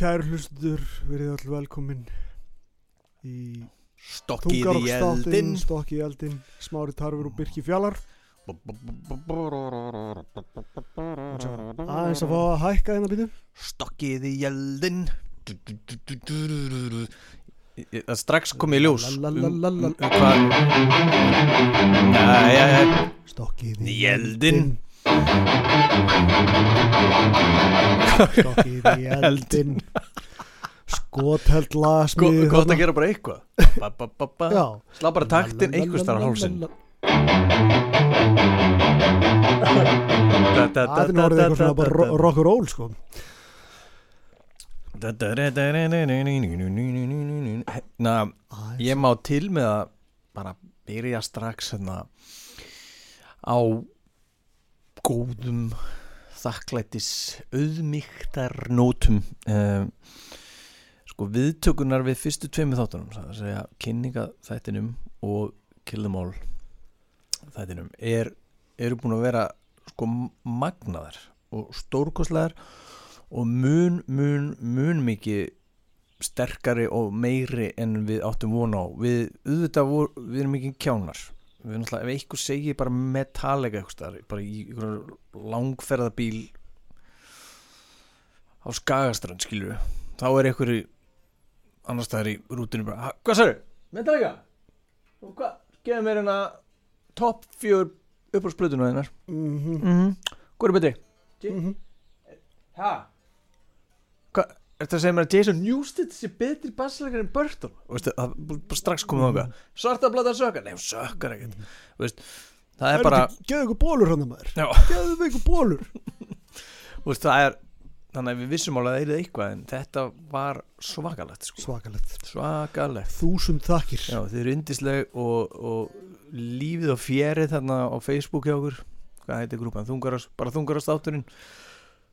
Kæru hlustendur, verið all velkomin í Stokkið í eldin Stokki í eldin, Smári Tarfur og Birki Fjallar. Aðeins að fá að hækka hérna býtum Stokkið í eldin Það strax kom ég ljós Stokkið Í eldin. Stokkið í eldin Skotheld lasmið Gott að gera bara eitthvað Slá bara taktinn einhvers þar á hálsinn Það er orðið eitthvað svona bara ro- rock and roll sko Na, ég má til með að bara byrja strax hérna á góðum þakklættis auðmygtar nótum um, sko viðtökunar við fyrstu tveimu þáttunum það að segja kynninga þættinum og All þættinum er, eru búin að vera sko magnaðar og stórkostlegar og mun, mun, mun mikið sterkari og meiri en við áttum vona á. Við, auðvitað, við erum ekki kjánar við erum alltaf, ef eitthvað segir bara metallega eitthvað staðar, bara í einhverjum langferðabíl á Skagastrand skilur við, þá er einhverju annars staðar í rútinu bara, "Ha, hvað sagði, metallega og hvað, geða mér hérna topp fjör uppáhaldsplötuna þinnar Mhm, mm -hmm. hvað er betri? mhm. Hæ? Að segja mér að Jason Newsted sé betri bassleikar en Burton? Og veistu, það er strax komið á það Svarta blata sökkar? Nei, hún sökkar ekkert. Veist, það er bara Geðu ykkur bólur hann maður. Já, Geðu ykkur bólur það er Þannig að við vissum alveg að það er eitthvað En þetta var svakalegt sko. Svakalegt. Svakalegt. Þúsund þakkir. Já, þið eru yndisleg og, og lífið og fjerið þarna á Facebook hjá okkur. Hvað heitir grúpan? Þungarast, bara þungarast átturinn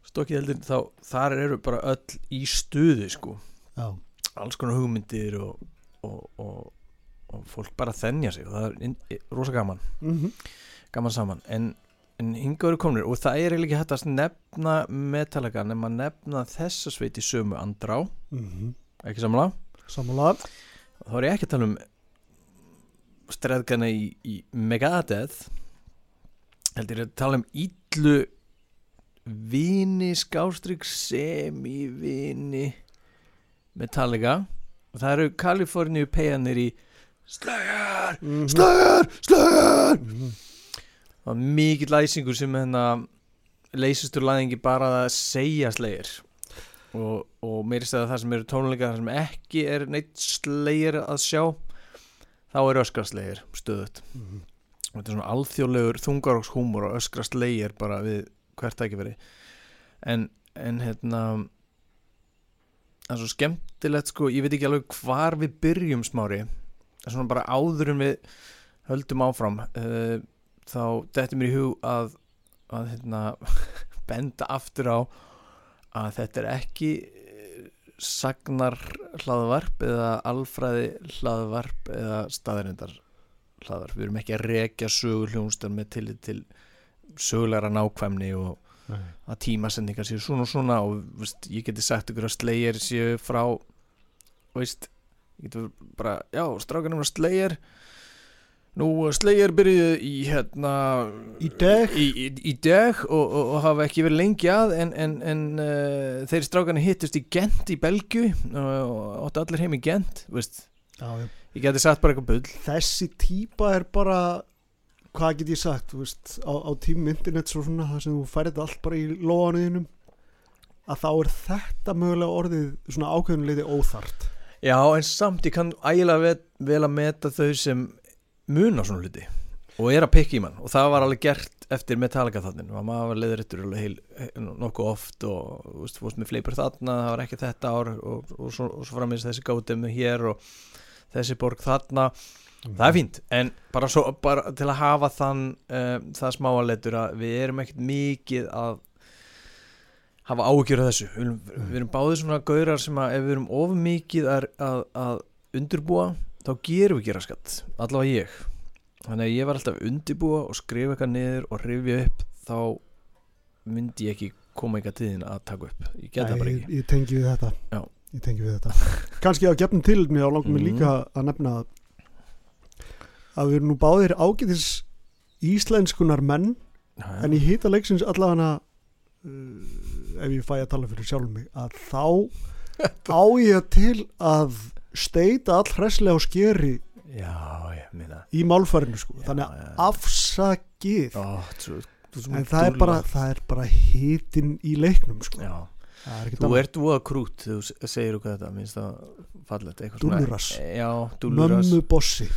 Stokkið heldur, þá þar eru bara öll í stuði sko. Já. Alls konar hugmyndir og, og, og, og fólk bara þennja sig og það er inn, rosa gaman. Mhm. gaman saman. En, en hinga eru komnir og það er ekki hægt að nefna Metallica nema að nefna þessa sveit í sömu andrá, Mhm. ekki samla Sammála. Þá er ég ekki að tala um streðgana í, í Megadeth heldur ég að tala um íllu vini skástrík semi-vini Metallica og það eru Kaliforníu peganir í Slayer, Mhm. Slayer, Slayer Mhm. það var mikill læsingur sem hérna leysistur læðingi bara að segja Slayer og, og meiri stæða það sem eru tónleika það sem ekki er neitt Slayer að sjá þá er öskra Slayer stöðut Mhm. og þetta er svona alþjóðlegur þungarókshúmor og öskra Slayer bara við hvert tækifæri. En, en hérna það er svo skemmtilegt sko, ég veit ekki alveg hvar við byrjum smári. Svona bara áður en við höldum áfram uh, þá dettur mér í hug að, að hérna, benda aftur á að þetta er ekki eh, sagnar hlaðvarp eða alfræði hlaðvarp eða staðarindar hlaðvarp. Við erum ekki að rekja sögur hljónstar með tillit til sögulegra nákvæmni og Nei. að tímasendingar séu svona og svona og veist, ég geti sagt ykkur að Slayer séu frá veist, ég geti bara já, strákanum að Slayer nú Slayer byrjuðu í hérna Í dag? í, í, í dag og, og, og hafa ekki verið lengi að en, en, en uh, þeir strákanir hittust í Gent í Belgu og áttu allir heim í Gent veist, Já, já ég geti sagt bara eitthvað bull Þessi típa er bara Hvað get ég sagt, veist Á, á tímum internet svo svona Það sem þú færið allt bara í lóanuðinum Að þá er þetta mögulega orðið Svona ákveðnuleiti óþart Já, en samt ég kann ægilega vel, að meta þau sem muna svona hluti og er að pikka í mann. Og það var alveg gert eftir Metallica þannig og maður var leiðrættur nokkuð oft og veist, fórst með fleipur þarna það var ekki þetta ár og, og, svo, og svo framins þessi gátum hér og þessi borg þarna það er fínt, en bara, svo, bara til að hafa þann um, það smáaleitur að við erum ekkert mikið að hafa áhugjur af þessu. Við erum, við erum báðið svona gaurar sem að ef við erum of mikið að, að, að undurbúa þá gerum við gera skatt allavega ég. Þannig að ég var alltaf að undirbúa og skrifa eitthvað niður og rifja upp þá myndi ég ekki koma eitthvað til þín að taka upp. Ég get það bara ég, ekki. ég tengi við þetta. Ég tengi við þetta. Kannski að gefnum til mér og langum mig Mhm. líka að nefna að að við erum nú báðir ágætis íslenskunar menn en í hýta leiksins allavega uh, ef ég fæ að tala fyrir sjálf mig að þá á ég til að steita all hræslega og skeri já, ég í málfærinu sko. Já, þannig að afsakið. Ó, þú, þú, þú, en það er bara, það er bara hitin í leiknum sko. Já, er þú ert voða krút þú se- segir okkur þetta minnst það fallet eitthvað svona- Dúlluras. já, dúlluras. Mömmu bossi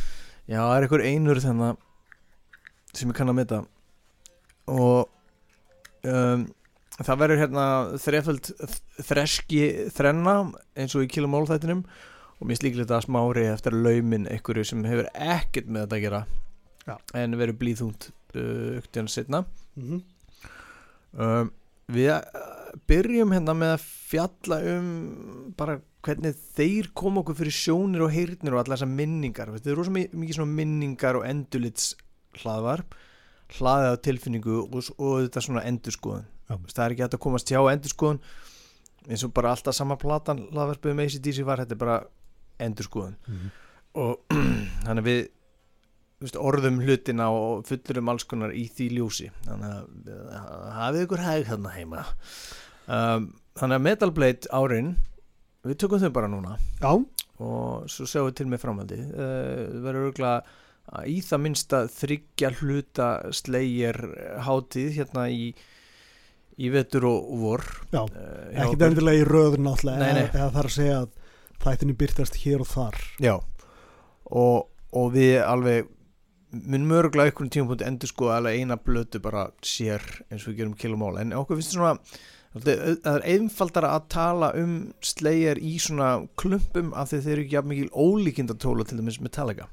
Já, það er einhver einur þannig sem ég kann að meta og um, það verður hérna þreföld þreski þrenna eins og í kilumól þættinum og mér slíklegt að smári eftir laumin einhverju sem hefur ekkert með þetta að gera Já. en verður blíðhúnt uh, uktjörn setna mm -hmm. um, Við uh, byrjum hérna með að fjalla um bara hvernig þeir kom okkur fyrir sjónir og heyrnir og allar þessar minningar. Þetta er rosa mi- mikið svona minningar og endurlits hlaðvar hlaðið á tilfinningu og, og þetta svona endurskoðun. Já. það er ekki hægt að komast hjá endurskoðun eins og bara alltaf sama platan hlaðvarpið með ACDC var, þetta er bara endurskoðun. Og þannig að við orðum hlutina og fullurum alls konar í því ljósi. Þannig að uh, hafið ykkur hæg þarna heima. Um, þannig að Metal Blade árin við tökum þau bara núna. Já, og svo sjáum við til með framhaldi uh, verður örgulega í það minnsta þryggja hluta slegir hátíð hérna í í vetur og vor. Já, uh, hjá ekki endilega í röður náttúrulega eða, eða þar að segja að þættinni byrtast hér og þar. Já. Og, og við alveg munum örgulega einhvern tímapunkti endur sko alveg eina blötu bara sér eins og við gerum kilumál en okkur finnst svona það er einfaldara að tala um slegjar í svona klumpum af því þeir eru ekki jafn mikil ólíkindatóla til dæmis Metallica.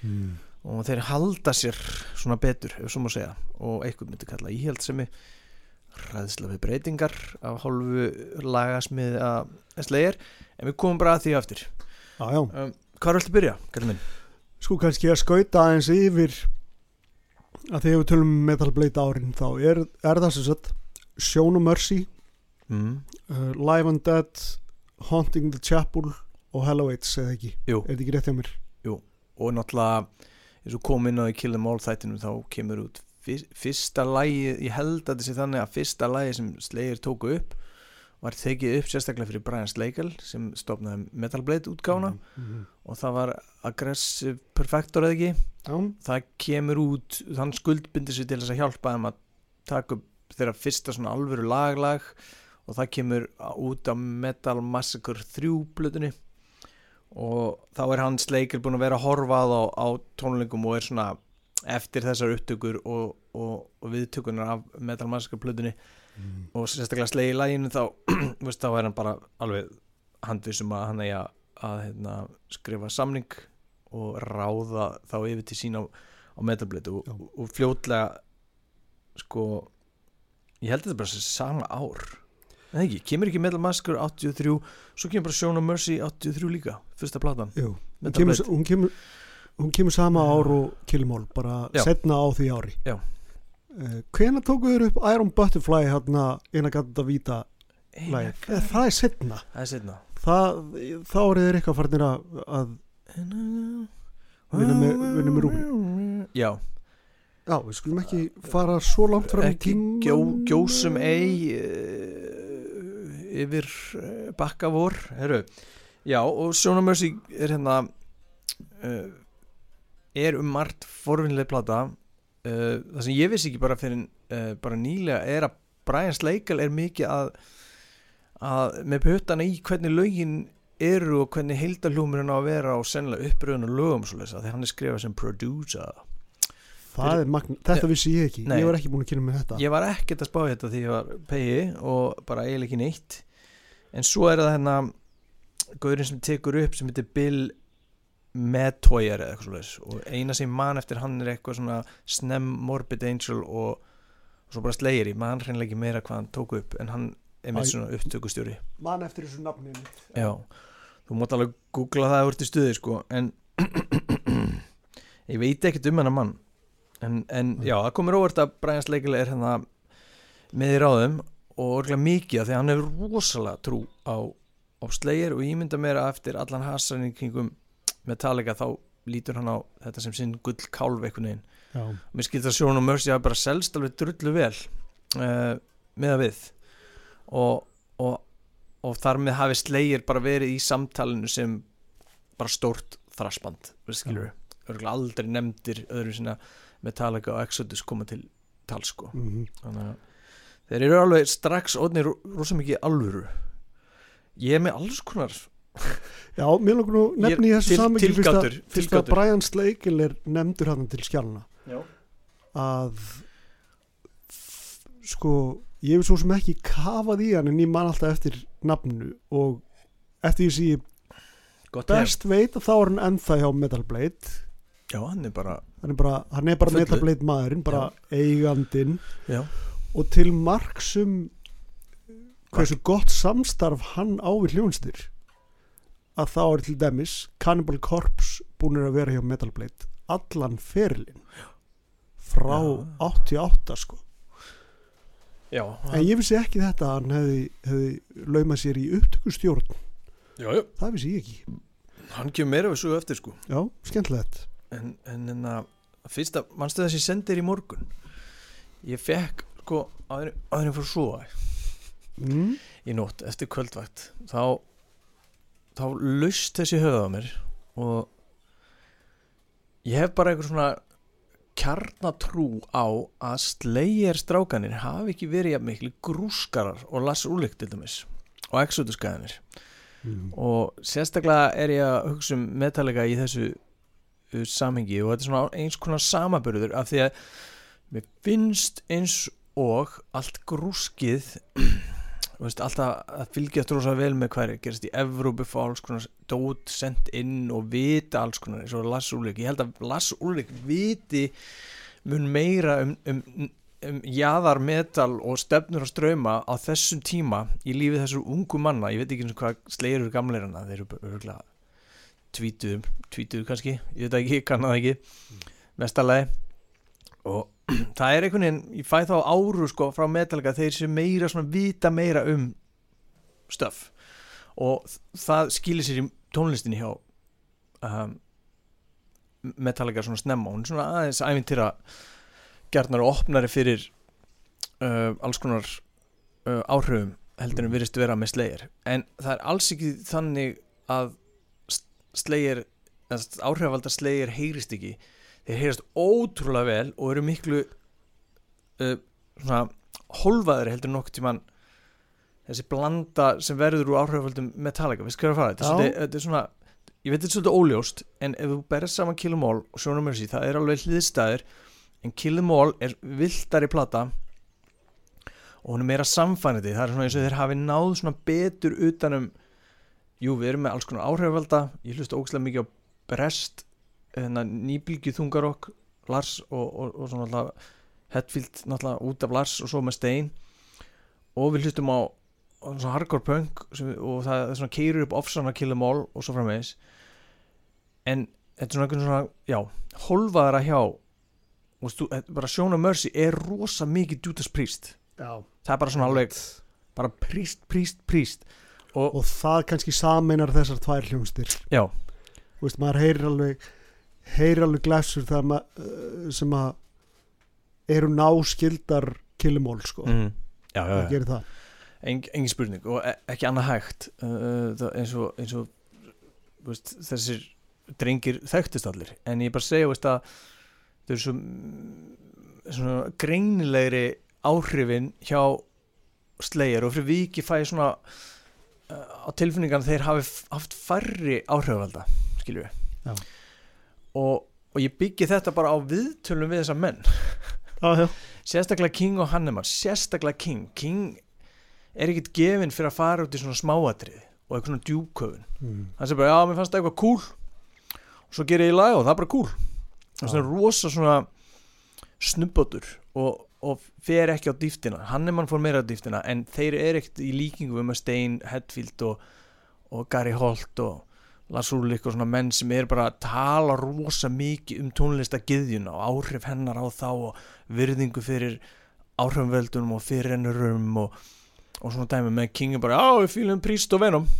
Mm. og þeir halda sér svona betur ef svo má segja og einhvern myndi kalla íhjaldsemi ræðsla við breytingar af hálfu lagasmið að slegjar en við komum bara að því aftur. Já, um, hvað er alltaf að byrja, kallið minn? Sko kannski að skauta aðeins yfir að þegar við tölum um Metal Blade árin þá er, er það sem sagt Show No Mercy Mm. uh, Live and Dead Haunting the Chapel og Hello Aids eða ekki, Jú, er þetta ekki rétt hjá mér? Og náttúrulega eins og kom inn á Kill Them All þættinum þá kemur út fyr, fyrsta lægi ég held að þetta sé þannig að fyrsta lægi sem Slayer tóku upp var tekið upp sérstaklega fyrir Brian Slagle sem stopnaði Metal Blade útgána mm. og það var Aggressive Perfector eða ekki? Já, það kemur út, þann skuldbindir sér til þess að hjálpa þeim að taka upp þeirra fyrsta svona alvöru laglag. Og það kemur út á Metal Massacre 3 blutunni og þá er hann Slaker búin að vera að horfa á, á tónlingum og er svona eftir þessar upptökur og, og, og viðtökunar af Metal Massacre blutunni mm. og sérstaklega slegi í læginu þá, veist, þá er hann bara alveg handvissum að hann eigi að, hérna, skrifa samning og ráða þá yfir til sín á, á metalblötu og, og, og fljótlega sko ég held að þetta bara sé sama ár. Eða ekki, kemur ekki Metal Massacre 83 svo kemur bara Show No Mercy 83 líka fyrsta platan. Hún kemur, hún, kemur, hún kemur sama ár og Kilmól, bara Já. setna á því ári. Já. Uh, Hvena tóku þér upp Iron Butterfly hérna innan gata víta Eina lagið? gata- Það er setna það er setna það, þá er þeir eitthvað farnir að, að Vinna með- vinna með já, já, við skulum ekki fara svo langt fram í ekki tímann. gjó, gjósum ei uh, yfir bakka vor. Herru, já og Sjóna Mercy er hérna er um margt forvinnileg plata uh, það sem ég vissi ekki bara fyrir uh, bara nýlega er að Brian Slagle er mikið að, að með puttana í hvernig lögin eru og hvernig heildalúmurinn á að vera og sennilega uppröðun og lögum þegar hann er skrifað sem producer. Er magn, þetta vissi ég ekki. Nei. ég var ekki búin að kynna með þetta. Ég var ekkert að spá þetta því ég var pegi og bara eiginlega ekki neitt. En svo er það hérna gaurinn sem tekur upp sem heitir Bill Metoyer eða eitthvað svo og eina sem ég man eftir hann er eitthvað svona Snem Morbid Angel og, og svo bara Slayer, ég man hreinlega ekki meira hvað hann tók upp en hann er með Æ. svona upptökustjóri. Man eftir þessu nafni mitt. Já, þú mátt alveg googla það úr til stuði sko en ég veit ekkert um hennar mann. En, en já, það komur óvart að Brian Sleikilega er hérna með í ráðum og orðlega mikið af því að hann hefur rosalega trú á, á Slayer og ég mynda að eftir allan hasan í kringum Metallica þá lítur hann á þetta sem sinn gull kálf einhvern veginn. Já, mér skilst að Sjón og Mercy hafa bara selst alveg drullu vel uh, með að við. Og, og, og þar með hafi Slayer bara verið í samtalinu sem bara stórt þrassband skilur, örgulega aldrei nefndir öðru sinna Metallica og Exodus koma til tal sko. Mm þannig að þeir eru alveg strax odnir rosa mikið alvöru. Ég er með alls konar já mér langar nú nefni í þessu til- samingi fyrst að. Brian Sleikil er nefndur hann til skjálna Já. að sko ég hef svo sem ekki kafað í hann en ég man alltaf eftir nafnu og eftir því sem ég gott hef best veit að þá er hann ennþá hjá Metal Blade. Já, hann er bara hann er bara, hann er bara. Metal Blade maðurinn bara eigandinn. Já, og til marksum hversu gott samstarf hann á við hljónstir að þá er til dæmis Cannibal Corpse búinir að vera hjá Metal Blade allan ferilinn. Frá Já. 88 sko. Já, en ég vissi ekki þetta að hann hefði, hefði laumað sér í upptökustjórn. Já, já, það vissi ég ekki. Hann kemur meira við svo eftir sko. Já, skemmtilegt. En, en, en að fyrsta, mannstu þess að ég sendi þér í morgun? Ég fekk sko fór að sofa mm. í nótt eftir kvöldvægt þá þá laust þessi höfða á mér og ég hef bara einhver svona kjarnatrú á að slegir strákanir hafi ekki verið jafn miklu grúskarar og Lars Ulrik til dæmis og Exodus-gæðinir Mm. og sérstaklega er ég að hugsa um Metallica í þessu uh, samhengi og þetta er svona eins konar samaburður af því að mér finnst eins og allt grúskið veist, alltaf að fylgja trósa vel með hvað er að gerast í Evrópu fá alls konar dót sendt inn og vita alls konar eins og Lars Ulrik ég held að Lars Ulrik viti mun meira um, um, um jaðar metal og stefnur og ströma á þessum tíma í lífið þessar ungu manna. Ég veit ekki eins og hvað slegir eru gamleir hana þeir eru örgulega tvítuðum, tvítuðu kannski. Ég veit ekki, kann það ekki. Mestalagi og það er einhvern veginn, ég fæ þá áru sko frá Metallica þeir sem meira svona vita meira um stöf og það skilir sér í tónlistinni hjá um, Metallica svona snemma. Hún er svona aðeins æfintýra gjarnar og opnari fyrir uh, alls konar uh, áhrifum heldur en virðist vera með slegir en það er alls ekki þannig að slegir áhrifavaldar slegir heyrist ekki þeir heyrast ótrúlega vel og eru miklu uh, svona hólfaðri heldur en nokkuð tíman þessi blanda sem verður úr áhrifavaldum Metallica, við skoðum að fara? Þetta er þetta er svona ég veit þetta er svolítið óljóst en ef þú berð saman Kill 'Em All og Sjónum Mercy það er alveg hliðstæðir en Kill 'Em All er viltari plata og hún er meira samfænandi það er svona eins og þeir hafi náð svona betur utanum jú við erum með alls konar áhrifvalda ég hlusta ógæslega mikið á Brest hérna, nýbylgju þungarokk Lars og, og, og svona alltaf Hetfield náttúrulega út af Lars og svo með Stein. Og við hlustum á, á svona hardcore punk sem, og það er svona keirur upp offsana Kill 'Em All og svo framvegis. En þetta er svona einhvern svona já, holfaðara hjá stu, bara Sjón og Mercy er rosa mikið Judas Priest. Já. það er bara svona alveg bara príst, príst, príst og, og það kannski sameinar þessar tvær hljónstir já, Þú veist, maður heyrir alveg heyrir alveg maður uh, sem að eru náskildar kilumól sko, mm, já, já, það já. gerir það? Eng, engin spurning og e ekki annað hægt. Uh, eins og, eins og þú veist, þessir drengir þekktist allir. En ég bara segja veist, að þau eru svo svona greinilegri áhrifin hjá slegir og fyrir viki fæ ég svona á tilfinningan þeir hafi haft færri áhrifvalda skilju Já. Og, og ég byggi þetta bara á viðtölum við þessa menn. Já. sérstaklega King og Hanneman sérstaklega King. King er ekkit gefinn fyrir að fara út í svona smáatrið og eitthvað svona djúköfun Mm. hann segir bara, já, mér fannst það eitthvað cool og svo gerir ég lag og það er bara cool það er svona rosa svona snubbotur og, og fer ekki á dýftina. Hanneman fór meira á dýftina en þeir eru ekkert í líkingu við með Stein, Hetfield og, og Gary Holt og Lars Ulrik og svona menn sem er bara að tala rosa mikið um tónlistagiðjuna og áhrif hennar á þá og virðingu fyrir áhrifumveldunum og fyrirennurum og, og svona dæmi. Með King er bara, já, við fýlum príst og venum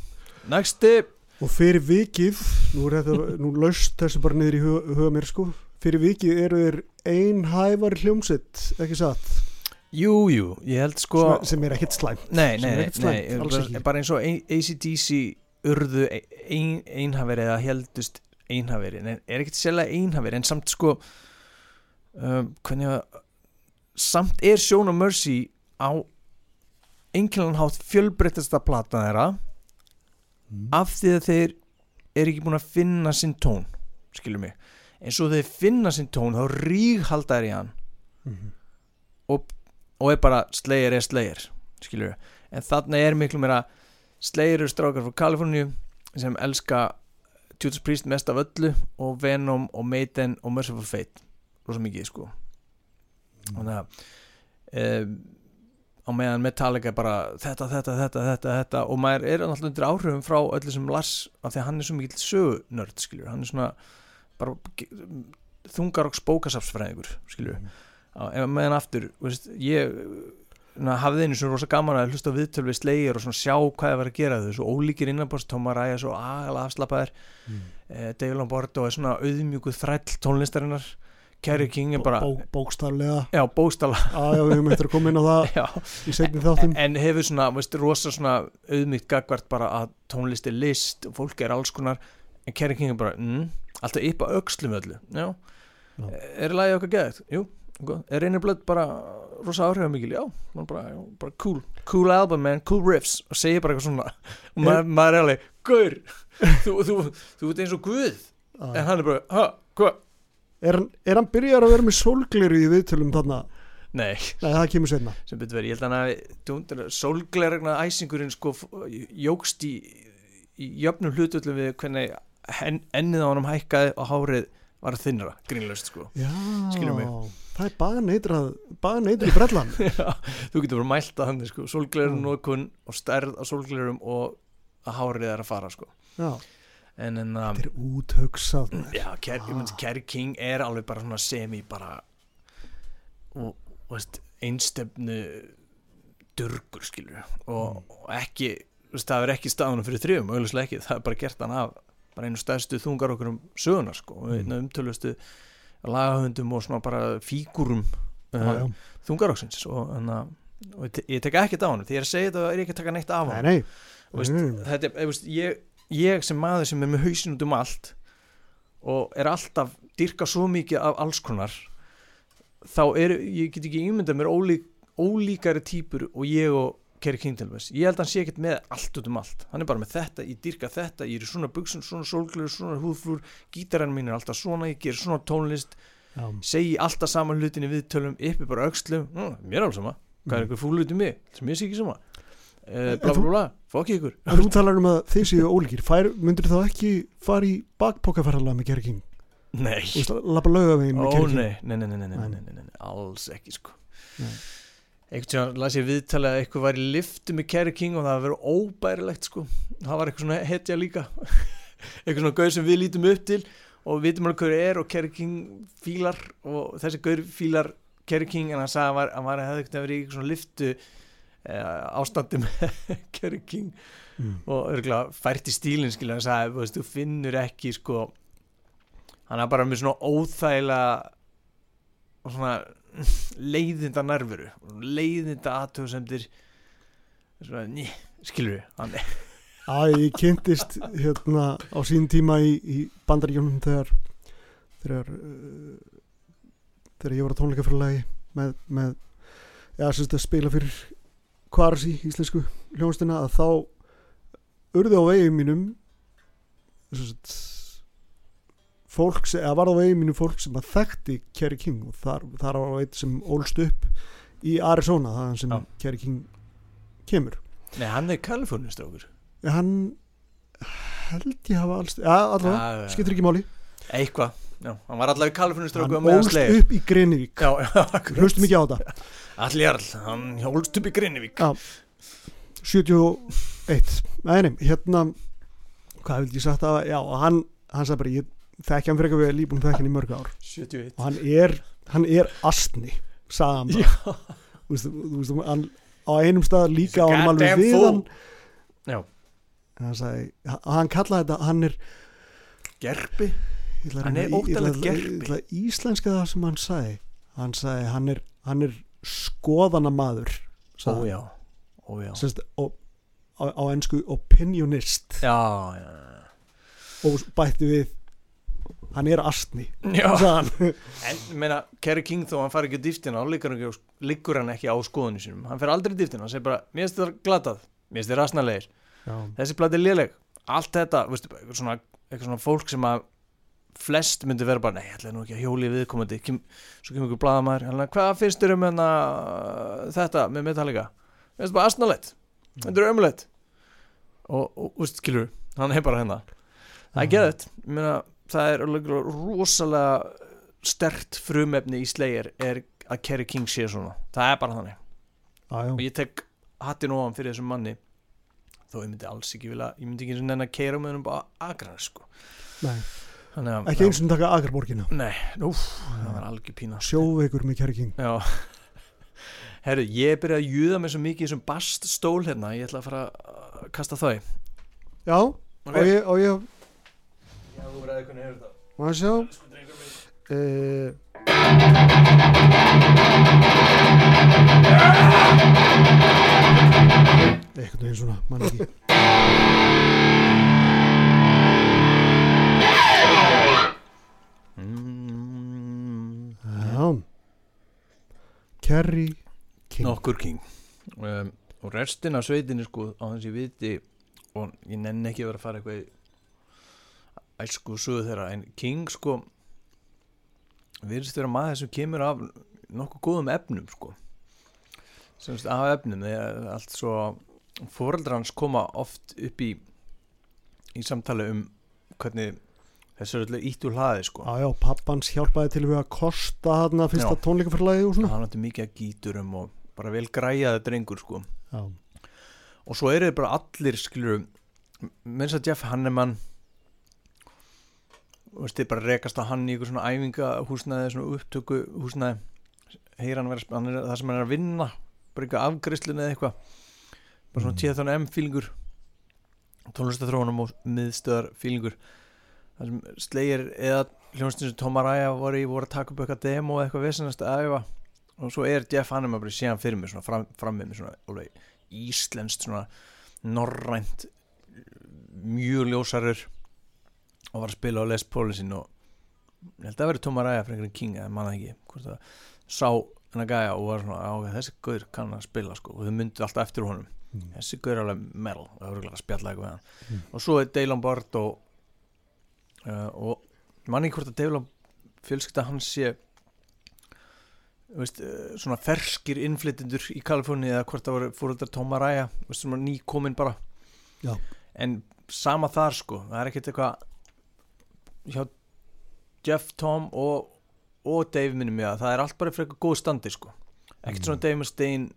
Nexti Og fyrir vikið, nú þetta, nú laust þessu bara niður í huga, huga mér sko, fyrir vikið eru þeir einhæfari hljómsitt, ekki satt, Jú, jú, ég held sko sem, sem er ekkit slæmt. Nei, nei, nei, bara, bara eins og ACDC urðu ein, einhaferi eða heldust einhaferi en er ekkert sérlega einhaferi en samt sko um, að samt er Sjón og Mercy á einkennan hátt fjölbreyttasta platan þeirra Mm. af því að þeir er ekki búin að finna sinn tón skilur mig en svo þeir finna sinn tón þá ríghalda þær í hann Mhm. og er bara Slayer er Slayer skilur en þarna er miklu meira Slayer eru strákar frá Kaliforníu sem elska Judas Priest mest af öllu og Venom og Maiden og Merciful Fate. Rosa mikið sko. Og það um, á meðan Metallica er bara þetta, þetta, þetta, þetta, þetta og maður er alltaf undir áhrifum frá öllu sem Lars af því að hann er svo mikill sögunörd skilur, hann er svona bara þungar og spókasafsfræðingur skilur, á, ef meðan aftur veist, ég hafði einu svona rosa gaman að hlusta á viðtöl við slegir og svona sjá hvað það var að gera þau. Svo ólíkir innanbors, Tóma Ræja svo aðala afslappaðir, Mm. eh, Dave Lombardo er svona auðmjúkuð þræll tónlistarinnar. Kerry King er bara Bó, bókstaflega, já, bóstala já, já, við höfum eftir að koma inn á það í seinni þáttum. en hefur svona, veist, rosa svona auðmygt gagvart bara að tónlist er list og fólk er alls konar. En Kerry King er bara, mm, alltaf á öxlum öllu, já, Já. er lagið okkar geðið, jú. Er reynir blöð bara rosa áhrifamikil? Já, bara, já, bara cool. Cool album man, cool riffs. Og segir bara eitthvað svona. Og maður, maður er alveg, gaur þú, þú, þú ert eins og guð. En Já. hann er bara, ha, hvað? Er, hann- er hann byrjar að vera með sólgliru í viðtölum þarna? nei, Nei, það kemur senna. sem betur verið, ég held að hann sólgleragna æsingurinn sko jógst í, í jöfnum hlutullum við hvernig hen, ennið á honum hækkaði og hárið var þinnra, grínlaust sko Já, það er baneitrað, baneitrað í brellan. Já, þú getur bara mælt að hann sko, sólglerum Mm. nókun og stærð á sólglerum og að hárið er að fara sko Já, en en að þetta er úthugsað. já, Ker, Ah. ég myndi Kerry King er alveg bara svona semi bara og, veist, einstefnu durgur skilur og, og ekki, veist, það er ekki staðunum fyrir þrjum, auðvitað ekki, það er bara gert hann af bara einu stærstu þungar okkur um sögunar sko, einu umtölustu lagahöndum og svona bara fígurum uh, já. þungaróksins og, að og ég te- ég tek ekkert á hann því ég að segja þetta er ég ekki að taka neitt af Nei, hann nei. Og veist, Mm. þetta er, veist, ég, ég sem maður sem er með hausin út um allt og er alltaf dyrka svo mikið af alls konar þá er, ég get ekki ímyndað mér ólík, ólíkari típur og ég og Kerry King til þess, ég held að hann sé ekkert með allt út um allt, hann er bara með þetta, ég dyrka þetta ég er í svona buksum, svona sólglur, svona húðflúr gítarinn mín er alltaf svona, ég ger svona tónlist Já. segi alltaf saman hlutin í viðtölum uppi bara öxlum, hm, mér er alveg sama hvað er Mm. eitthvað fúl út í mig, sem ég sé ekki sama uh, bla bla bla, fokki ykkur þú talar um að þið séu ólíkir. Fær, myndir þá ekki fara í bakpokaferðalega með Kerry King? nei, lappa laugavegin með ó Kerry King? nei nei nei, nei, nei, nei, Nei. nei, nei, nei, einhvern tíðan las ég viðtali að eitthvað var í liftu með Kerry King og það var verið óbærilegt sko. Það var eitthvað svona hetja líka. Eitthvað svona gaur sem við lítum upp til og við vitum alveg hverju er og Kerry King fílar og þessi gaur fílar Kerry King en hann sagði að hann var, að hefði eitthvað verið í eitthvað svona liftu uh, ástandi með Kerry King Mm. og örgulega fært í stílinn skilja hann sagði, veist, þú finnur ekki sko. Hann er bara með svona óþægilega og svona leiðinda nervuru leiðinda aðtöðsendir skilur við Æ, ég kynntist hérna á sín tíma í, í bandaríkjónum þegar þegar uh, þegar ég var á tónleikafélagi með, með ja, sérst að spila fyrir Kvarsi íslensku hljónstina að þá urði á veginn mínum sagt, fólk sem, eða var á veginn mínum fólk sem að þekkti Kerry King og þar, þar var eitt sem ólst upp í Arizona þaðan sem Já. Kerry King kemur. Nei, hann er Kalifornistrákur en hann held ég hafa alls ja, allavega, skiptir ekki máli. Eitthvað, já, hann var allavega Kalifornistrákur hann og ólst slegir. upp í Grenivík. Já, já, akkurat. Hlustum ekki á þetta. Allir Jarl, hann hjólst upp í Grinnivík Já. 71 nei, nei, hérna hvað vildi ég sagt að, já, hann hann sagði bara, ég þekki hann fyrir eitthvað við líbúin þekki hann í mörg ár. 71 og hann er, hann er astni hann Já, þú veist, þú veist, hann, á einum stað líka á hann alveg við hann. Já. En hann sagði, hann kallaði þetta hann er gerpi? að Hann er óttalegt gerpi. íslenska það sem hann sagði. Hann sagði, hann er, hann er skoðana maður Ó já, ó já. Sest, og, á, á ennsku opinionist. Já, já, já. og bætti við hann er astni hann. En, meina, Kerry King þó hann fari ekki á dýftina þá liggur hann, ekki, á- skoðunni sínum. Hann fer aldrei í dýftina, hann segir bara Mér finnst þetta glatað, mér finnst þetta rasnalegir Já. Þessi blati er léleg. Allt þetta, veistu, eitthvað svona, eitthvað svona fólk sem að flest myndi vera bara, nei, ég ætla nú ekki að hjóli viðkomandi. Kem, Svo kemur ykkur hann, Hvað finnst þér um hérna, þetta með Metallica? Mér finnst bara asnalegt. Þetta er ömulegt Og, og, og skilur, hann er bara hérna. Það er Já. geðið, ég meina það er rosalega stert frumefni í slegir er að Kerry King sé svona. Það er bara þannig. Já. og ég tek hattin ofan fyrir þessum manni. Þó ég myndi alls ekki vilja ég myndi ekki eins og nenn að keira með hennum bara agran sko. Nei, þannig að ekki eins og taka Agarborgina nei, úf, það var algjör pína. Sjóveikur með Kerry King. Já. Herru, ég er byrjað að júða mig svo mikið í þessum baststól hérna, ég ætla að fara að kasta þau. Já, og okay. ég, og ég já, þú verður eitthvað nefnir þetta. Má að sjá? Sko drengur minn. Uh, eitthvað eins svona, mann ekki. Mm. já. Kerry King. Nokkur King. Um, og restin af sveitinni sko á þess ég viti og ég nenni ekki að vera að fara eitthvað í æsku sögu þeirra. En King sko virðist vera maður sem kemur af nokkuð góðum efnum sko. Semst af efnum þegar allt svo fóreldrar hans koma oft upp í í samtali um hvernig þessu er öllu ítt úr hlaði sko. Já, já, pappans hjálpaði til við að kosta þarna fyrsta Já. tónleikaferðlagi og svona. Hann átti mikið að gíturum og bara vel græjaði drengur sko. Já, og svo eru þið bara allir skilur minnst að Jeff Hanneman veist bara rekast á hann í eitthvað svona æfinga húsnæði, svona upptöku húsnæði. Heyra hann vera, hann er það sem hann er að vinna bara eitthvað afgriðslun eða eitthvað. Bara svona Mm. TFN M fílingur tónlistathróunum og miðstöðar fílingur það sem slegir eða hljónstin sem Tom Araya voru í voru að taka upp eitthvað demo eða eitthvað vissinast að æfa. Og svo er Jeff Hanneman bara síðan fyrir mig svona fram, fram með mig svona alveg íslenskt svona norrænt mjög ljósarur og var að spila á Les Pauli sin og ég held að það verið Tom Araya fyrir einhverjum King eða manna ekki hvort það sá hennar gæja og var svona á, þessi gaur kann að spila sko og þau myndið alltaf eftir honum Mm. þessi gaur er alveg metal og það voru að spjalla eitthvað við hann Mm. og svo er Dale Lombard og, uh, og manni hvort að Lombard fjölskylda hans sé veist, uh, svona ferskir innflytjendur í Kaliforni eða hvort það voru fóröldar Araya veist, svona nýkomin bara Já. en sama þar sko það er ekkert eitthvað hjá Jeff, Tom og, og Dave minnum ég að það er allt bara eitthvað góð standi sko. Ekkert Mm. svona Dave Mustaine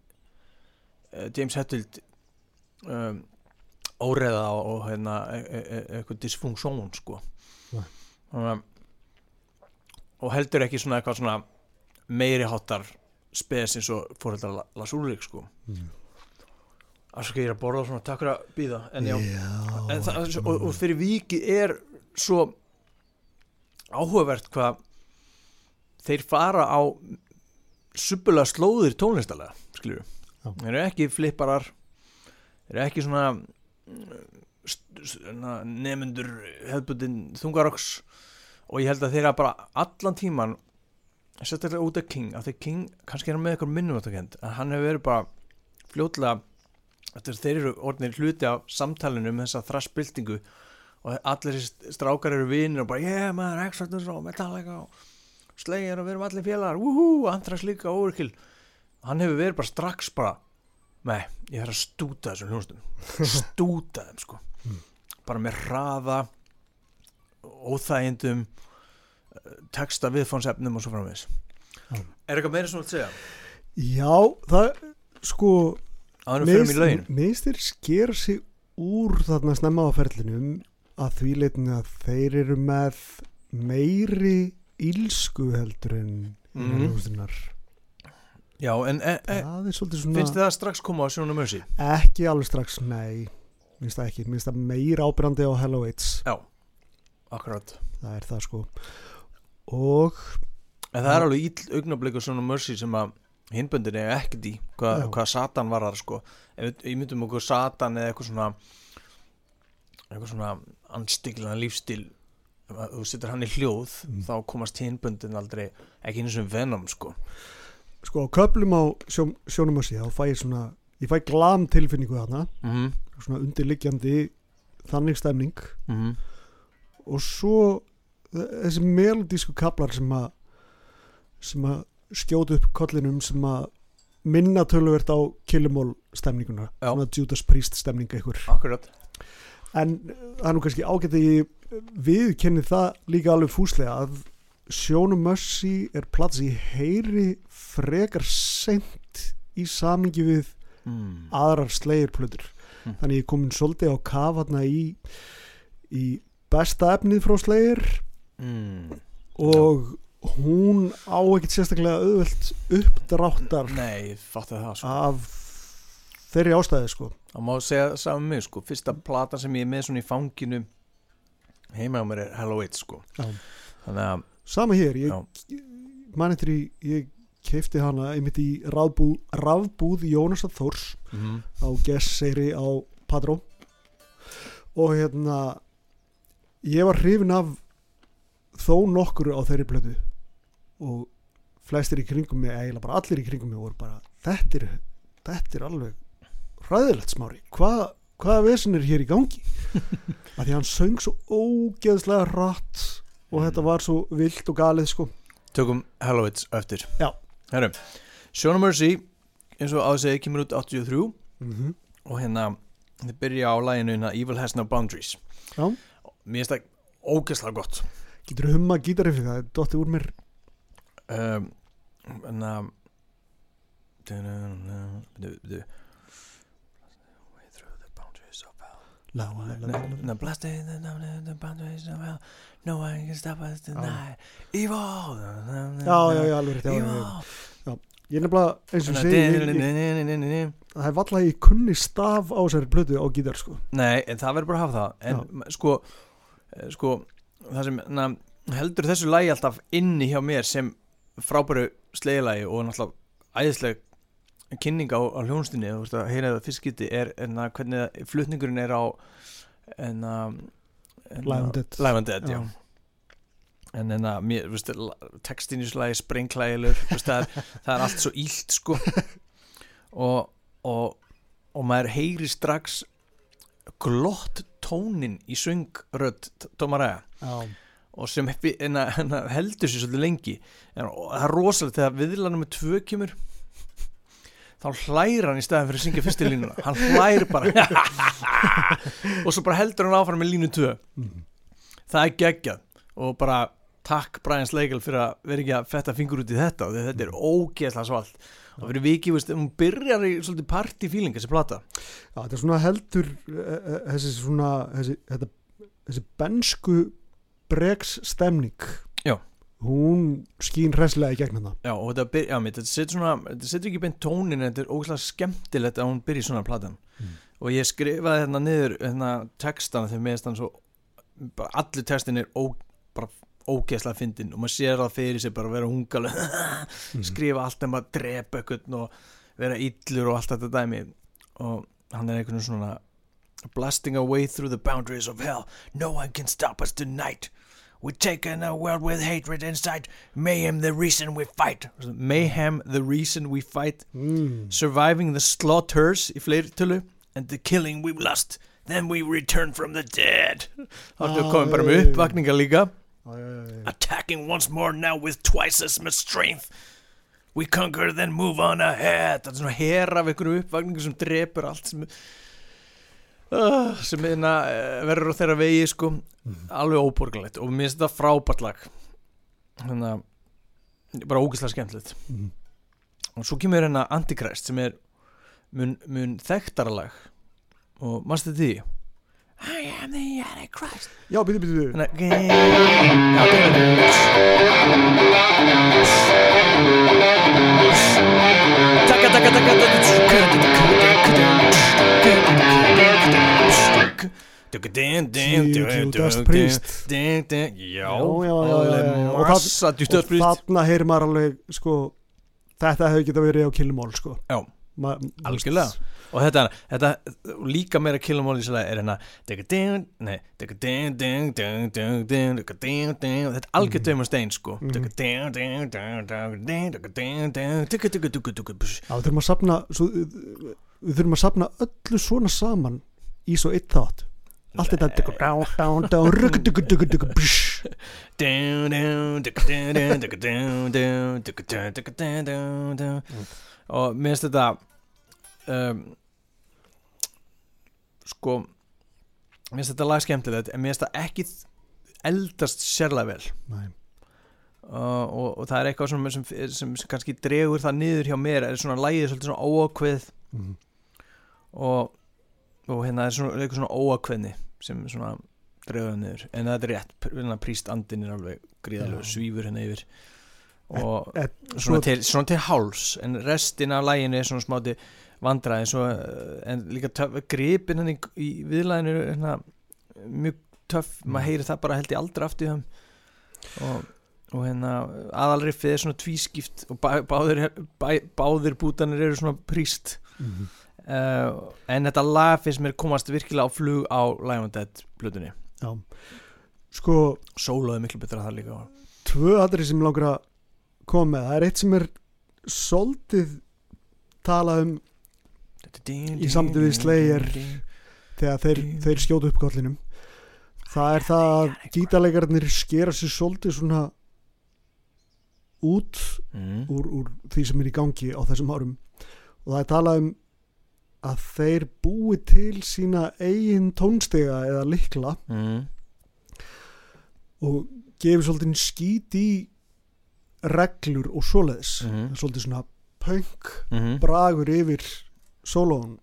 uh, James Hetfield um, óreða og, og hérna, e e e eitthvað dysfunksjón sko. Að- og heldur ekki svona eitthvað svona meiri háttar spes eins og fóreldrar Lars Ulrik sko. Mm. Afsaka ég er að borða svona takk fyrir að býða en já, já. En það, og, og fyrir vikið er svo áhugavert hvað þeir fara á subbulega slóðir tónlistalega skilur Já. þeir eru ekki flipparar þeir eru ekki svona nefnendur hefðbundin þungaroks og ég held að þeir eru bara allan tíman sérstaklega út af King að þeir King kannski er með eitthvað minnum að hann hefur verið bara fljótlega þetta er þeir eru orðinir hluti af samtalinu um þessa þrassbyltingu og allir strákar eru vinir og bara yeah maður, Exodus og Metallica og Slayer og við erum allir félagar. Wúhú, Anthrax líka, Overkill. Hann hefur verið bara strax bara nei, ég þarf að stúta þessum hljónstum stúta þeim sko. Mm. bara með hraða óþægindum texta viðfónsefnum og svo framvegis. Já. er eitthvað meira svona að segja? Já, það sko Meistir sker sig úr þarna snemma á ferlinum að því leitinu að þeir eru með meiri ílsku heldur en Mhm. mm. já, en e, e, svona finnst þið það strax koma á Sjónu Mercy? Ekki alveg strax, nei. Minnst það ekki, minnst það meira ábyrjandi á Hello Aids, akkurat. Það er það sko. Og en það er alveg ill augnablík og Sjónu Mercy sem að hinböndin er ekkert í hvað, Já. hvað Satan var þar sko. Ef við- myndum okkur Satan eða eitthvað svona eitthvað svona anstíklan að þú setur hann í hljóð Mm. þá komast hinböndin aldrei ekki eins og Venom sko. Sko á köplum á sjó, sjónum að síða þá fæ ég svona, ég fæ glam tilfinningu þarna, mhm, svona undirliggjandi þannig stemning. Mhm. Og svo þessi melodísku kaplar sem að sem að skjóta upp kollinum sem að minna töluvert á Killimól stemninguna. Svona Judas Priest stemning einhver. Akkurat en það er nú kannski ágætt að ég viðkenni það líka alveg fúslega að Sjónum Mercy er plats í heyri frekar seint í samingi við mm. aðrar slegirplötur Mm. þannig ég komin svolítið á kaf hérna í, í besta efnið frá slegir Mm. og hún á ekkert sérstaklega auðvelt uppdráttar nei, sko af þeirri ástæði sko. Það má segja saman mig sko. Fyrsta plata sem ég er með svona í fanginu heima á mér er Hello It sko. Já. Þannig að sama hér, ég Já. man eftir í ég keifti hana einmitt í rafbúð, rafbúð Jónasar Þórs mm á Gesseyri á Padró og hérna ég var hrifin af þó nokkuru á þeirri blödu og flestir í kringum mig, eiginlega bara allir í kringum mig voru bara, þetta er þetta er alveg hræðilegt smári. Hvað, hvaða vesen er hér í gangi? Að því hann söng svo ógeðslega rætt og Mm. þetta var svo vilt og galið sko. Tökum Hello It eftir. Já. Herru, of Mercy eins og áður segið kemur út 83 mm -hmm. og hérna þið byrja á læginu hérna Evil Has No Boundaries. Já. Mér finnst það ógeðslega gott. Getur humma gítarið fyrir það, það dotti úr mér. Um, en að Byrju, byrju Way through the boundaries la. No, blasting the, the, the boundaries No one can stop us tonight. Evil. Já, já, já, alveg rétt ég er nefnilega eins og Evil það er valla að ég kunni staf á þessari blödu á gítar sko. Nei, en það verður bara að hafa það. En sko, eh, sko Það sem na, heldur þessu lagi alltaf inni hjá mér sem frábæru slegilagi og náttúrulega æðisleg kynning á, á hljónstinni þú veist að heyra það fyrst geti er en að hvernig flutningurinn er á en að en Live and Dead. Live and Dead, já, en en að mér, veist, textin í þessu lagi sprengklægilegur, þú veist, það er, það er allt svo ílt, sko. Og, og og maður heyri strax glott tónin í söngrödd Tómaræða já, og sem heppi- en að, heldur sér svolítið lengi. En það er rosalega þegar viðlanum með tvö kemur þá hlæra hann í staðin fyrir að syngja fyrstu línuna. Hann hlæri bara. Og svo bara heldur hann áfram með línu tvö. Mhm. það er geggjað. Og bara takk Brian Slagle fyrir að vera ekki að fetta fingur út í þetta og þetta er ógeðslega svalt. Og fyrir viki, veist, hún byrjar í svolítið partyfíling þessi plata. Já, þetta er svona heldur eh, eh, þessi svona þessi, þetta, þessi bensku breks stemning Já. Hún skín hresslega í gegn hérna Já, og þetta, byr, já, mitt, þetta setur svona þetta setur ekki beint tónin, en þetta er ógæslega skemmtilegt að hún byrja svona platan. Mm. og ég skrifaði hérna niður hérna textana þegar mér stann svo bara allir textin er ó, bara ógeðslega fyndin og maður sér það fyrir sig bara að vera hungaleg Mhm. skrifa allt um að drepa eitthvað og vera illur og allt þetta dæmi. Og hann er einhvern svona blasting our way through the boundaries of hell. No one can stop us tonight we're taking a world with hatred inside. Mayhem the reason we fight. Mayhem the reason we fight. Mm. surviving the slaughters í fleiri tölu and the killing we've lost. Then we return from the dead. Þá ertu Ah, komin bara með já, já, já. uppvakninga líka. Já, já, já, já. attacking once more now with twice as much strength. We conquer then move on ahead. Það er svona her af einhverju uppvakningu sem drepur allt sem uh, sem uh, verður á þeirra vegi sko, alveg óborgarlegt og mér finnst þetta frábært lag þannig að bara ógeðslega skemmtilegt Mhm. og svo kemur hérna Antichrist sem er mun, mun þekktara lag og mannstu því I am the Antichrist Já. Þannig að Já, þetta er Takka, takka, takka Judas Priest. Já. Og það- þarna heyrir maður alveg, sko, þetta hefur getað verið á Kilmól, sko. Já, Ma, algjörlega og þetta, þetta líka meira killamál í lagi er hérna þetta er algjör dömur stein sko Mhm. Já, við þurfum að sapna, svo, við þurfum að sapna öllu svona saman í svo eitt þátt. Allt þetta, og mér finnst þetta um, sko mér finnst þetta lag skemmtilegt en mér finnst það ekki eldast sérlega vel uh, og, og það er eitthvað sem, sem, sem, sem kannski dregur það niður hjá mér er svona lagið svolítið svona óákveð Mhm. Og, og hérna er svona, eitthvað svona óákveðni sem svona það niður. En það er rétt, hérna, príst andin er alveg gríðalegu Já. svífur hérna yfir. Og Eh, svona, Svo, til, svona til háls. En restin af læginu er svona smáti vandraði svo, en líka töf, gripin hann í, í viðlæginu er hérna, mjög töff. Maður heyri það bara held ég aldrei aftur í og, og hérna aðalriffið er svona tvískipt og bá, báðir, bá, báðir bútanir eru svona príst. Mhm. Uh, en þetta lag finnst mér komast virkilega á flug á Lion Dead blutunni já. Sko, sólaði miklu betra það líka tvö aðri sem mig langar að koma með. Það er eitt sem er soldið talað um í sambandi við Slayer þegar þeir, þeir skjótu upp kollinum það er það að gítarleikarnir skera sér svolítið svona út mm. úr, úr því sem er í gangi á þessum árum og það er talað um að þeir búi til sína eigin tónstega eða likla Mm. og gefi svolítið skít í reglur og svoleiðis Mhm. Er svolítið svona punk Mm. bragur yfir sólóun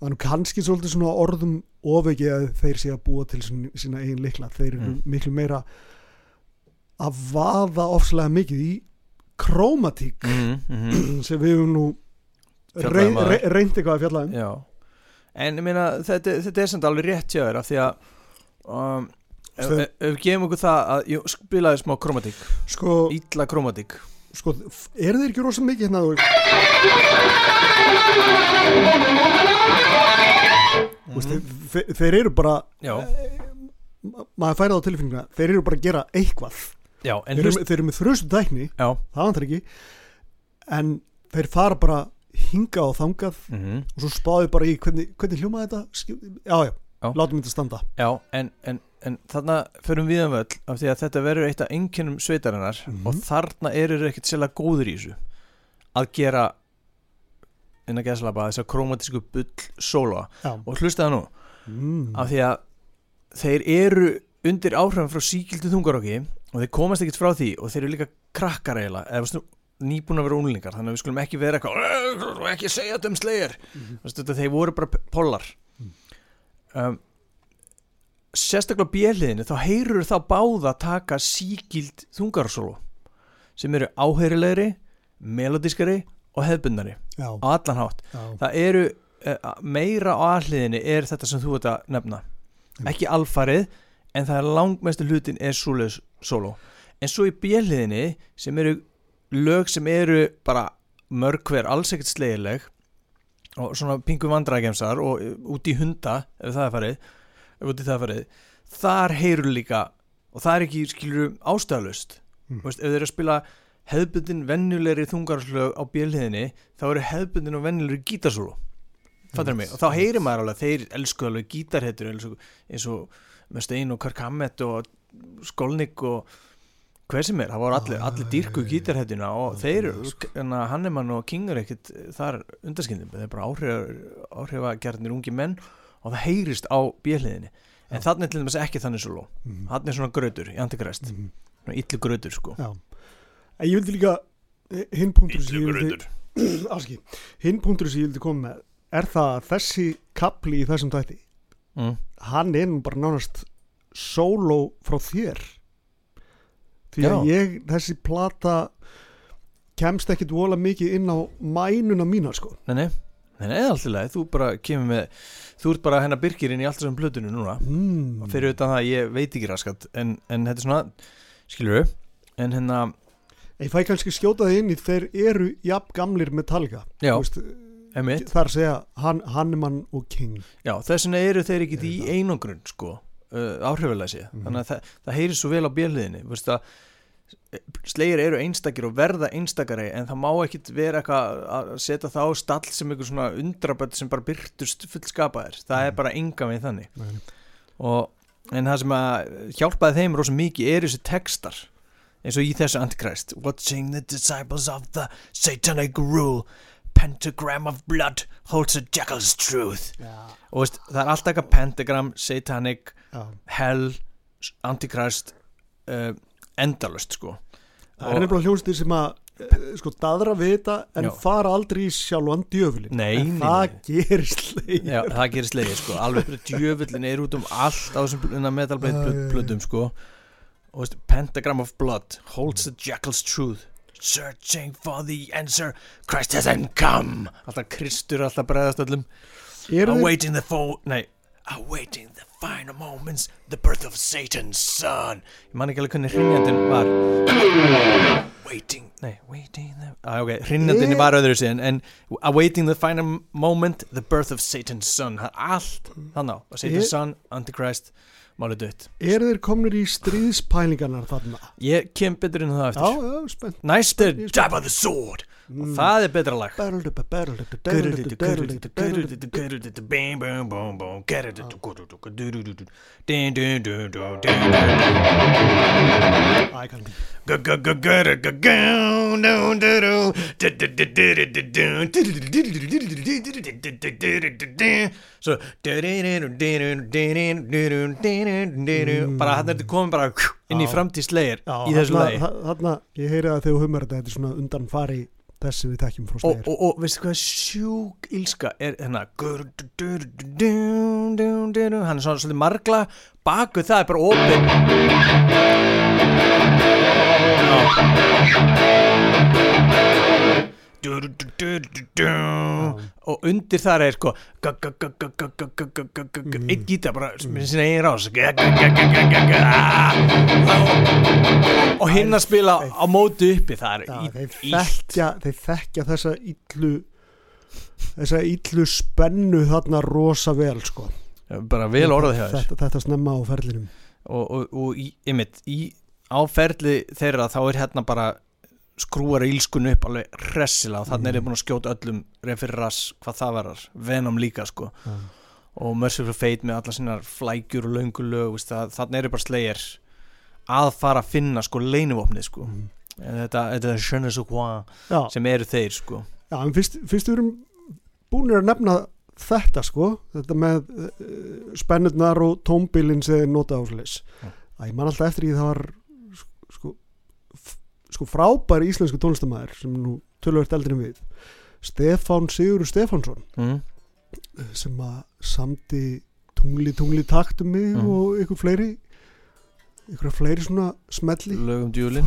og hann kannski svolítið svona orðum ofegi að þeir sé að búa til sín, sína eigin likla þeir eru Mm. miklu meira að vaða ofslega mikið í krómatík Mm. Mm. sem við höfum nú Fjallað rey, um reyndi eitthvað að fjalla um. Já. En ég meina þetta, þetta er samt alveg rétt hjá þér af því að um, ef, Sko- við gefum okkur það að jú, spilaði smá kromatík sko, Ítla kromatík sko, er þeir ekki rosa mikið hérna þú veist, þeir, þeir eru bara. Já, ma- maður færi það á tilfinninguna þeir eru bara að gera eitthvað. Já, þeir eru, þeir eru með þröstum tækni Já. það vantar ekki en þeir fara bara hingað og þangað mm og svo spáði bara í hvernig, hvernig hljómaði þetta Skil- já, já, látum þetta standa Já, en, en, en þarna förum við um öll af því að þetta verður eitt af einkennum sveitarinnar Mhm. og þarna eru þeir ekkert sérlega góður í þessu að gera innan geðslapa þessar kromatísku bull sóla já. og hlusta það nú Mm. af því að þeir eru undir áhrifum frá síkildu þungarokki og þeir komast ekkert frá því og þeir eru líka krakkar eiginlega eða nýbúin að vera úlingar þannig að við skulum ekki vera eitthvað "Eh, og ekki segja þetta um slegir. Mhm. þetta, þeir voru bara pollar. Mm. um, sérstaklega á bjöliðinu þá heyrur þá báða taka síkild þungarsólu sem eru áheyrilegri melodískari og hefbundari á allan hátt. Já, það eru uh, meira á aðliðinni er þetta sem þú ert að nefna. Mm. ekki alfarið en það er langmestu hlutin er svoleiðis solo en svo í bjöliðinni sem eru lög sem eru bara mörg hver alls ekkert slegirleg og svona pingu vandræðgemsar og uh, út í hunda ef það er farið ef út í það er farið þar heyrur líka og það er ekki skilur ástæðalust Mm. Ef þeir eru að spila hefbundin venjulegri þungarslög á bjöliðinni þá eru hefbundin og venjulegri gítarsólu fattur mig, og þá heyrir maður alveg þeir elsku alveg gítarhettur eins og, eins og með Stein og Kirk Hammett og Skolnik og hver sem er, það voru allir, allir dýrku gítarhettuna og þeir, sko. hérna, Hannemann og King er ekkit þar undarskindum, þeir eru bara áhrif, áhrifagjarnir ungi menn og það heyrist á bjöliðinni en Já. þannig er til dæmis ekki þannig svo ló Mhm. þannig er svona grötur í antikrest Mhm. svona illu grötur sko Já. En ég vildi líka hinn punktur sem ég vildi hinn punktur sem ég vildi koma með er það að þessi kapli í þessum tætti mm. hann er nú bara nánast sóló frá þér því að Já. ég, þessi plata kemst ekkit vola mikið inn á mænuna mína sko. Nei, nei, nei, leið þú bara kemur með, þú ert bara hennar byrkirinn í allt þessum plötunum núna. Mm. fyrir utan það, ég veit ekki raskat en, en þetta er svona, skilur við en hérna, ég fæ kannski skjóta það inn í þeir eru jafn gamlir Metallica. Já, veist, emitt þar að segja Han, Hannemann og King. Já, þess vegna eru þeir ekki í einangrun sko, uh, áhrifalæsi Mhm. þannig að það, það heyrir svo vel á björliðinni veist að slegir eru einstakir og verða einstakari en það má ekkit vera eitthvað að setja það á stall sem einhver svona undraböld sem bara byrtust fullskapaðir það er Mhm. bara enga við þannig Nei. og, en það sem að hjálpaði þeim rosa mikið er þessi textar eins og í þessu Antichrist Watching the disciples of the satanic rule Pentagram of blood holds a jackal's truth Já, og veist, það er alltaf eitthvað pentagram, satanic já. hell, Antichrist uh, endalust sko það er nefnilega hljónstir sem að eh, sko daðra við þetta en Já. fara aldrei í sjálfan djöfulin Nei, en nei, það nei. gerist leið Já, það gerist leiði sko, alveg djöfullin er út um allt á þessum Æ, æ, æ. plötum sko og veist, pentagram of blood holds the jackal's truth searching for the answer Christ hasn't come alltaf Kristur alltaf bregðast öllum er þeir, awaiting the fo nei, awaiting the final moments the birth of Satan's son. Ég man ekki alveg hvernig hrinjandinn var. Waiting, nei, waiting the, ah, ok, hrinjandinn Ég- var öðru síðan en awaiting the final moment the birth of Satan's son, það er allt þannig á, Satan's Ég- son, Antichrist málið dött, er þeir komnir í stríðspælingarnar þarna? Ég kem betur inn á það já, eftir já, spennt. Næst er Jab of the Sword og Mm. það er betra lag. Svo bara hann er þetta komin bara inn í framtíðslegir í þessu lagi ég heyri að þegar humar þetta þetta er svona undan fari þessi við tekjum frá og, slegir og, og veistu hvað sjúk ílska er hérna? Hann er svona svolítið margla. Baku það er bara opið og undir þar er sko einn gítar bara með sinna eigin rás og hinn að spila á móti uppi er þeir, þekkja, þessa illu þessa illu spennu þarna rosa vel sko. bara vel orðað hjá þér þetta, snemma á ferlinum og, í, einmitt, í áferli þeirra þá er hérna bara skrúar ílskun upp alveg hressilega og þannig er ég búin að skjóta öllum rass hvað það varar, Venom líka sko. Já. og Merciful Fate með alla sinnar flækjur og löngu lög veist, það, þannig er bara slegir að fara að finna sko leinuvopnið sko. Mm. Þetta, þetta er sais quoi Já, sem eru þeir sko. Já, en fyrst, fyrst við erum búinir að nefna þetta sko, þetta með uh, spennurnar og tómbilin sem þeir nota á slis að ég man alltaf eftir því það var sko frábæri íslensku tónlistamæður sem nú tölvöld eldri en við Stefán Sigurður Stefánsson mm. sem að samdi tungli tungli taktum mig Mm. og ykkur fleiri ykkur fleiri svona smelli lögum djúlin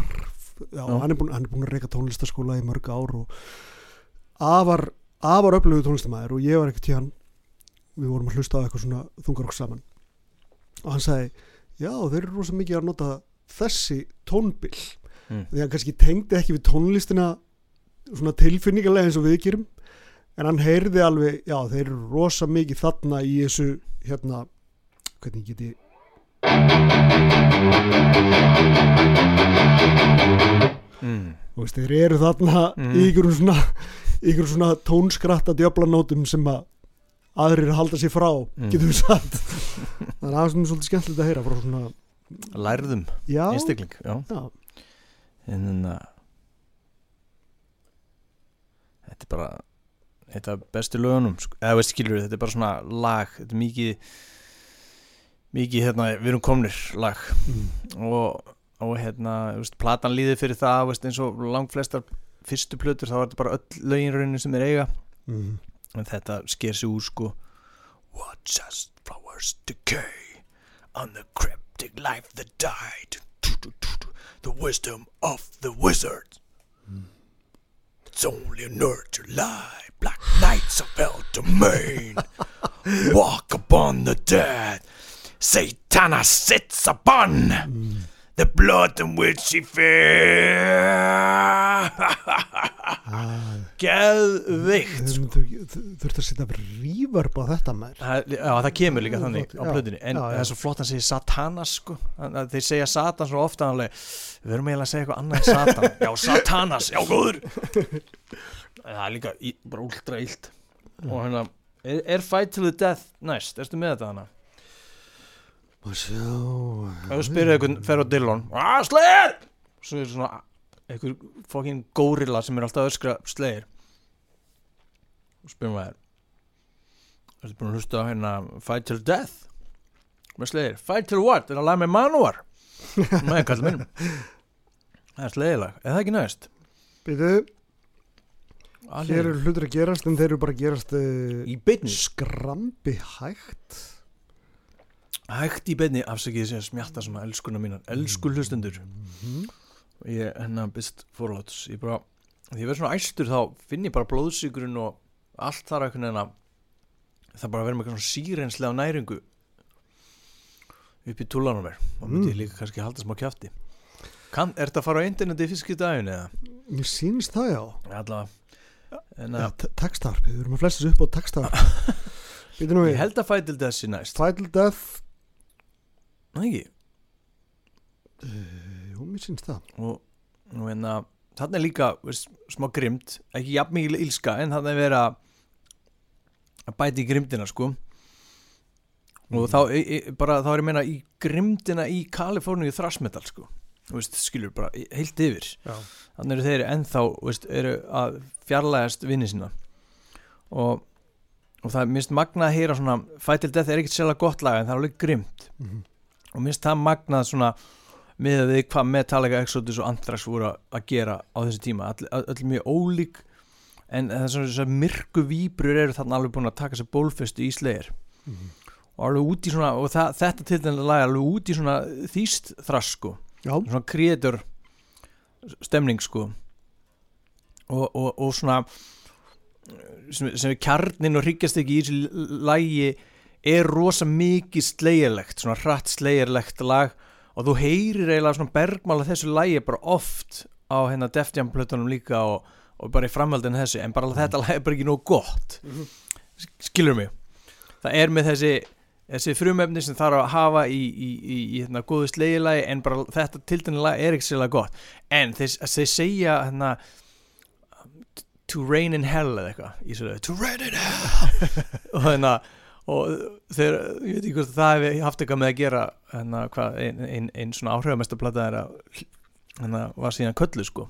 já, Já. Hann, er búin, hann er búin að reyka tónlistaskóla í mörg ár og afar, afar öflugu tónlistamæður og ég var ekkert tíðan við vorum að hlusta á eitthvað svona þungarokk saman og hann sagði já þeir eru rosa mikið að nota þessi tónbil Mm. því hann kannski tengdi ekki við tónlistina svona tilfinningarlega eins og við gerum en hann heyrði alveg já þeir eru rosa mikið þarna í þessu hérna hvernig get ég mm. Þú veist, þeir eru þarna Mm. í ykkur svona, ykkur svona tónskratta djöflanótum sem að aðrir halda sér frá Mm. getum við sagt það er aðeins svolítið skemmtilegt að heyra frá svona, lærðum einstakling já. já, en þannig að þetta er bara þetta er bestu lögunum sko. eða veist skilur þetta er bara svona lag þetta er mikið mikið hérna, við erum komnir lag mm. og, og hérna, veist, platan líði fyrir það veist, eins og langflestar fyrstu plötur þá er þetta bara öll lögin raunin sem er eiga Mm. en þetta sker sig úr sko Watch as flowers decay On the cryptic life that died The wisdom of the wizard It's only a nerd to lie Black knights of El domain. Walk upon the dead. Satana sits upon. Mm. The blood in which he fear Geðveikt Þau myndu- þau- þurftu að setja reverb á þetta Það, já, það kemur líka þannig á plötunni en það er svo flott að segja Satanas sko. Þannig þeir segja Satan svo ofta við verum eiginlega að segja eitthvað annað en Satan. Já, Satanas, já, góður. Það er líka bara últra illt. Og hérna, er, Fight to the Death næst, erstu með þetta hana Má sjá ef þú spyrir eitthvað, fer á Dillon. Ah, Slayer svo er svona eitthvað fokkin górilla sem er alltaf að öskra Slayer og spyrir maður ertu búin að hlusta á hérna Fight the Death? Með Slayer, Fight the what, er það lag með Manowar með kallum minnum. Það er Slayer-lag, er það ekki næst? Býtu, hér eru hlutur að gerast en þeir eru bara að gerast uh, í beinni skrambi hægt hægt í beinni, afsakið þessi að smjatta svona elskuna mínar, elsku hlustundur Mhm. ég hennar byrst forláts ég bara, því ég verð svona æstur þá finn ég bara blóðsíkurinn og allt þar einhvern veginn að það bara verður með eitthvað svona sírenslega næringu upp í túlanum mér. Og myndi ég Mm. líka kannski halda smá kjafti. Kan, er þetta að fara á interneti fyrst í daginn eða? Mér sýnst það já. Allavega en ja, að, Textarp, við erum að flesta þessu upp á nú ég held að fætil þessi næst. Final Death Nei, ekki. Uh, Jú, mér sýnst það. Og, og að þarna er líka veist, smá grimt, ekki jafn mikil ílska en þarna er verið að að bæti í grimdina sko. Og þá, e, e, bara, þá er ég meina í grimdina í Kaliforníu þrasmetal sko. Veist, skilur bara heilt yfir. Já, þannig eru þeir ennþá veist, eru að fjarlægast vinni sína. Og, og það er minnst magnað að heyra svona Fight Till Death er ekkert sérlega gott lag en það er alveg grimt. Mhm. Og minnst það magnað svona með við hvað Metallica, Exodus og Anthrax voru að- gera á þessi tíma. Öll, öll mjög ólík en þessar myrku víbrur eru þarna alveg búin að taka sér bólfestu í slegir Mhm. og alveg út í svona og það, þetta til þennan lag er alveg út í svona þýst þrass sko. Já, svona kreator stemning sko. Og, og, og svona sem, sem er kjarnin og hryggjast ekki í þessu lægi er rosa mikið slegjarlegt svona hratt slegjarlegt lag og þú heyrir eiginlega svona bergmála þessu lægi bara oft á hérna Def Jam plötunum líka og, og bara í framhaldinu þessu en bara þetta lag er bara ekki nóg gott. Mhm. skilur mig? Það er með þessi þessi frumefni sem þarf að hafa í, í, í, í hérna, góðu slegilagi en bara þetta tildinlega er ekki sérlega gott. En þeir, þeir segja hérna to rain in hell eða eitthvað to rain in hell! Og hérna og þeir, ég veit ekki hvort það hefði haft eitthvað með að gera hérna hvað ein, ein, ein svona áhrifamestaplata er að hérna var síðan köllu sko.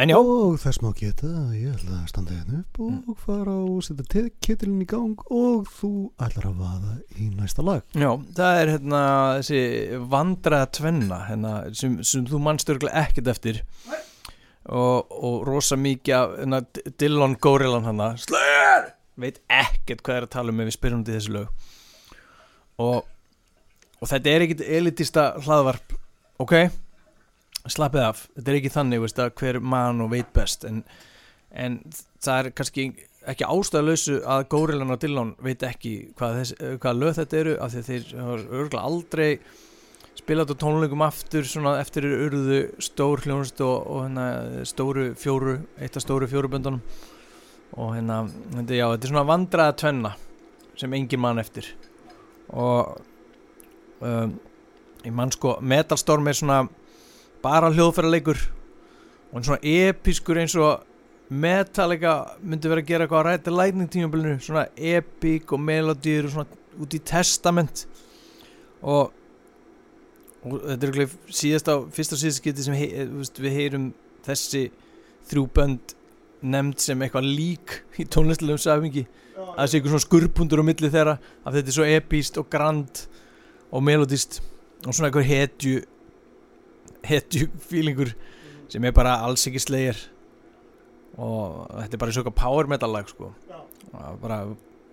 En já, og þess má geta að ég ætla að standa hérna upp og Mm. fara og setja kitilinn í gang og þú ætlar að vaða í næsta lag. Já, það er hérna þessi vandraða tvenna hérna, sem, sem þú mannst örgulega ekkert eftir. Og, og rosa mikið af hérna, Dillon Górilan hana Slayer! Veit ekkert hvað er að tala um ef við spyrjum til þessu lög. Og, og þetta er ekkert elitista hlaðvarp ok, slappið af. Þetta er ekki þannig veist, að hver mann og veit best. En, en það er kannski ekki ástæðalausu að Górilan og Dillon veit ekki hvað, þess, hvað lög þetta eru af því að þeir hafa örgulega aldrei spilað á tónleikum aftur eftir urðu stór hljónust og, og hérna stóru fjóru eitt af stóru fjóru böndunum og hérna, já, þetta er svona vandraða tvenna sem engin mann eftir. Og um, ég mann sko Metalstorm er svona bara hljóðfæraleikur og hann er svona episkur eins og Metallica myndi vera að gera eitthvað á ræta lightning tímabilinu. Svona epic og melodýr og svona út í testament. Og, og þetta er örugglega síðast á fyrst og síðast geti sem hei, við heyrum þessi þrjú bönd nefnd sem eitthvað lík í tónlistilegum safingi að það sé eitthvað svona skurpundur á milli þeirra að þetta er svo epíst og grand og melodist og svona eitthvað hetju hetju fílingur sem er bara alls ekki slegir. Og þetta er bara svona power metal lag sko. Og, bara,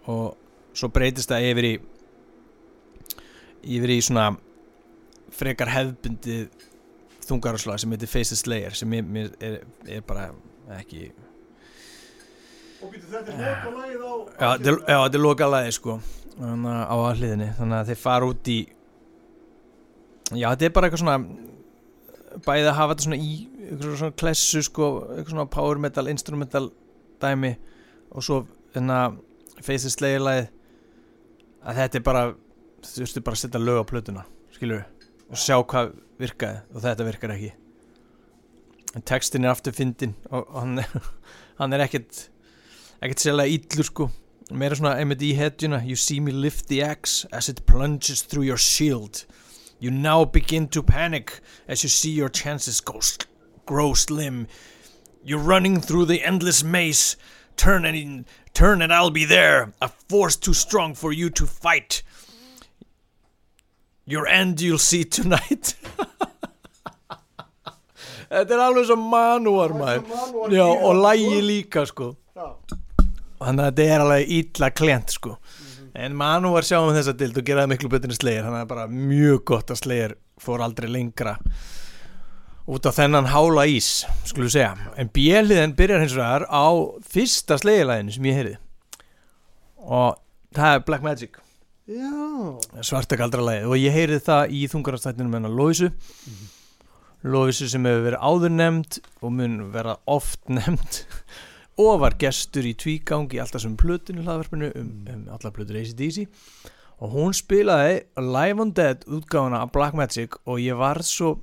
og svo breytist það yfir í yfir í svona frekar hefbundið þungararslag sem heitir Face the Slayer sem er, er, er bara ekki Og býtu þetta er loka lagið á Já, þetta er- já, þetta er loka lagi sko á aðliðinni þannig að þeir fara út í já, þetta er bara eitthvað svona bæði að hafa þetta svona í eitthvað svona klessu sko eitthvað svona power metal, instrumental dæmi. Og svo þennan Faces Slayer lagið. Að þetta er bara þú veist bara að setja lög á plötuna skilur og sjá hvað virkaði og þetta virkar ekki. En textin er aftur fyndin og, og hann, hann er ekkert ekkert sérlega illur sko. Meira svona einmitt í hetjuna you see me lift the axe as it plunges through your shield. You now begin to panic as you see your chances go sl- grow slim. You're running through the endless maze turn and in, turn and I'll be there a force too strong for you to fight. Your end you'll see tonight. Þetta er alveg svo manúar maður. Já, og lægi líka sko Þannig að þetta er alveg illa klent sko. En manúar sjáum þessa dild og gera það miklu betur en slegir Þannig að er bara mjög gott að slegir fór aldrei lengra Út á þennan hála ís, skulum segja. En bjeliðin byrjar hins vegar á fyrsta slegilæðinu sem ég heyrði. Og það er Black Magic. Já. Svartakaldra lagið. Og ég heyrði það í þungarastættinum hennar Lóisu Lóisu sem hefur verið áður nefnd og mun vera oft nefnd og var gestur í tvígang í alltaf sem plötinu hlaðverfinu um, um allar plötur ACDC og hún spilaði Live on Dead útgáfuna af Black Magic og ég var svo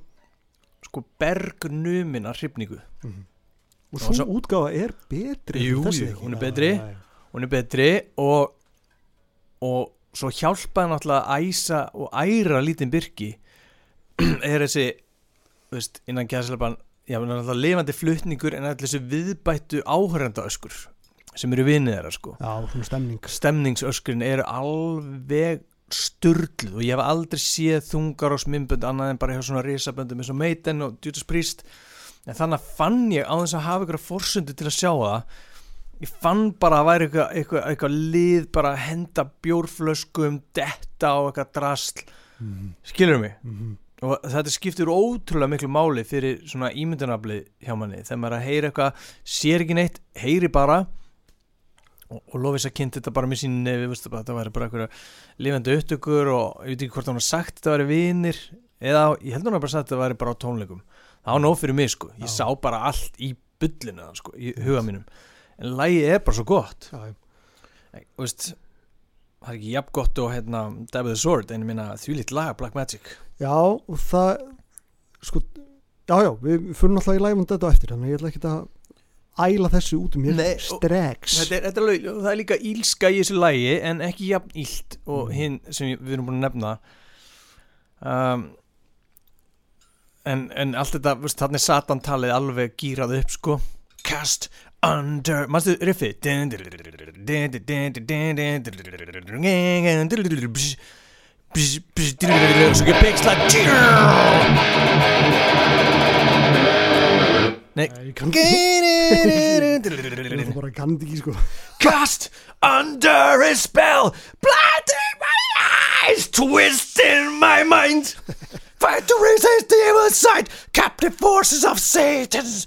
sko bergnumin af hrifningu. Og Og svo svo- útgáfa er betri Jú, jú, hún er betri. já, já. hún er betri og og svo hjálpaði náttúrulega að æsa og æra lítinn byrki er þessi þú veist, innan gæðslepan já, náttúrulega lifandi flutningur en allir þessi viðbættu áhörenda öskur sem eru vinið þeirra sko. Já, svona stemning. Stemningsöskurinn eru alveg sturgluð og ég hef aldrei séð þungar og smimbönd annað en bara hjá svona risaböndum eins og Maiden og Judas Priest. En þannig fann ég á þess að hafa ykkur forsundi til að sjá það ég fann bara að væri eitthvað, eitthvað, eitthvað lið bara að henda bjórflöskum detta á eitthvað drasl. Mm. skilur mig? Mm. Og þetta skiptir ótrúlega miklu máli fyrir svona ímyndunafli hjá manni. Þegar maður er að heyra eitthvað sér ekki neitt, heyri bara og, og lofis að kynnt þetta bara með sín nefi, þetta væri bara eitthvað lifandi upptökur og ég veit ekki hvort hann har sagt þetta væri vinir eða ég held hann bara sagt þetta væri bara á tónleikum. Það var nóg fyrir mig sko, ég Já. sá bara allt í bullinu sko, í huga mínum. En lagið er bara svo gott. Þú veist það er ekki jafn gott og hérna Dab with the Sword en ég meina því lít laga Black Magic. Já, og það sko, já, já, við fyrir náttúrulega í læfum þetta eftir, þannig að ég ætla ekki að æla þessu út um mér strex þetta er, þetta er, það er líka ílska í þessu lægi en ekki jafn ílt og Mm. hinn sem við erum búin að nefna. Um, en, en allt þetta þannig Satan talið alveg gýrað upp sko. Cast under mannstu riffið og svo ekki pixla Nei Nei, ég kann ég það bara kann þetta ekki sko Cast under a spell, blinding my eyes, twisting my mind. Fight to resist the evil sight, captive forces of Satan's,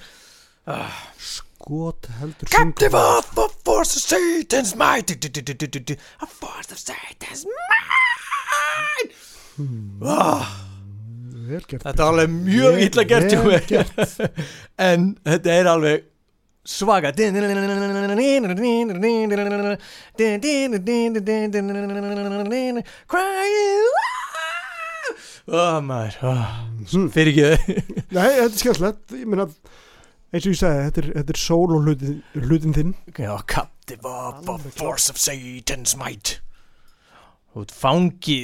Skot heldur captive of the forces of Satan's might, a force of Satan's might. Ah, Vel gert þetta er alveg mjög illa gert gert. en þetta er alveg svaka ó, Hmm. fyrir ekki Nei, þetta er skemmtilegt. Ég meina, eins og ég segi, þetta er, þetta er solo hlutin, hlutin þinn. Já, captive of klart. force of Satan's might. Þú ert fangi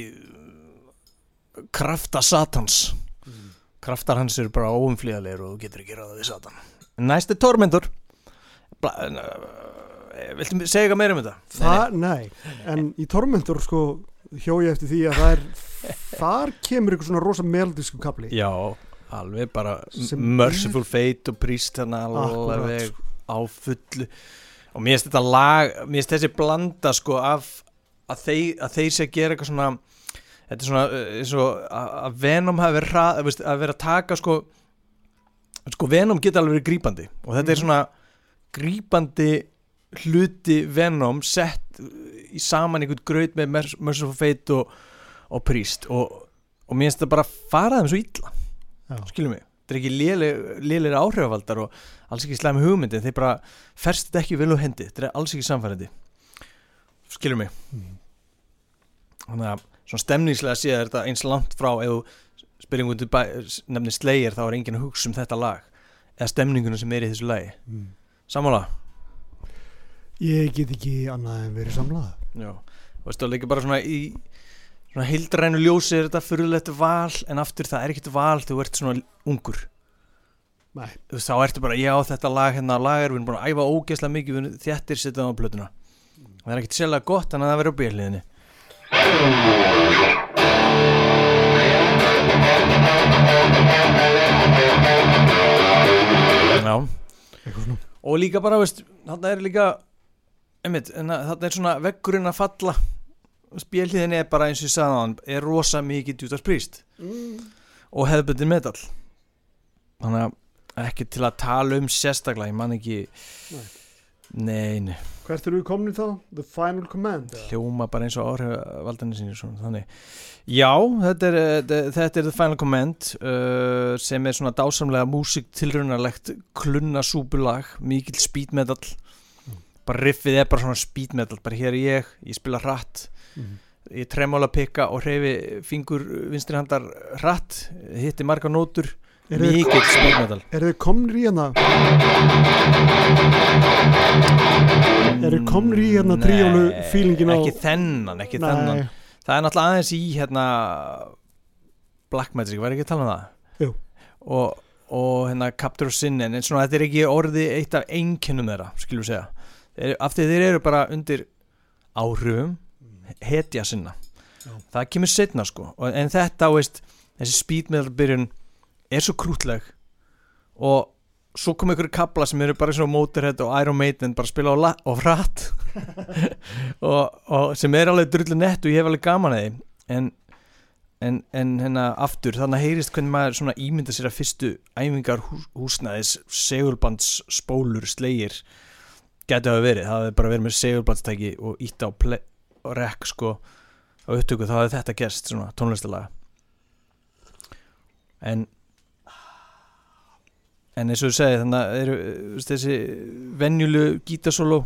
krafta Satans. Kraftar hans eru bara óumflýðalegir og þú getur ekki ráða við Satan. Næsti tormentor. Bla, uh, Viltu segja eitthvað meira um þetta? Það, nei, en í Tormentor sko hjó ég eftir því að það er þar kemur ykkur svona rosa meldisku kapli Já, alveg bara Merciful Fate og Priest alveg á fullu. Og mér finnst þetta lag mér finnst þessi blanda sko af að þeir, að þeir sé að gera eitthvað svona þetta er svona eins og að Venom hafi verið að vera að taka sko sko Venom geta alveg verið grípandi. Og þetta er Mhm. svona grípandi hluti Venom sett í saman einhvern graut með Mer- Merciful Fate og, og Priest. Og, og mér finnst þetta bara fara þeim svo illa. Skilum mig, þetta er ekki lélir áhrifavaldar og alls ekki slæmi hugmyndi þeir bara ferst þetta ekki vel úr hendi þetta er alls ekki samfærandi skilum mig Mhm. þannig að svona stemningslega sé er þetta eins langt frá ef til nefnir Slayer þá er enginn að hugsa um þetta lag eða stemningunum sem er í þessu lagi Mm. sammála? Ég get ekki annað en verið samlað Já, og veistu, líka bara svona í svona heildrænu ljósi er þetta fyrirlegt val en aftur það er ekkert val þegar þú ert svona ungur. Nei, þú veist, þá ertu bara, já þetta lag hérna lagar, við erum búin að æfa ógeðslega mikið við þjættir setjað á plötuna. Það er ekkert sérlega gott en að það verður á bjöliðinni Já. Og líka bara, veist, þarna er líka einmitt, þarna er svona veggurinn að falla spjölliðinni er bara eins og ég sagði á hann er rosa mikið Judas Priest mm. og hefðbundin metal. Þannig að ekki til að tala um sérstaklega, ég man ekki Nei. nei, nei, Hvert eru við komin þá? The Final Command hljóma bara eins og áhrifvaldarnir sinni svona, þannig. Já, þetta er, þetta- er The Final Command uh, sem er svona dásamlega músík tilraunarlegt klunnasúpulag mikill speed metal. Bara riffið er bara svona speed metal bara hér er ég, ég spila hratt Mhm. ég tremóla pikka og hreyfi fingur vinstri handar hratt hitti marga nótur Eru þið, mikill speed metal eru þið komnir í hérna Eru þið komnir í hérna tríónu feelingin á ekki þennan, ekki þennan Nei, það er náttúrulega aðeins í hérna Black Magic, var ekki að tala um það? Jú. og, og hérna Capture of Sin en svona þetta er ekki orði eitt af einkennum þeirra, skilur við segja af því þeir eru bara undir áhrifum hetja sinna. Já. það kemur setna sko. En þetta, veist, þessi speed metal byrjun er svo krútleg og svo kom einhverju kabla sem eru bara svona Motorhead og Iron Maiden bara að spila á, á rætt og, og sem er alveg drullu nett og ég hef alveg gaman að því. En, en, en hérna aftur þannig að heyrist hvernig maður svona ímynda sér að fyrstu æfingar hús, húsnæðis segulbands spólur slegir gæti hafa verið, það hefði bara verið með segulbandstæki og ítt á play, og rek sko á upptöku þá hefði þetta gerst svona tónlistalega en en eins og þú segir þannig að eru þú þessi venjulu gítasólu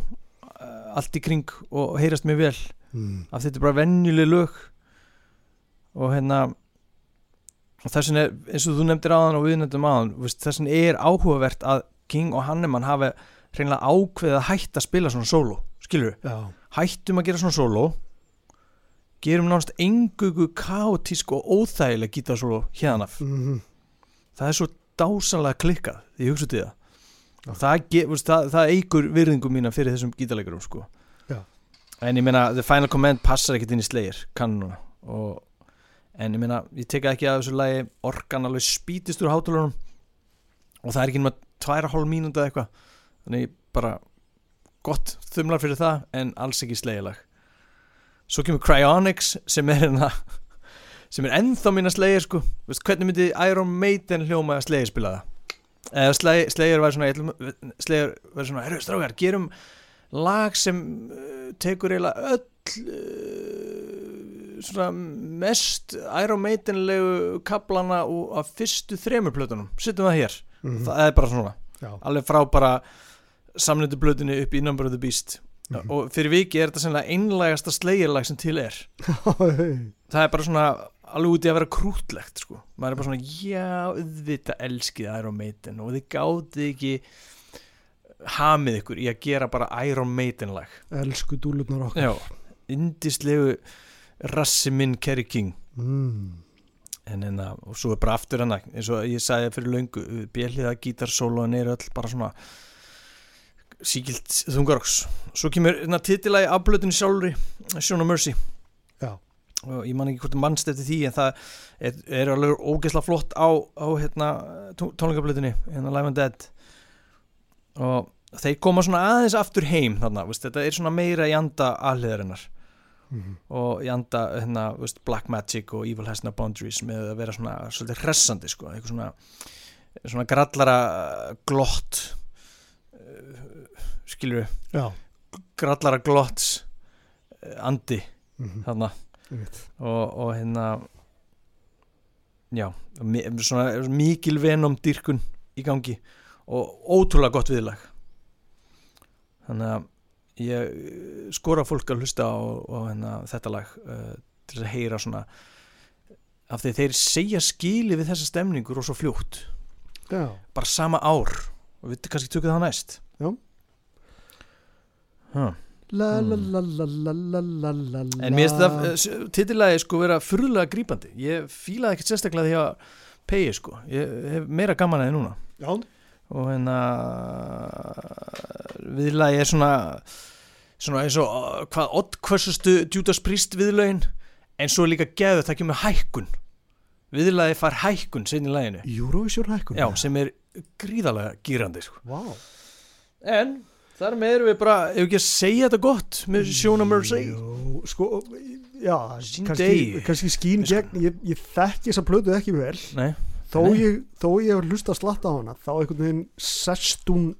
allt í kring og heyrast mér vel. Mm. af þetta er bara venjuleg lög. Og hérna og þess vegna er, eins og þú nefndir áðan og við nefndum áðan, þú veist, þess vegna er áhugavert að King og Hanneman hafi hreinlega ákveðið að hætta að spila svona sóló skilur við, Já, hættum að gera svona sóló gerum nánast engugu kaotísk og óþægileg gítarsóló hérna mm það er svo dásanlega klikkað því ég hugsa til það og það, það, það eigur virðingu mína fyrir þessum gítarleikurum sko. En ég meina The Final Command passar ekkert inn í Slayer kannuna og, en ég meina ég teka ekki að þessu lagi orkan alveg spítist úr hátulunum og það er ekki nema tværa hálf mínúta eða eitthvað. Þannig bara gott þumlar fyrir það en alls ekki Slayer-lag svo kemur Cryonics sem er hérna sem er ennþá mín að Slayer sko. Veist, hvernig myndi Iron Maiden hljóma að Slayer spila það? Eða Slayer, Slayer var svona Slayer var svona, herru strákar, gerum lag sem uh, tekur eiginlega öll uh, svona mest Iron Maidenlegu kaplana af fyrstu þremur plötunum. Setjum það hér, mm það er bara svona. Já, alveg frá bara samlindu blöðinu upp í Number of the Beast Mhm. og fyrir viki er þetta sennilega einlægasta slegirlag sem til er það er bara svona alveg úti að vera krútlegt sko. maður er bara svona, já, auðvitað elskið Iron Maiden og þið gáðið ekki hamið ykkur í að gera bara Iron Maiden lag Elsku dúlurnar okkar já, indislegu rassi minn Kerry King mm. en enna, og svo er bara aftur hana eins og ég sagði fyrir löngu bjelliða gítarsóloðan er öll bara svona síkilt þungaroks svo kemur hérna titilagi afblöðinu sjálfri Sjón Mercy Já. og ég man ekki hvort mannst eftir því en það er, er alveg ógeðslega flott á, á hérna, tónleikablöðinu hérna Live and Dead og þeir koma svona aðeins aftur heim þarna, veist, þetta er svona meira í anda aðliðarinnar Mm. og í anda hérna, veist, Black Magic og Evil Has No Boundaries með að vera svona svolítið hressandi sko, eitthvað svona, svona grallara glott skilur við grallara glott uh, andi mm. þarna. Einmitt. og, og hérna já, svona mikil venom dýrkun í gangi og ótrúlega gott viðlag. Þannig að ég eh, skora fólk að hlusta á, á hérna, þetta lag uh, til að heyra svona af því þeir segja skili við þessa stemningur og svo fljótt. Já. Bara sama ár. Og við kannski tökum það næst. Já. Huh. La la la En mér finnst það titilagi sko vera furðulega grípandi. Ég fílaði ekkert sérstaklega því að pegi sko. Ég hef meira gaman að þið núna. Já. Og hérna Viðlagi er svona Svona eins og uh, hvað oddkvörsustu Judas Priest viðlögin En svo er líka geðu það kemur hækkun. Viðlagi far hækkun Sinn í laginu. Eurovision hækkun? Já, sem er gríðalega gýrandi sko. Vá. En þar með erum við bara Ef ekki að segja þetta gott Með Shona Mercy Jú, sko, já, kannski, kannski skín gegn, ég, ég þekki þessa plötu ekki vel. Nei, þó Nei. ég, þó ég hef hlusta að slatta á hana þá einhvern veginn sest hún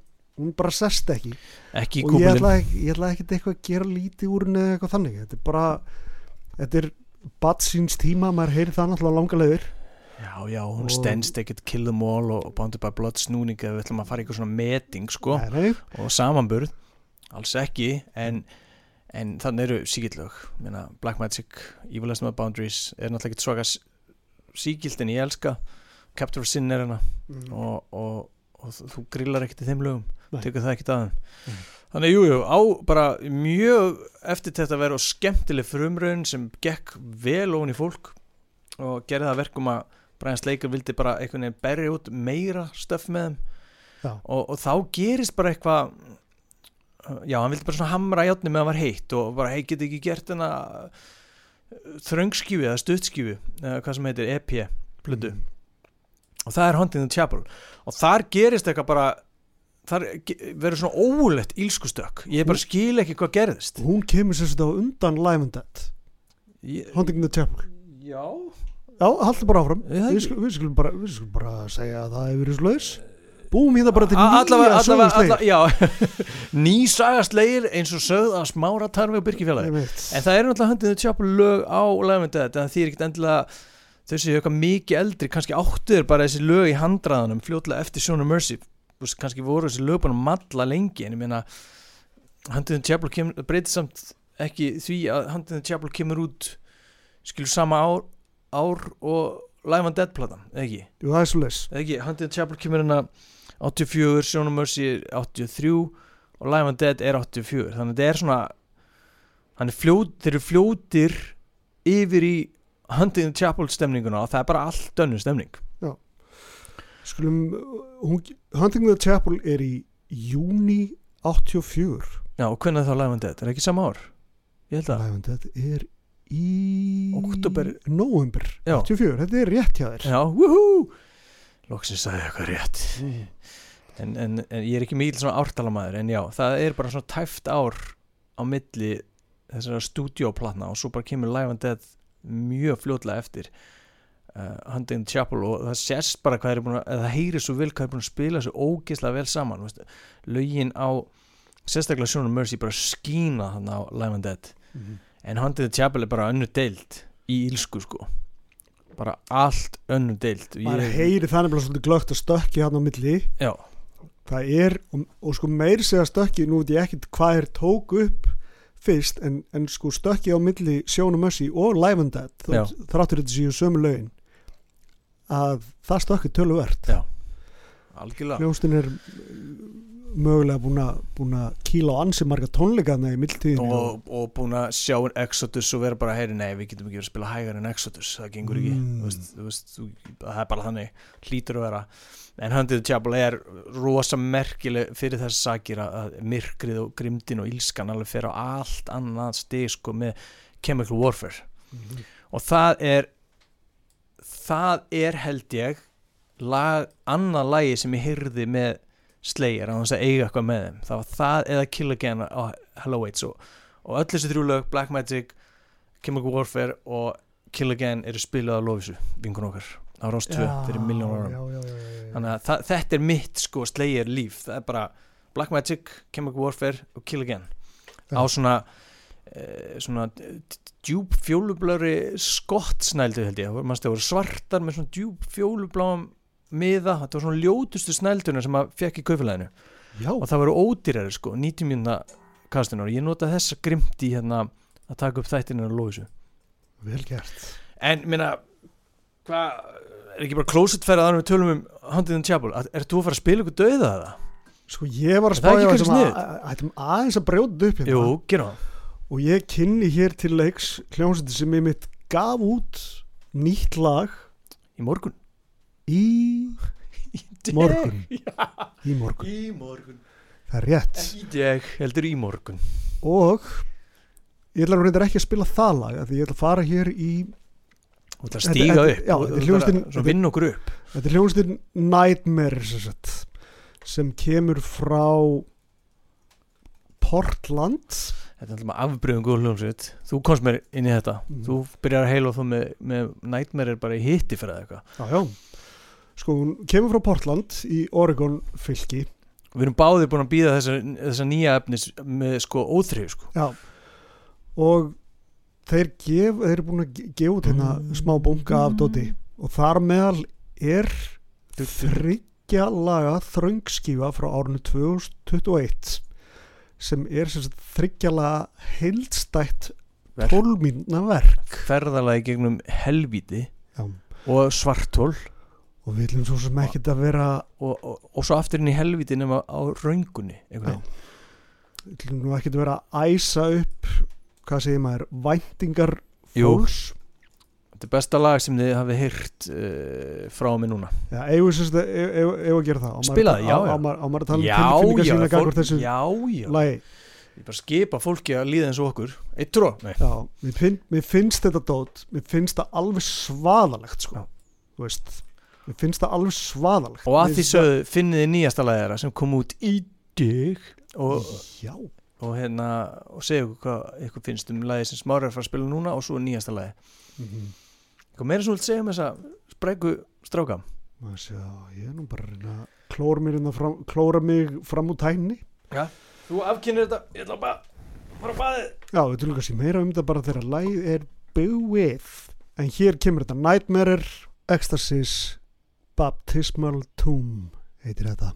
hún bara sest ekki. Ekki og ég ætla, ég ætla ekki eitthvað að gera lítið úr henni eða eitthvað þannig. Þetta er bara þetta er bad síns tíma, maður heyri það náttúrulega langa leiðir Já, já, hún Og- stendst ekkert Kill Them All og Bounded by Blood snúning ef við ætlum að fara í eitthvað svona meting sko. Nei, og samanburð, alls ekki en, en þannig eru síkildlög Meina, Black Magic, Evil Has No Boundaries er náttúrulega ekkert svaka síkild en ég elska. Capture of Sin er hana mm, og, og, og þú- grillar ekkert í þeim lögum. Tekur það ekkert aðeim Nei. þannig jú, jú, á bara mjög eftir þetta að vera og skemmtileg frumraun sem gekk vel ofan í fólk og gerði það að verkum að Brian Slaker vildi bara einhvern veginn berja út meira stöf með þeim. Og, og þá gerist bara eitthvað já, hann vildi bara svona hamra í átni með að hann var heitt og bara, hei, geti ekki gert hennar þröngskífi eða stuttskífi eða hvað sem heitir EP plödu mm, og það er Hunting the Chapel. Og þar gerist eitthvað bara þar verður svona óulegt ílskustök ég bara skil ekki hvað gerðist. Hún kemur sér á undan Live and Dead. Ég, Hunting the Chapel. Já já, haldur bara áfram. Við skulum, við, skulum bara, við skulum bara segja að það hefur verið slaus. Búum hérna bara til nýja já. Ný sagastlegir eins og sögð að smára tarfi og byrkifélagi en það eru náttúrulega Hunting the Chapel lög á Levin Dead en það er ekkert endilega þau séu eitthvað mikið eldri. Kannski áttuður bara þessi lög í handraðanum fljótlega eftir Shona Mercy. Kannski voru þessi lög bara að malla lengi en ég meina the Chapel kemur, breytir samt ekki því að Hunting the Chapel kemur út skilur sama ár, ár og Live and Dead platan, ekki? Jú, það er svo eða ekki, the Chapel kemur hérna 84, Shona Mercy er 83 og Live and Dead er 84 þannig að þetta er svona hann er fljót, þeir eru fljótir yfir í the Chapel stemninguna og það er bara allt önnur stemning. Skulum, hún, Hunting the Chapel er í júni 84 já og hvernig er þá Live and Dead, er ekki sama ár? ég held að, Live and Dead er í Október. november Já. 84, þetta er rétt hjá þér já, woohoo loksins sagði ég eitthvað rétt en, en, en ég er ekki mikil svona ártalamæður en já, það er bara svona tæft ár á milli þessara stúdíóplatna og svo bara kemur Live and Dead mjög fljótlega eftir uh, Hunting the Chapel og það sést bara hvað er búin að, það heyri svo vel hvað er búin að spila svo ógeðslega vel saman veist. lögin á sérstaklega Sjónum Mercy bara skína þannig á Live and Dead en Hunting the Chapel er bara önnur deild í ílsku sko. Bara allt önnur deild. Og maður ég- heyri þannig bara svolítið glögt að stökki hann á milli. Já, það er, og, og sko meir segja stökki, nú veit ég ekkit hvað er tók upp fyrst, en, en sko stökki á milli Sjón og Mössi og Live and Dead, þráttur þetta séu sömu lögin að það stökki töluvert Já. Algjörlega hljónstin er uh, mögulega búin að búin að kýla á ansi marga tónleikaðna í mildtíðinu og, og búin að sjá Exodus og vera bara heyri, nei, við getum ekki verið að spila hægar en Exodus það gengur ekki, Mm. þú veist, þú veist þú, það er bara þannig, hlýtur að vera en Hunted Chapel er rosa merkileg fyrir þess sakir að, að myrkrið og grimdin og ílskan alveg fer á allt annað stig sko með Chemical Warfare Mhm. og það er það er held ég lag, annað lagi sem ég heyrði með Slayer að þess að eiga eitthvað með þeim. Það var það eða Kill Again á Hello Waits og, og öll þessi þrjú lög Black Magic, Chemical Warfare og Kill Again eru spilað á Lófisu vingun okkar á Rás 2 fyrir miljón já. þannig að það, þetta er mitt sko Slayer líf. Það er bara Black Magic, Chemical Warfare og Kill Again. Á svona eh, svona djúb fjólublöri skottsnældu held ég, mannstu það voru svartar með svona djúb fjólubláum miða, þetta var svona ljótustu snælduna sem að fekk í kaufélaginu já, og það voru ódýrari sko, 90 mínuna kastunar og ég nota þessa grimt í hérna að taka upp þættinu og lóðisu vel gert. En minna hvað, er ekki bara closetferð að við tölum um Hunted in Chapel, er, þú að fara að spila ykkur dauða það? sko ég var að spája aðeins að brjóta upp hérna. Jú, gera það. Og ég kynni hér til leiks hljómsætti sem ég mitt gaf út nýtt lag. Í morgun í morgun. Í morgun, í morgun. Það er rétt. Í dag, heldur í morgun. Og ég ætla nú reyndar ekki að spila það lag af því ég ætla að fara hér í og það stíga upp. já, og- þetta er og hljómsveitin- bara- svo vinna okkur upp. þetta er hljómsveitin Nightmare sem, sagt, sem kemur frá Portland. Þetta er alltaf afbreyðum góð hljómsveit. Þú komst mér inn í þetta. Mhm. þú byrjar að heila þú með, með Nightmare er bara í hitti fyrir það eitthvað. Já, já. Sko hún kemur frá Portland í Oregon fylki. Við erum báðir búin að býða þessa, þessa nýja efnis með sko óþrif sko. Já. Og þeir, gef, þeir eru búin að ge- gefa út hérna smá bunga af Dóti og þar meðal er þryggja laga þröngskífa frá árinu 2021 sem er sem sagt þryggja laga heildstætt Verk. tólmínna verk. Ferðalagi gegnum helvíti Já. og svartól og við viljum svo sem ekkert að vera og, og, og svo aftur inn í helvíti nema á raungunni við viljum nú ekkert að vera að æsa upp hvað segir maður, væntingar fólks. Þetta er besta lag sem þið hafið heyrt uh, frá mig núna. Já, eigum við sem sagt eigum eigum að gera það? Á maður- Spila það, já, já. á maður- að tala um tilfinningar sína gagvart þessu já, já. lagi? Ég bara skipa fólki að líða eins og okkur. Eitt tró, mér, finn, mér finnst þetta dót mér finnst það alveg svaðalegt sko. Þú veist mér finnst það alveg svaðalegt. Og að því sögðu finnið þið nýjasta þeirra sem kom út í dig og, og hérna og segja okkur hvað ykkur finnst um lagið sem smári að fara að spila núna og svo nýjasta lagið. Mhm. hvað meira sem þú vilt segja um þessa spræku stráka? Sjá, ég er nú bara að reyna að hérna fram, klóra mig fram úr tækni. Þú afkynir þetta, ég ætla bara fara að baðið Já, við tulum kannski meira um þetta bara þegar lagið er búið en hér kemur þetta. Nightmare Ecstasis Baptismal Tomb heitir þetta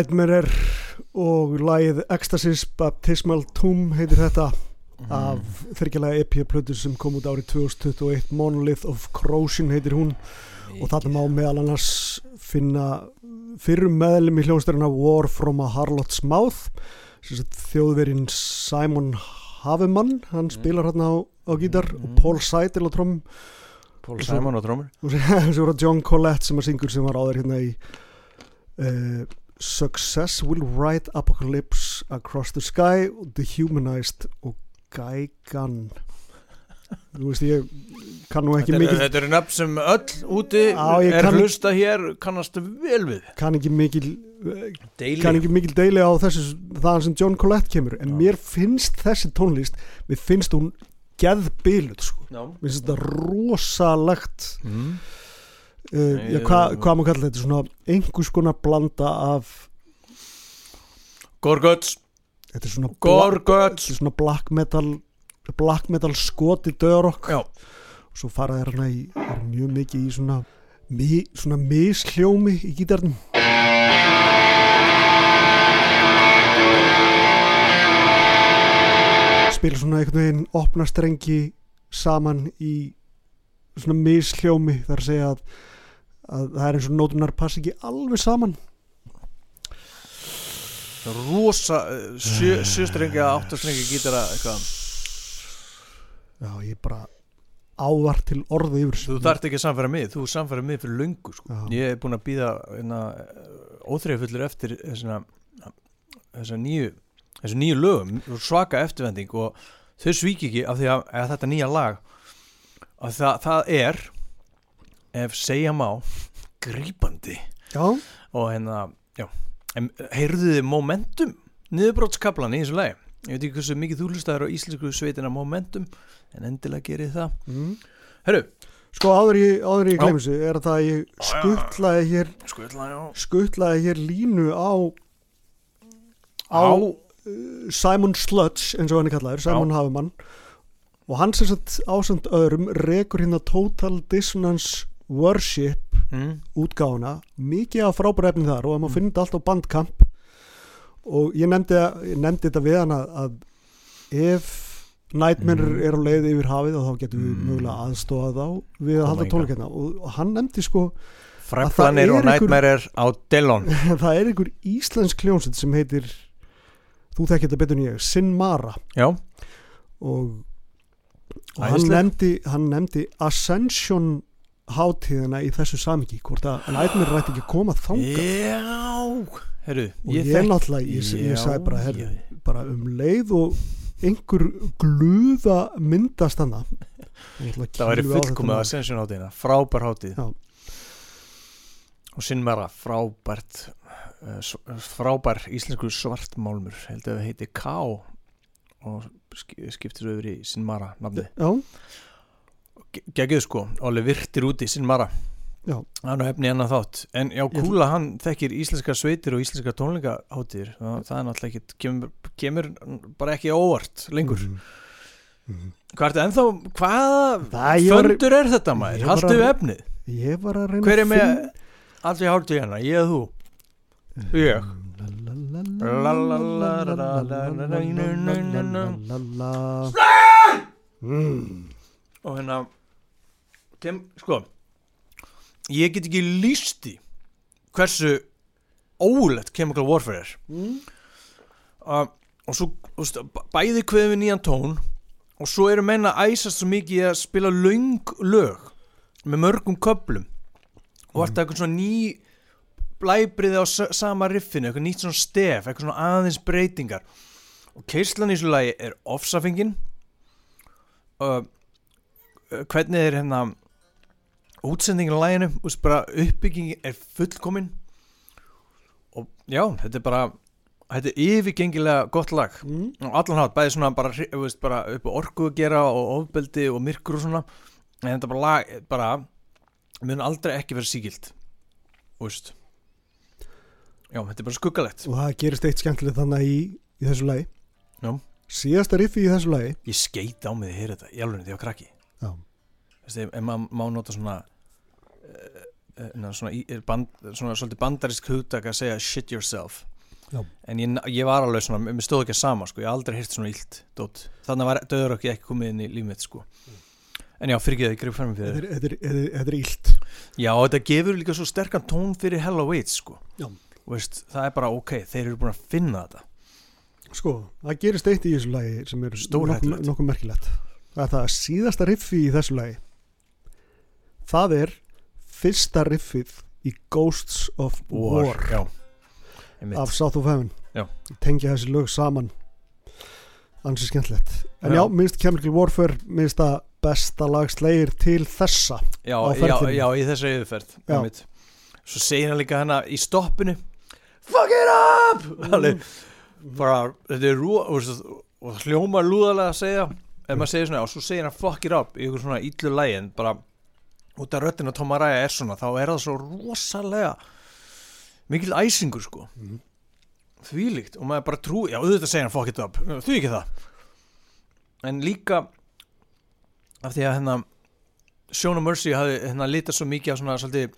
Nightmare og lagið Ecstasis Baptismal Tomb heitir þetta Mhm. af þryggjalega EP plötu sem kom út árið 2021 Monolith of Corrosion heitir hún. Og þarna má meðal annars finna fyrrum meðlum í hljóðstærna War from a Harlot's Mouth þjóðverinn Simon Havemann hann spilar hérna á, á gítar og Mm. Paul Seidel á tromm. Paul Simon og trómur og svo var það John Collette sem að syngur sem var áður hérna í uh, Success will write apocalypse across the sky Dehumanized og Gaigan þú veist ég kann nú ekki Þetta, er- mikið þetta eru nöfn sem öll úti ég er kann- hlusta hér kannast vel við kann ekki mikil Daily kann ekki mikil deili á þessu þaðan sem John Collette kemur en Já. mér finnst þessi tónlist mér finnst hún geðbiluð sko. Mér finnst þetta rosalegt mm. Uh, já, hva, hvað maður kalla þetta? Svona einhvers konar blanda af Gorguts þetta er svona, bla, svona black metal black metal skoti döðrokk Já. og svo fara þeir hana í mjög mikið í svona mi, svona mishljómi í gítarnum. Spila svona einhvern veginn opna strengi saman í svona mishljómi þar að segja að, að það er eins og nótunar passa ekki alveg saman. Rosa uh, sjö, Sjöstrengja, áttastrengja gítara eitthvað. Já ég bara ávart til orði yfir Þú þarft ekki að samfæra mig, þú samfæra mig fyrir löngu sko. Ég er búin að býða óþreyfullur eftir þessuna, þessa nýju þessu nýju lögum, svaka eftirvending og þau svík ekki af því að, að þetta nýja lag að það, það er ef segja má grípandi. Já, og hérna, heyrðu þið momentum niðurbrótskaplan í þessu lagi? Ég veit ekki hversu mikið þú hlustaður á íslensku sveitina momentum en endilega gerið það. Mm. Herru, Sko áður ég, áður glemur sig er það að ég skuttlaði hér skuttlaði hér línu á á, á. uh, Simon Sludge eins og hann er kallaður, Simon Havemann. Og hann sem sagt ásand öðrum rekur hérna Total Dissonance Worship mm. útgáfuna mikið af frábæra efni þar og það má Mm. finna allt á bandkamp og ég nefndi, ég nefndi þetta við hann að, að ef Nightmare Mm. er á leið yfir hafið og þá getum við Mm. mögulega aðstofa þá við að Koma halda hingað. tónleikina og, hann nefndi sko Freflanir er og Nightmare á Dillon það er einhver íslensk hljónsett sem heitir þú þekkir þetta betur en ég, Sin Mara Já, og, og hann, nefndi, hann nefndi Ascension hátíðina í þessu samingi hvort að Nightmare rætti ekki að koma þanga Já Herru, og ég, þekk- náttúrulega, ég, ég Já, sagði bara, herri, já. bara um leið og einhver gluða myndast hana Það væri fullkomið að Ascension hátíðina Frábær hátíð. Já. Og Sinmara, frábært uh, s- Frábær íslensku svartmálmur Held að það heiti K Og sk- skiptir svo yfir í Sinmara nafnið. Já, Geggið sko, alveg virtir úti Sinmara Já. Hann er efni enn þátt En já, Kúla hann þekkir íslenska sveitir og íslenska tónleikaháttíðir það, það er náttúrulega ekki, kemur, kemur bara ekki óvart lengur Mhm. Mhm. Hvað er þetta ennþá, hvaða föndur er þetta maður? Að- efnið Hver er með allir háttíð hérna, ég og þú Ég. Mm. Og hérna kem, Sko Ég get ekki lísti hversu ólegt Chemical Warfare er. Mm. uh, og svo og st- b- bæði kveðum við nýjan tón og svo eru menna að æsast svo mikið að spila löng lög með mörgum köplum og alltaf eitthvað svona ný blæbriði á sama riffinu eitthvað nýtt svona stef, eitthvað svona aðeins breytingar. Og keislan í þessu lagi er ofsafingin uh, uh, hvernig er hérna útsendingin á laginu og bara uppbyggingin er fullkomin. Og já, þetta er bara þetta er yfirgengilega gott lag. Mm. og allan hátt, bæði svona bara, veist, bara upp á orku að gera og ofbeldi og myrkur og svona. En þetta bara lag, bara mun aldrei ekki vera sígilt þú veist. Já, þetta er bara skuggalegt. Og það gerist eitt skemmtilegt þannig í, í þessu lagi. Já. síðasta riffi í þessu lagi. Ég skeit á mig að heyra þetta, í alveg því að krakki. Já. Ef maður má nota svona uh, na, svona, band, svona svolítið bandarisk hugtak að segja shit yourself. Já. en ég, ég var alveg svona, mér stóð ekki að sama sko, ég aldrei heyrt svona illt dót. Þannig var döður ekki ekki komið inn í líf mitt sko. En já, fyrir ekki það, ég greið fram fyrir er, þetta er, illt. Já, þetta gefur líka svo sterkan tón fyrir Hello Waits sko. Veist, það er bara ok, þeir eru búin að finna þetta. Sko, það gerist eitt í þessu lagi sem er nokkuð, merkilegt. Það er það að síðasta riffi í þessu lagi það er fyrsta riffið í Ghosts of War, Einmitt. af South of Heaven. Tengja þessi lög saman. Ansi skemmtilegt. En já, Já. minnst Chemical Warfare minnst það besta lag slegir til þessa já, já, já, í þessari yfirferð svo segir hann líka hana í stoppinu fuck it up! Alveg, bara, þetta er rú og, hljómar lúðalega að segja ef maður segir svona, og svo segir hann fuck it up í ykkur svona illu lægi en bara út af röddina Tom Araya er svona þá er það svo rosalega mikil æsingur sko. Mhm. þvílíkt. Og maður bara trú, já auðvitað segir hann fuck it up. Þú ekki það. En líka af því að Sean of Mercy hafði hérna litað svo mikið af svona svolítið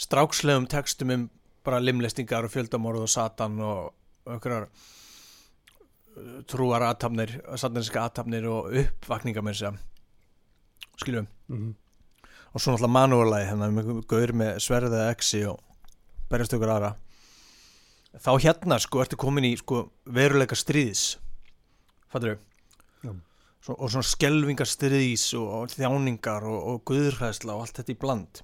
strákslegum textum um bara limlestingar og fjöldamorð og satan og okkur trúar aðtapnir, sataníska aðtapnir og uppvakninga með þess að skiljum mm og svo náttúrulega manúarlagi hérna með gaur með sverðið eða exi og berjast ykkur aðra þá hérna sko ertu komin í sko veruleika stríðis fattur Já. Svo, og svona skelvingar stríðis og, og þjáningar og, og guðurhæðsla og allt þetta í bland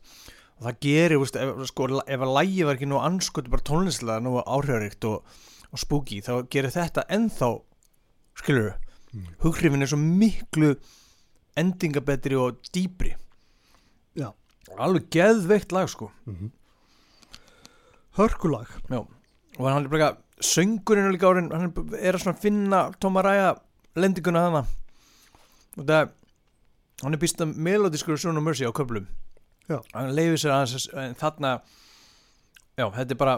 og það gerir, veist, ef, sko, ef að lægi var ekki nú anskotu bara tónlislega nú áhrifaríkt og, og spooky þá gerir þetta ennþá skilur Mm. hughrifin er svo miklu endingabetri og dýpri Já. Alveg geðveikt lag sko -hmm. hörkulag og hann er bara söngurinn er líka árin hann er að finna Tom Araya lendinguna hana og það hann er býst að melodískur svona mercy á köflum Já. hann leifir sér aðeins en þarna já, þetta er bara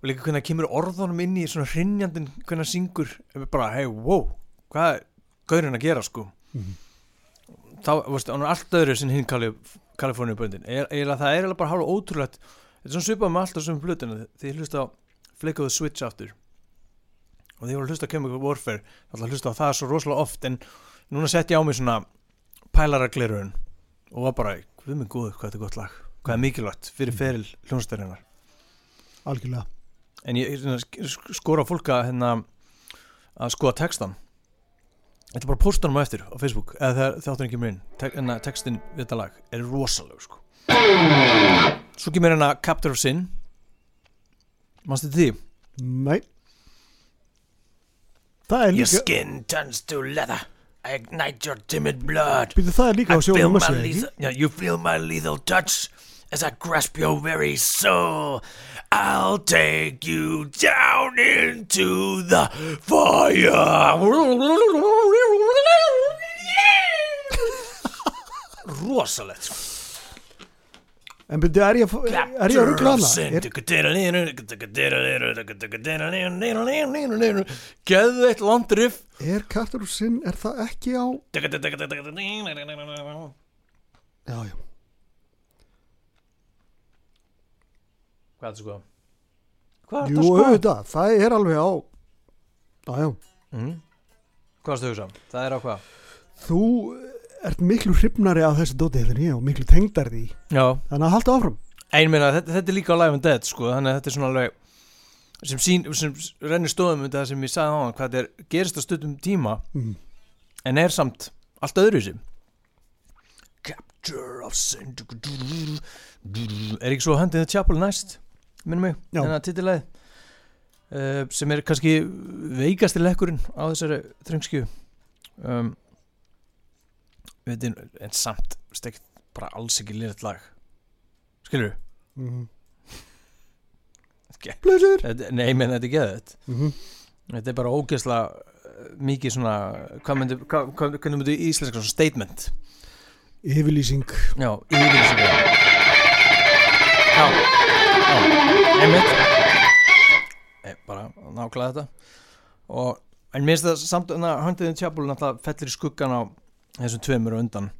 og líka hvernig það kemur orðunum inn í svona hrinjandin hvernig það syngur bara, hey, wow, hvað er gaurinn að gera sko Mhm. þá, veistu, hann er allt öðru sem hinn Kaliforníu böndin er, er, það er bara hálfa ótrúlegt þetta er svona svipað með alltaf sem plötuna því ég hlusta á Flick of the Switch aftur og því ég var að hlusta á Chemical Warfare þá hlusta á það svo rosalega oft en núna sett ég á mig svona pælaraglerun og var bara, við mig góðu hvað þetta er gott lag hvað er mikilvægt fyrir feril hljónstærinar algjörlega en ég skora á fólk að hérna að skoða textan þetta er bara postunum á eftir á Facebook eða þegar þátturinn kemur inn Te en textin við þetta lag er rosaleg sko. svo kemur hérna Captor of Sin mannstu því? nei það er Your líka skin turns to leather I ignite your timid blood Býtu, það er líka á ekki? yeah, you feel my lethal touch as I grasp your very soul. I'll take you down into the fire. Rosalegt sko. en byrju, er ég, er ég að ruggla hana? Er, Geðveitt langt riff er Carter of Sin, er það ekki á já, já, Hvað er þetta sko? Hvað er jú, þetta sko? auðvitað það er alveg á já, já, Mm. Hvað er þetta hugsa? Það er á hvað? þú ert miklu hrifnari af þessi dóti heldur en ég og miklu tengdar því Já, þannig að halda áfram ein meina, þetta, þetta er líka á Live and Dead sko, þannig að þetta er svona alveg sem, sín, sem rennir stóðum um þetta sem ég sagði á hann, hvað þetta er, gerist á stundum tíma mm. en er samt allt öðru sem Capture of Sin er ekki svo Handin the Chapel næst minnum mig, þennan titilæð uh, sem er kannski veikasti lekkurinn á þessari þröngskju um, en, samt stekt bara alls ekki lýrætt lag. Skilur Mm. Ok. Pleasure Þetta- Nei, menn þetta er geðið mm Þetta er bara ógeðslega mikið svona hvernig myndi íslenska svona statement? Yfirlýsing. Já, yfirlýsingar Já, já, einmitt. Bara nákvæða þetta. Og en mér finnst það samt að Hunted in Chapel náttúrulega fellir í skuggan á þessum tveimur á undan.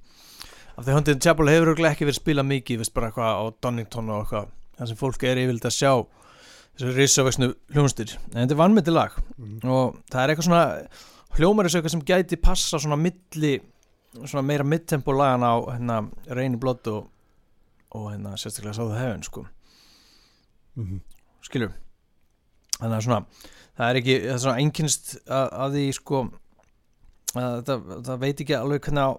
Af því Hunting Chapel hefur ekki verið spilað mikið veist bara eitthvað á Donington og eitthvað þar sem fólk er yfirleitt að sjá þessu risavexnu hljónstir en þetta er vannmyndi lag. Mm. og það er eitthvað svona hljómar þessu eitthvað sem gæti passa svona milli svona meira midtempo lagan á hérna Rainy Blood og, og hérna sérstaklega Sáðu Heaven sko Mm. skilur þannig að svona það er ekki, það er svona einkynst að, að því sko að það, það veit ekki alveg hvernig á,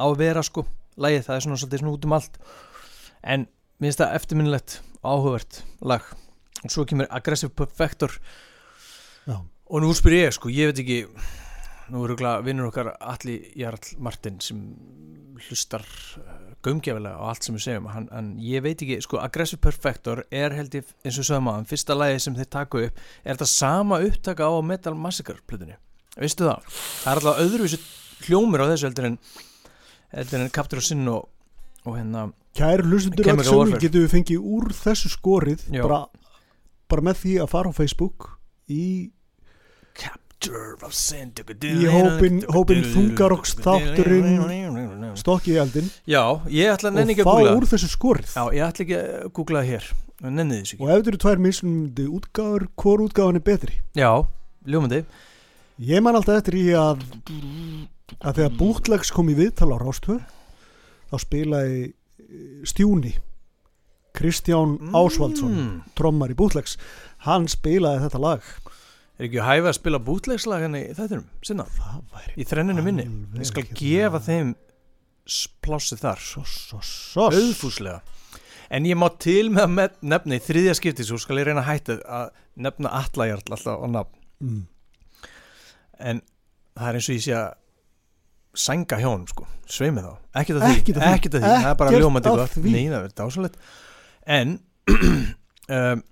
á að vera sko lagið, það er svona svolítið svona út um allt. En mér finnst það eftirminnilegt áhugavert lag. Og svo kemur Aggressive Perfector. Já. og nú spyr ég sko, ég veit ekki nú eru vinnur okkar Alli Jarl Martin sem hlustar uh, gaumgjafilega á allt sem við segjum. Hann, hann, ég veit ekki, sko Aggressive Perfector er held ég, eins og sögum að fyrsta lagi sem þeir taka upp, er þetta sama upptaka á Metal Massacre plötunni? Veistu það, það er alltaf öðruvísi hljómur á þessu heldur en heldur en Capture of Sin og, og hérna Kæri hlustundur sem Warfare. getum við fengið úr þessu skorið bara, bara með því að fara á Facebook í Í hópinn- hópinn Þungarokks þátturinn stokki í eldin Já, ég ætla að nenni og ekki að fá googla. úr þessu skorið. Já, ég ætla ekki að googla það hér. Og ef þetta eru tvær mismunandi útgáður hvor útgáðan er betri? Já, ljómandi. Ég man alltaf eftir í að að þegar bútlegs kom í viðtal á Rástvö þá spilaði eh, Stjúni Kristján Ásvaldsson mm. trommar í bútlegs hann spilaði þetta lag Er ekki að hæfa að spila bútlegslag henni í þættinum, sinna, það væri í þrenninu minni? Ég skal hérna- gefa þeim plássið þar. Svo, svo, svo. Auðfúslega. En ég má til með að nefna í þriðja skipti svo skal ég reyna að hætta að nefna allajarl alltaf á nafn. Mm. en það er eins og ég sé að sænga hjá honum sko, sveimi þá. Ekkert að því, Ekkert að því. ekkert að því. það er bara ljómandi gott. því. nei, það er dásalegt en um,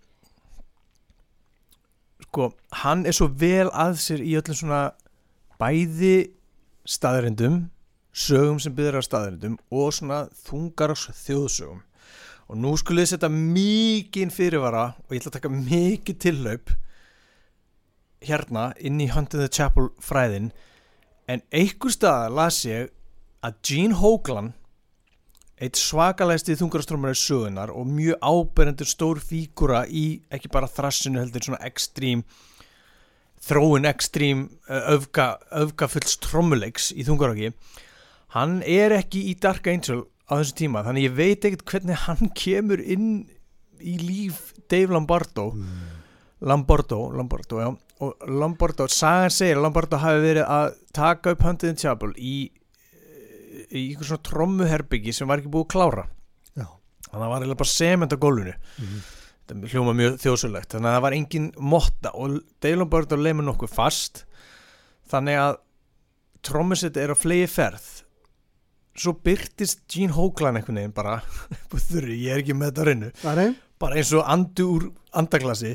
sko, hann er svo vel að sér í öllum svona bæði staðarindum sögum sem byrjar á staðarindum og svona þungarás þjóðsögum. Og nú skulle þið setja mikið fyrirvara og ég ætla að taka mikið tillaup hérna inn í Hunt in the Chapel fræðin en einhver staðar las ég að Gene Hoglan eitt svakalæsti þungarastrómar í sögunar og mjög áberendur stór fígura í ekki bara þrassinu heldur svona ekstrím þróun ekstrím öfga, öfgafulls trommuleiks í þungaraki hann er ekki í Dark Angel á þessu tíma þannig ég veit ekkert hvernig hann kemur inn í líf Dave Lombardo. Lombardo, Lombardo, já. Og Lombardo, sagan segir Lombardo hafi verið að taka upp Hunted in Chapel í í einhver svona trommuherbyggi sem var ekki búið að klára. Já. þannig að það var eiginlega bara sement á gólfinu. Mhm. þetta hljóma mjög þjóðsöglegt þannig að það var engin motta og Dave Lombardo leimur nokkuð fast. Þannig að trommusett er á flegi ferð svo byrtist Gene Hoglan einhvern veginn bara þurri, ég er ekki með þetta reynu bara eins og andu úr andaglasi.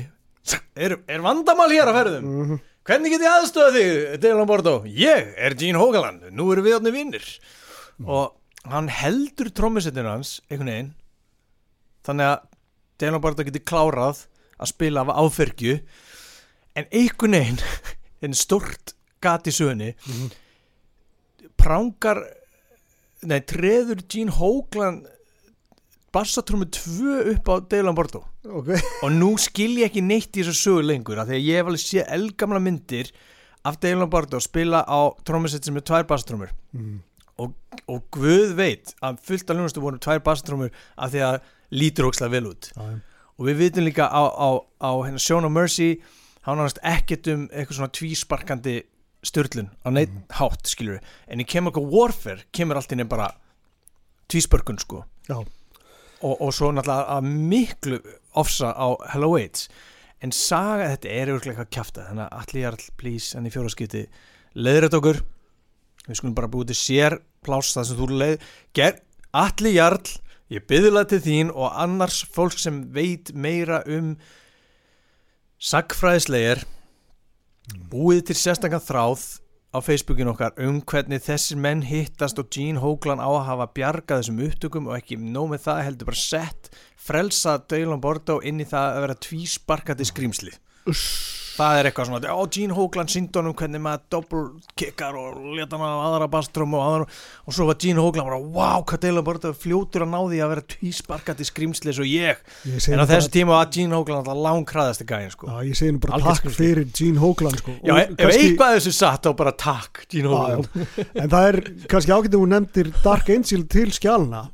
Er, er vandamál hér að ferðum? Mhm. hvernig get ég aðstöða þig, Dave Lombardo ég er Gene Hoglan, nú erum við átni vinnir og hann heldur trommusettinu hans einhvern veginn. Þannig að Dave Lombardo geti klárað að spila af áfergju. En einhvern veginn en stort gat í sögunni Mhm. prangar nei, treður Gene Hoglan bassatrúmi 2 upp á Dave Lombardo ok. Og nú skil ég ekki neitt í þessu sögu lengur af því að ég hef alveg séð eldgamla myndir af Dave Lombardo spila á trómusett sem er tvær basstrúmur Mhm. Og Guð veit að fullt af ljónustu voru tvær basstrúmur af því að lítur ókslega vel út. Já. og við vitum líka á, á, á hérna Shown of Mercy hann nánast ekkert um eitthvað svona tvísparkandi störlun á neitt hátt skilur en í Chemical Warfare kemur allt inn bara tvísparkun sko. Og, og svo náttúrulega að miklu ofsa á Hello AIDS. En saga þetta er örglega eitthvað kjafta þannig að allir please en í fjóraskipti leiðrætt okkur. Við skulum bara búið til sér pláss það sem þú leið ger, allir jarl ég byðla til þín og annars fólk sem veit meira um sagfræðislegir búið til sérstakann þráð á Facebookin okkar um hvernig þessir menn hittast og Gene Hoglan á að hafa bjargað þessum upptökum og ekki nóg með það heldur bara sett frelsa Deilan Bordo inn í það að vera tvísparkandi skrýmsli Uss. Það er eitthvað svona, ó, Gene Hoglan síndi honum hvernig maður doppel kickar og leta hann á aðra bastrum og aðra og svo var Gene Hoglan bara, wow, hvað deila bara þetta fljótur að ná því að vera tvísparkandi skrýmsli eins og ég, Ég en á þessu tíma var Gene Hoglan alltaf langkraðasti gæðin sko. Já, ég segi nú bara Algjört takk fyrir Gene Hoglan sko. Já, ef kannski- eitthvað þessu satt þá bara takk Gene Já, Hoglan já. En það er kannski ágætið hún nefndir Dark Angel til skjálna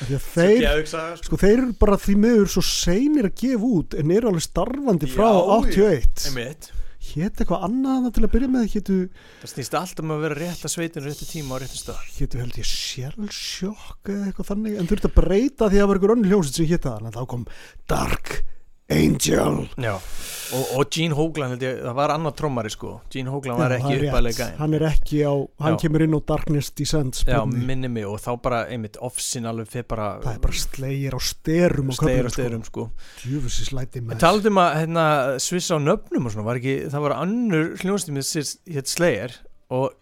þeir, sko. sko, þeir eru bara því miður svo seinir að gefa út en eru alveg starfandi frá Já, já. 81 Einmitt. Hétt eitthvað annað til að byrja með hétu, það snýst alltaf með að vera rétt að sveitin réttu tíma og réttu stað hétu held ég Shellshock eða eitthvað þannig en þurfti að breyta því að það var einhver önnur hljómsveit sem hétta þannig að þá kom Dark Angel. Já, og, og Gene ég, það var annar trommari sko. Gene Hoglan var ekki uppalega Hann er ekki á, hann Já. kemur inn á Darkness Descends Já, minni mig. og þá bara einmitt offsin alveg fyrir bara Það er bara slegir á styrum á stegir og köflum, stegir um sko með talaðum að hérna, svissa á nöfnum og svona var ekki, það var annur hljónstímið hétt Slayer og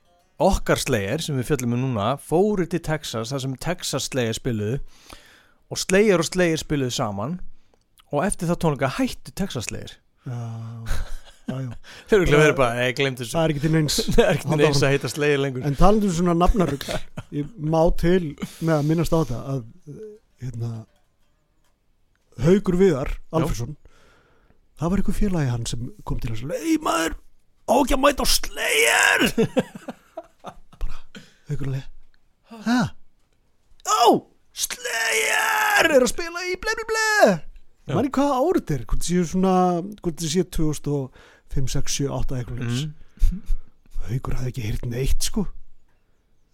okkar Slayer sem við fjöllum með núna fóru til Texas, það sem Texas Slayer spiluðu og Slayer og Slayer spiluðu saman og eftir það tónleika hættu Texas Slayer Já, já, já. Þeir eru ekki verið bara, ei, glemt þessu. Það er ekki til neins. Það er ekki Halda neins að heita Slayer lengur. En talandi um svona nafnarugl Ég má til með að minnast á þetta að hérna, Haugur Viðar Alfredsson það var einhver félagi hann sem kom til að Ei maður, á ekki að mæta á Slayer? Bara Haugur Leið Hæ? Ó, Slayer er að spila í ble ble ble Já. Mæri hvað árið þetta er hvort það séu svona, hvort það séu 2005, 6, 7, 8 eitthvað mm. Haukur hafði ekki heyrt neitt sko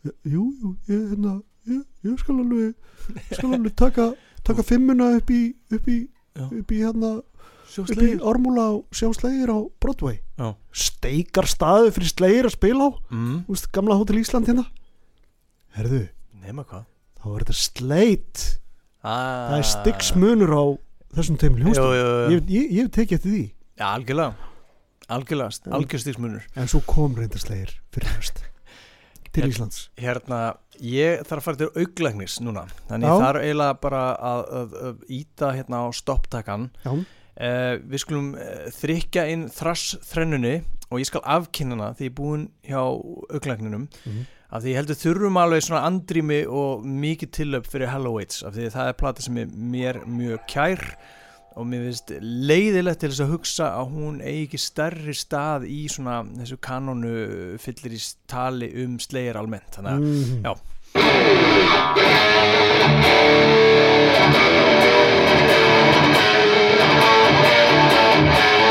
Jú, jú, ég, hérna, ég, ég skal alveg skal alveg taka, taka fimmuna upp í upp í, upp í hérna upp í Ármúla og sjá slegir á Broadway Já. steikar staði fyrir slegir að spila á mm. Veist, gamla Hotel Ísland hérna Herðu, Nema hvað þá var þetta sleit ah. það er styggsmunur á þessum teimil ég, ég, ég hef tekið eftir því. Já, algjörlega. Algjörlega, Já. algjör stíksmunur en svo kom reyndar slegir fyrir höst til Íslands. Hérna, ég þarf að fara til auglæknis núna. Þannig Já. ég þarf eiginlega bara að, að, að íta hérna á stopptakan. Já, uh, Við skulum uh, þrykja inn þrass þrennunni og ég skal afkynna hana því ég er búinn hjá auglækninum Mhm af því ég heldur þurfum alveg svona andrými og mikið tilöp fyrir Hallowaits af því það er plata sem er mér mjög kær og mér finnst leiðilegt til þess að hugsa að hún eigi ekki stærri stað í svona þessu kanonu fyllir í tali um slegir almennt þannig að, mm -hmm. já Música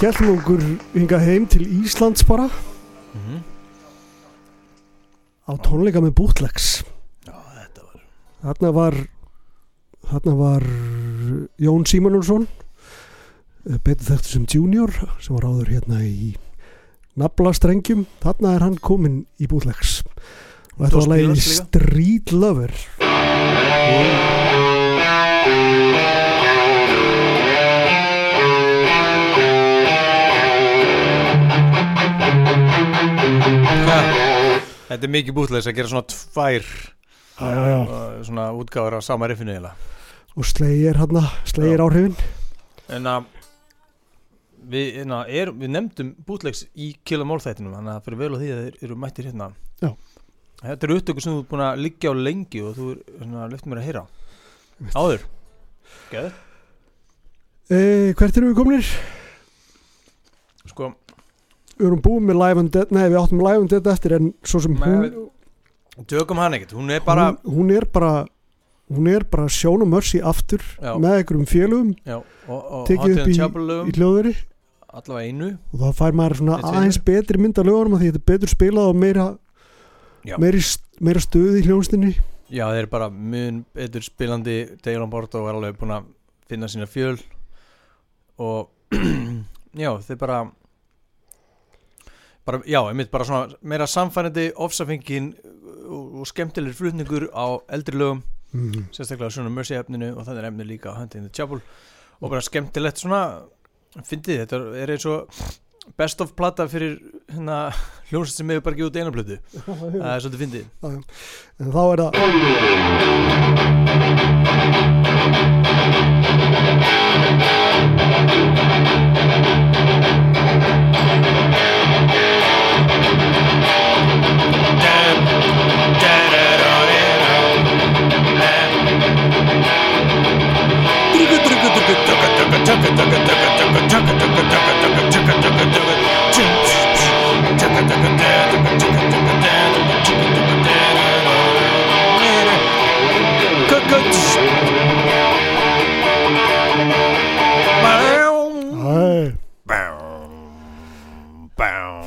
skellum okkur hingað heim til Íslands bara. Mhm. á tónleika með var Þarna var þarna var Jón Símonusson betur þekktur sem junior sem var áður hérna í naflastrengjum þarna er hann kominn í bootlegs. Og þetta var líka? Street Lover Þetta er mikið bútleis að gera svona tvær já, já, já. uh, svona útgáður af sama riffinu eiginlega. Og slegir hérna, slegir áhrifin. En að við, na, er, við nefndum bútlegs í kila málþættinum þannig að það fyrir vel á því að þeir eru mættir hérna. Já. Þetta eru upptöku sem þú er búin að liggja á lengi og þú er svona lefnt mér að heyra. Áður. Geð e, hvert erum við kominir? Við erum búin með Live and Dead nei við áttum Live and Dead eftir en svo sem hún, tökum hann ekkert Hún er bara hún, hún er bara hún er bara Sjón og Mercy aftur Já. með einhverjum og Tekið upp í- í hljóðveri. Allavega einu. Og þá fær maður svona aðeins betri mynd að því þetta er betur spilað og meira meiri, meira stöð í hljónstinni Já, þeir eru bara mun betur spilandi. Dale on Board og er alveg búin að finna sína fjöl. Og já, þeir bara bara, já, einmitt bara svona meira samfærandi ofsafengin og, skemmtilegur flutningur á eldri lögum, mm. sérstaklega svona Mercy efninu og þannig er efni líka á Hunting the Chapel. Og bara skemmtilegt svona fyndið, þetta er eins og best of plata fyrir hérna hljómsveit sem hefur bara gefið út eina plötu. Það er svolítið fyndið. En þá er það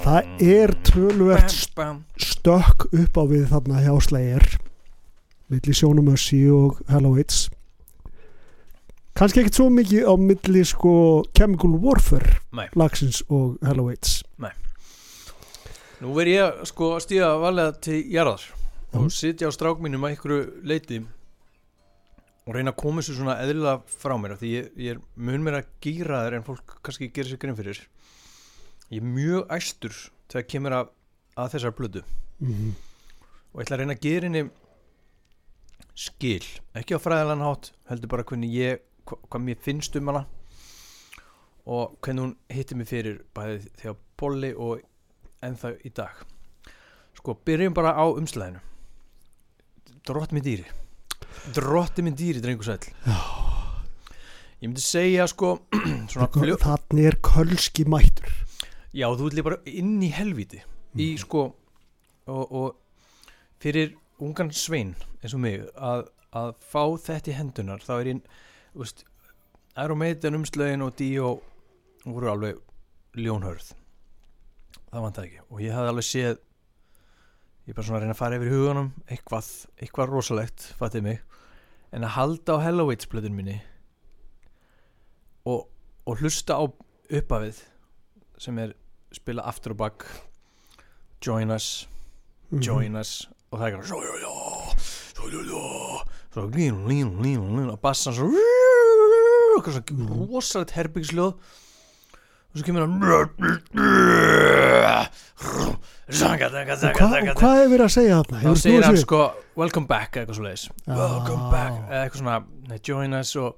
það er tröluvert stökk upp á við þarna hjá Slayer milli Sjónumössi og Hallowits kannski ekkert svo mikið á milli sko Chemical Warfare Nei. lagsins og Hallowits Nú verð ég sko að stíða valega til jarðar og sitja á strák mínum að einhverju leiti og reyna að koma þessu svona eðlilega frá mér því ég, ég er mun meira gýraður en fólk kannski gerir sér grein fyrir. Ég er mjög æstur þegar kemur að, að þessar blödu mm og ég ætla að reyna að gera henni skil, ekki á fræðilegan hátt heldur bara hvernig ég hva, hvað mér finnst um hana. Og hvernig hún hitti mig fyrir bæði þegar bolli og ennþá í dag. Sko, byrjum bara á umslæðinu drott minn dýri. Drotti minn dýri, drengur sæll. Ég myndi segja sko fljó, þannig er kölski mættur. Já, þú líka bara inn í helviti í sko og, og fyrir ungan svein eins og mig að, að fá þetta í hendunar þá er ég veist, Aeromeitin umslögin og Dio voru alveg ljónhörð. Það vant ekki. Og ég hafði alveg séð ég er bara svona að reyna að fara yfir í huganum eitthvað, eitthvað rosalegt fattið mig. En að halda á Hellowitz blöðun minni og, og hlusta á uppafið sem er spila aftur og bakk join us, Mhm. join us og það er ekki lín og bassan svo eitthvað svo rosalegt herbyggisljóð og svo kemur hann og, hva, og hvað er verið að segja þarna? þá segir hann sko welcome back eitthvað svo leiðis Já. welcome back eitthvað svona join us og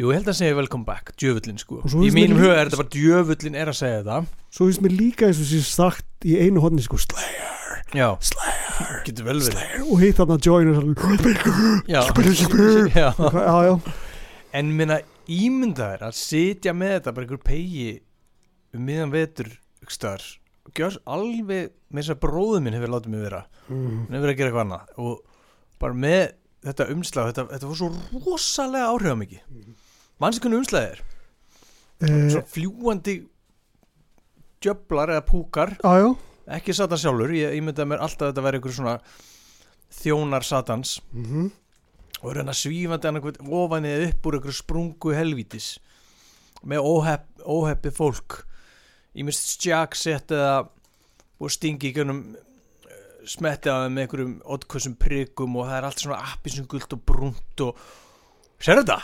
jú ég held að segja welcome back djöfullin sko. Í mínum huga er þetta bara djöfullin er að segja þetta. Svo finnst mér líka eins og sér sagt í einu hodni sko Slayer, já. Slayer, Slayer. Og hitt þarna join us já já, en minna ímynda þær að sitja með þetta bara einhver pegi um miðan vetur ykkur staðar og gjör alveg með þess að bróðu minn hefur látið mig vera. Mm. hann hefur verið að gera eitthvað annað og bara með þetta umslag þetta, þetta var svo rosalega áhrifamikið. Mannstu hvernig umslæðið er? Eh, svona fljúandi djöflar eða púkar. Já ekki Satan sjálfur, ég, að mér alltaf að þetta verði einhver svona þjónar Satans. Mhm. Og reyna svífandi annað ofan eða upp úr einhverju sprungu helvítis með óhepp, óheppi fólk í mist stjagsett eða og stingi í gönum smetti á þeim með einhverjum oddkvössum prikum og það er allt svona appisum gult og brunt og sér þetta?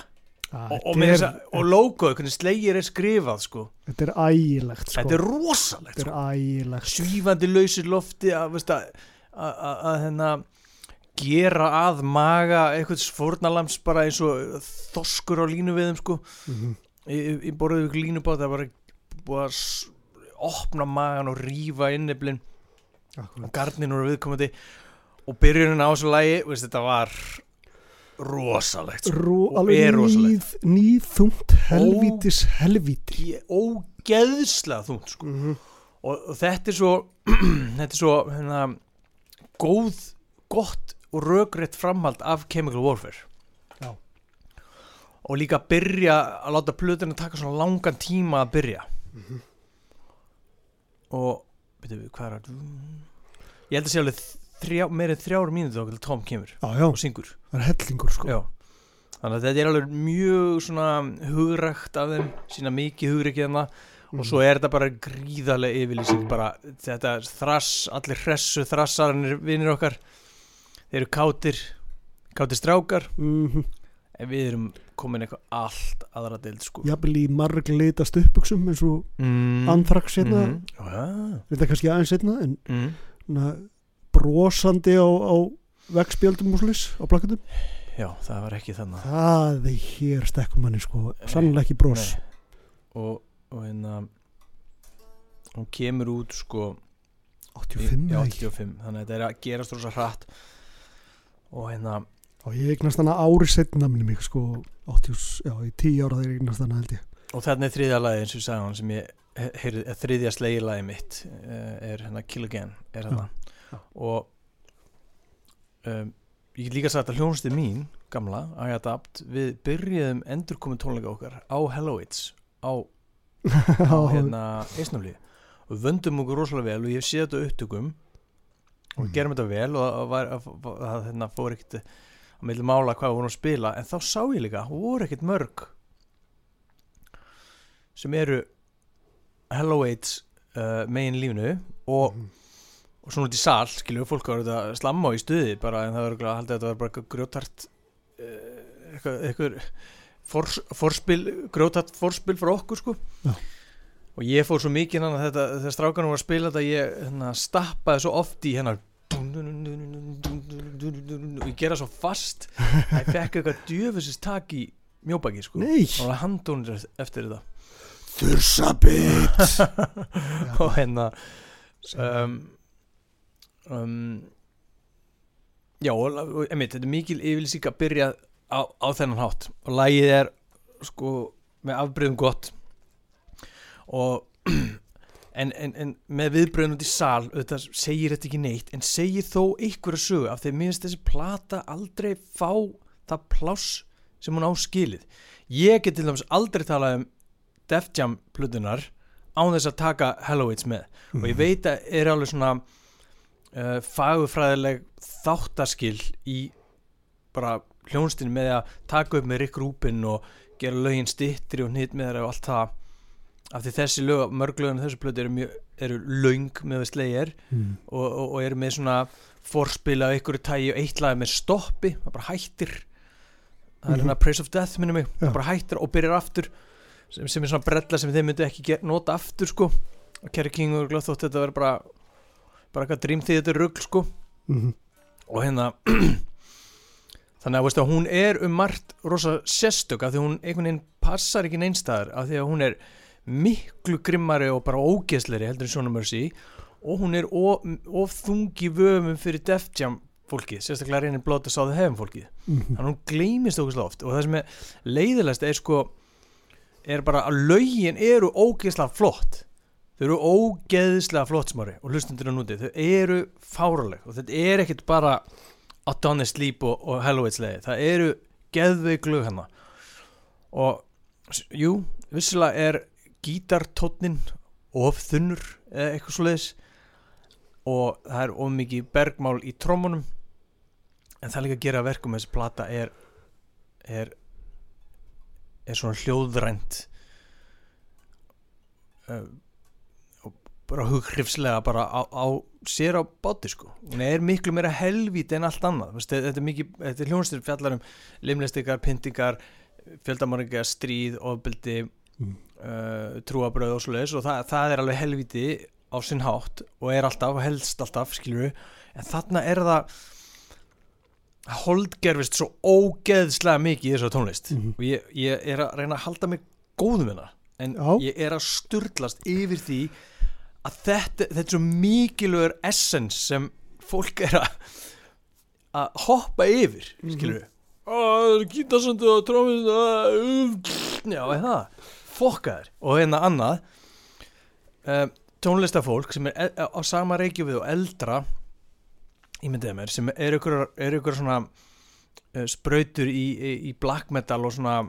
Ah, Og, og, er- og logoð, hvernig slegir er skrifað sko. Þetta er ægilegt sko. þetta er rosalegt Þetta sko. er svífandi lausir lofti að, að, að, að, að hérna, gera að maga eitthvað fórnalams bara eins og þoskur á línu við þeim sko. Mhm. ég, ég borðið ykkur línu bát það var búið að opna magan og rífa inniblinn Akkúrat. og garnin úr viðkomandi og byrjunin á þessu lægi veist, þetta var rosalegt sko. Rú, Og er rosalegt. nýð, nýðþungt helvítis helvíti Ég- ógeðslega þungt sko. Mhm. og, og þetta er svo þetta er svo hérna, góð, gott og rökrétt framhald af Chemical Warfare Já. og líka byrja að láta plötuna taka svona langan tíma að byrja Mhm. og veitum við hvað er að ég held að sé alveg þrjá, meirið þrjára mínúti okkur til Tom kemur Já, já, og syngur það er hellingur sko Já. þannig að þetta er alveg mjög svona hugrækt af þeim sína mikið hugrækið hana Mhm. og svo er þetta bara gríðarlega yfirlýsing bara þetta þrass, allir hressu þrassarnir vinnir okkar þeir eru kátir kátir strákar Mhm. en við erum komin eitthvað allt aðra deild sko Jafnvel í marg litast uppbuxum eins og mm. anþraks hérna mm. ja. Þetta kannski aðeins hérna en mm. na, brosandi á, á vegspjöldum og slis á plakatum já, það var ekki þannig Það er hér stekkum manni sko Sannlega ekki bros Nei. og, og hérna hún kemur út sko 85 já, eða ekki 85 þannig að þetta er að gerast rosa hratt og hérna Og ég eignast hana ári setna minni mig sko 80, já, í 10 ára þegar ég eignast hana held ég. og þarna er þriðja lagi eins og ég sagði hann sem ég heyrði, eh, þriðja slegi lagi mitt eh, er hérna Kill Again er hérna og um, ég líka sagt að hljónstið mín gamla, I Adapt við byrjuðum endurkomin tónleika okkar á Hello It's á, á hérna eisnafli og vöndum okkur rosalega vel og ég séð þetta upptökum og Mhm. gerum þetta vel og það að, að, að, hérna, fór ekkert að meðlega mála hvað við vorum að spila en þá sá ég líka, voru ekkert mörg sem eru Hello Aids uh, megin lífnu og, Mhm. og svona út í sal skilju fólk var þetta slamma á í stuði bara en það var örugglega- haldið að þetta var bara eitthvað grjótart uh, eitthvað, eitthvað fors, forspil, grjótart forspil frá okkur sko Já. og ég fór svo mikið hann að þetta þegar strákanum var að spila þetta ég hérna, stappaði svo oft í hennar og ég gera svo fast að ég fekk eitthvað djöfusist tak í mjóbaki sko. Nei, og það handónir eftir þetta. Þursabitt og hérna um, um, já og, emitt, þetta er mikil yfirlýsing að byrja á, á þennan hátt. Og lagið er sko með afbreyðum gott. Og en, en, en með viðbröðun út í sal þetta segir þetta ekki neitt en segir þó einhverja sögu af því að mér finnst þessi plata aldrei fá það pláss sem hún á skilið. Ég get til dæmis aldrei talað um Def Jam plutunar án þess að taka Halloween með. Og ég veit að er alveg svona uh, fagufræðileg þáttaskil í bara hljónstinu með að taka upp með Rick Rubin og gera lögin stittri og nýtt með þeirra og allt það af því þessi lög, mörg lögin þessu plötu eru, mjög, eru löng með við slegir Mm. og, og, og eru með svona forspil af einhverju tægi og eitt lag með stoppi það bara hættir það er Mhm. hérna Praise of Death minnum mig Já. það bara hættir og byrjar aftur sem, sem er svona brella sem þeir myndu ekki ger, nota aftur sko og Kerry King og glöð þótt þetta verður bara bara eitthvað drým því þetta rugl sko Mhm. og hérna þannig að, veistu, að hún er um margt rosa sérstök af því hún einhvern veginn passar ekki neinstæðar af því að hún er miklu grimmari og bara ógeðsleiri heldur en Sona Mercy. Og hún er of, of þungi vöfum fyrir Def Jam fólkið, sérstaklega reynir blóta sáðu hefum fólkið. Mhm. þannig að hún gleymist okkur oft. Og það sem er leiðilegast er sko er bara að lögin eru ógeðslega flott. Þau eru ógeðslega flott smári og hlustundur á núti, þau eru fáraleg og þetta er ekkit bara Adonis Sleep og, og Halloween slegi það eru geðveik lög hérna. Og jú, vissilega er gítartónnin of þunnur eða eitthvað svoleiðis. Og það er of mikið bergmál í trommunum. En það er líka að gera verkum þessi plata er er er svona hljóðrænt. Uh, og bara hughrifslega bara á, á sér á báti sko. Hún er miklu meira helvít en allt annað. Vist, þetta er er hljónstir fjallar um limlistikar, pyntingar fjöldamarga stríð, ofbeldi Mm. Uh, trúabröð og svoleiðis og það, það er alveg helviti á sinn hátt og er alltaf, og helst alltaf skilur en þarna er það holdgerfist svo ógeðslega mikið í þessu tónlist. Mhm. og ég, ég er að reyna að halda mig góðum við það. En Já. ég er að sturlast yfir því að þetta, þetta er svo mikilvægur essence sem fólk er að að hoppa yfir skilur við það er gítarsöndu og trómið já, er það fokka þér og hérna annað uh, tónlistafólk sem er e á sama reykju við og eldra ímyndiði mér sem er ykkur, er ykkur svona uh, sprautur í, í, í black metal og svona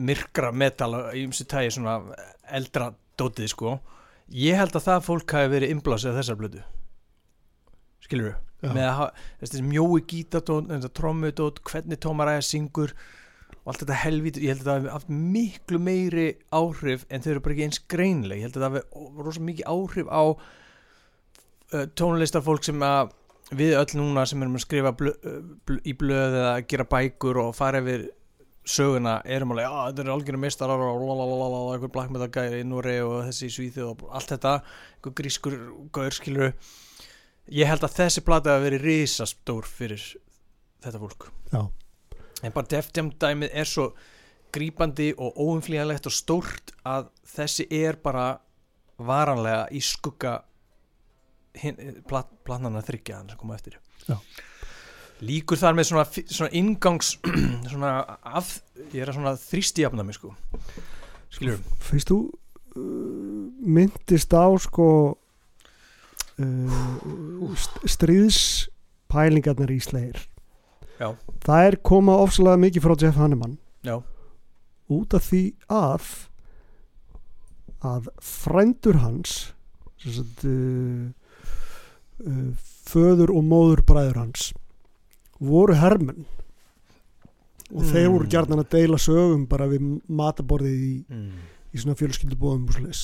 myrkra metal í umstu tægi svona eldra dótið sko. Ég held að það fólk hafi verið innblásið af þessar blödu skilur Já. með að hafa þessi mjói gítatón, trommudót hvernig Tómar Ægir syngur og allt þetta helvít, ég held að það hafi haft miklu meiri áhrif en þau eru bara ekki eins greinleg, ég held að það hafi rosa mikið áhrif á uh, tónlistafólk sem að við öll núna sem erum að skrifa blö, blö, í blöð eða gera bækur og fara yfir söguna erum alveg, já þetta er algjörum mistarar og lalalala, einhver black metal gæri í Núri og þessi í Svíþjóð og allt þetta einhver grískur gaur skilur ég held að þessi plata hafi verið risastór fyrir þetta fólk. Já. En bara Def Jam dæmið er svo grípandi og óumflýjanlegt og stórt að þessi er bara varanlega í skugga plat, platnana þryggja hann sem koma eftir. Já. líkur þar með svona, svona ingangs svona af, ég er að svona þrýsti jafna mig sko. Skilur Feist þú uh, myndist á sko uh, st stríðspælingarnar í slegir Já. það er koma ofsalega mikið frá Jeff Hanneman já, út af því að að frændur hans sagt, uh, uh, föður og móður bræður hans voru hermenn og þeir Mm. voru gjarnan að deila sögum bara við mataborðið í, mm. í svona fjölskyldubóðum og svoleiðis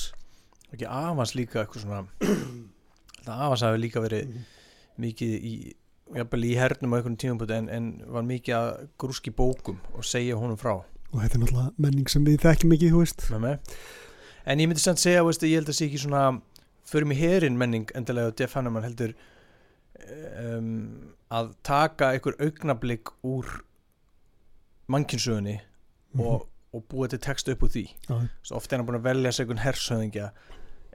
ekki afans líka eitthvað svona afans hafi líka verið mikið í jafnvel í hernum á einhvern tímapunkti en, en var mikið að grúski bókum og segja honum frá. Og þetta er náttúrulega menning sem við þekkjum ekki mig en ég myndi samt segja, veist, ég held að sé ekki svona förum í herin menning endilega og Jeff Hanneman heldur um, að taka einhver augnablík úr mannkynsögunni og, og búa til text upp úr því. Já. Svo oft er hann búin að velja sig einhvern hersöðingja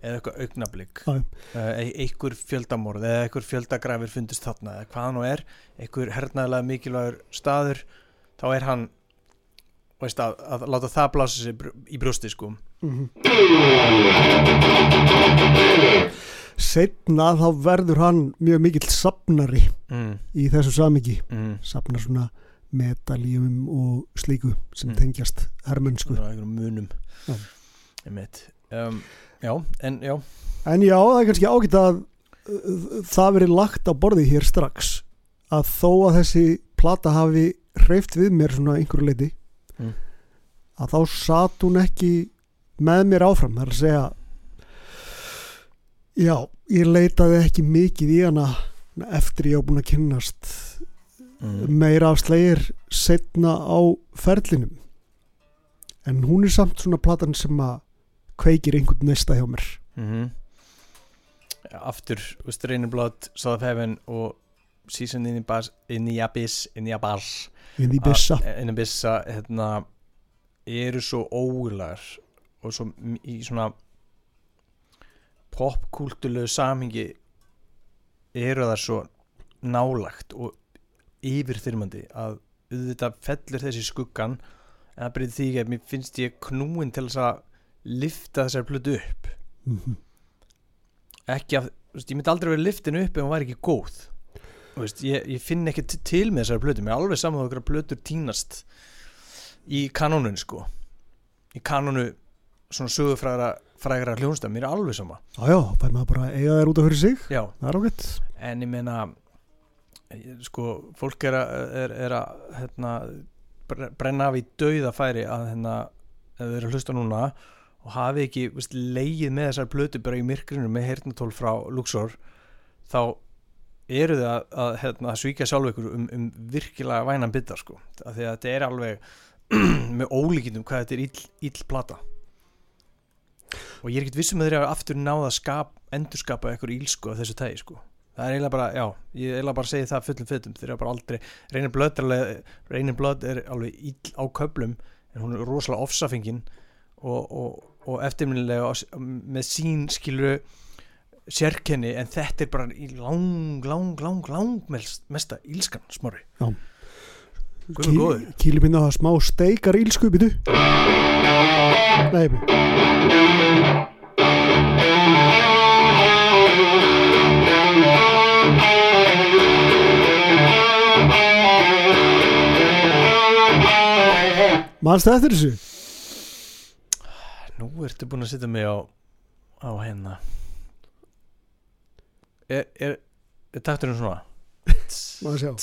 eða eitthvað augnablík Já. uh, einhver fjöldamorð eða einhver fjöldagrafir fundist þarna eða hvað hann nú er einhver hernaðlega mikilvægur staður þá er hann veist, að, að láta það blása sig br- í brjósti sko Mhm. setna þá verður hann mjög mikill sapnari mm, í þessu samiki mm. sapnar svona medaljum og slíku sem Mm. tengjast hermennsku Svona einhverjum munum Já. Einmitt. Um, já, en já en já, það er kannski ágætt að uh, það verið lagt á borði hér strax að þó að þessi plata hafi hreift við mér svona einhverju leiti Mm. að þá satt hún ekki með mér áfram það er að segja já, ég leitaði ekki mikið í hana eftir ég á búin að kynnast mm. meira af slegir setna á ferlinum en hún er samt svona platan sem að kveikir einhvern næsta hjá mér. Mm aftur, veist, Reynirblad South of Heaven og Season in the, bas, in the Abyss in the Abyss in the Abyssa hérna, eru svo ógulegar og svo í svona popkúltulegu samhengi eru það svo nálagt og yfirþyrmandi að auðvitað fellur þessi skuggan en það breytir því að mér finnst ég knúin til þess að lifta þessar plötu upp. Mhm. ekki að, veist, ég myndi aldrei verið liftin upp ef hún væri ekki góð. Veist, ég, ég finn ekki til með þessari plötu. Mér er alveg saman að okkur plötur tínast í kanónun sko. Í kanonu svona sögufrægra frægra hljónstæð, mér er alveg sama. Já, já, fær maður bara að eiga þær út af fyrir sig? Já, Það er ágætt. En ég meina sko, fólk er að, er, er að hérna, bre- brenna af í dauðafæri að hérna, ef þau eru að hlusta núna og hafi ekki veist, leið með þessar plötu bara í myrkrinu með heyrnatól frá Luxor þá eru þau að, að, hérna, að svíkja sjálf ykkur um, um virkilega vænan bytta sko. af því að þetta er alveg með ólíkindum hvað þetta er ill, ill plata og ég er ekkert vissum að þeir hafa aftur náða að skap, endurskapa eitthvað ílsku af þessu tægi sko. það er eiginlega bara, já, ég eiginlega bara segi það fullum fytum, þeir hafa bara aldrei er reynir blöð er alveg ill á köplum en hún er rosalega ofsafingin og, og, og eftirminnilega með sín skilur sérkenni en þetta er bara í lang, lang, lang, lang mest, mesta ílskan smári. Kýli minna það smá steikar ílsku Býtu Nei, Manstu eftir þessu? Nú ertu búin að setja mig á á hérna Er, er, er takturinn svona? Má sjá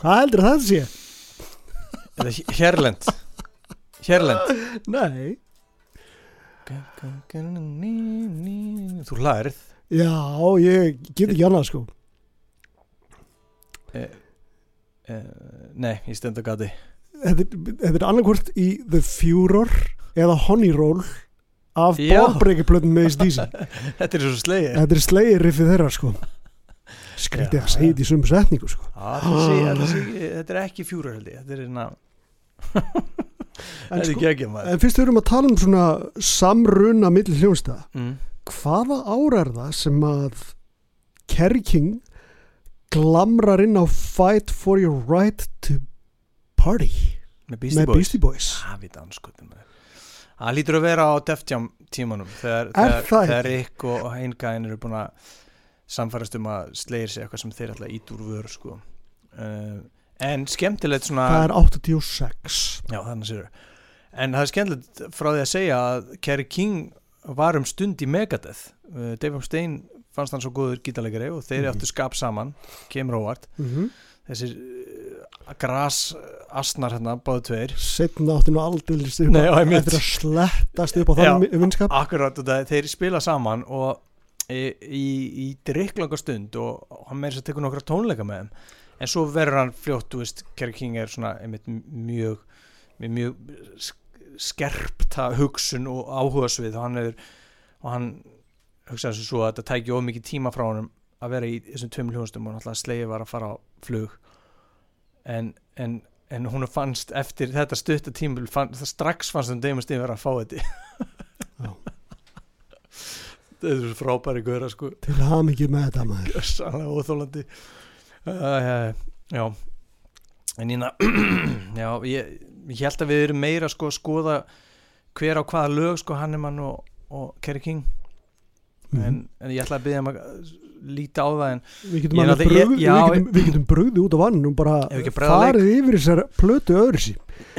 Hvað heldur það sé? Eða H- Hérlend Hérlend. Nei. Þú hlærið Já, ég get ekki annað sko. Eh, eh, Nei, ég stend á gati. Þetta er- þetta annarkvort í The Furor eða Honey Roll af Já. bárbreykjaplötum með ACDC Þetta er svo slegið. Þetta er slegið riffið þeirra sko. Skrítið Já, að segja þetta í sömu setningu sko. Þetta er ekki fjúrar held ég. Þetta er hérna En, sko, ekki en fyrst við erum að tala um svona samruna milli hljónstæða mm. Hvaða ára er það sem að Kerry King glamrar inn á Fight for your right to party Með Beastie með Boys Boys anskotum Það lítur að vera á Def Jam tímanum þegar, þegar, þegar? Rick og Heingain eru búin að samfærast um að slegir sig eitthvað sem þeir alltaf ít úr vör sko. uh, en skemmtilegt svona Það er 86 já þannig sér en það er skemmtilegt frá því að segja að Kerry King var um stund í Megadeth. Uh, Dave Mustaine fannst hann svo góður gítarleikari og þeir Mhm. áttu skap saman kemur óvart mm -hmm. þessir uh, gras asnar hérna báðu tveir. Setna áttu nú aldrei upp Nei, á einmitt. eftir að slettast upp á þann vinskap. Akkurat, og það, þeir spila saman og í, í, í drikklanga stund og hann þess að tekur nokkra tónleika með þeim en svo verður hann fljótt, þú veist, Kerry King er svona einmitt mjög mjög sk- skerpta hugsun og áhugasvið og hann er og hann hugsaði sem svo að þetta tæki of mikið tíma frá honum að vera í þessum tveim hljónstum og náttúrulega slegið var að fara á flug. En, en, en hún fannst eftir þetta stutta tímabil fann, það strax fannst hún Dave Mustaine vera að fá þetta. Já. þetta er svo frábæri guðra sko. Til haf mikið með þetta maður. Sannlega óþólandi uh, já. En ég já, ég, ég held að við erum meira sko að skoða hver á hvaða lög sko Hannemann og, og Kerry King. Mhm. en, en ég ætla að byggja um að líta á það en Við getum, getum, við getum brugði út á vann og bara farið yfir þessar plötu öðru sí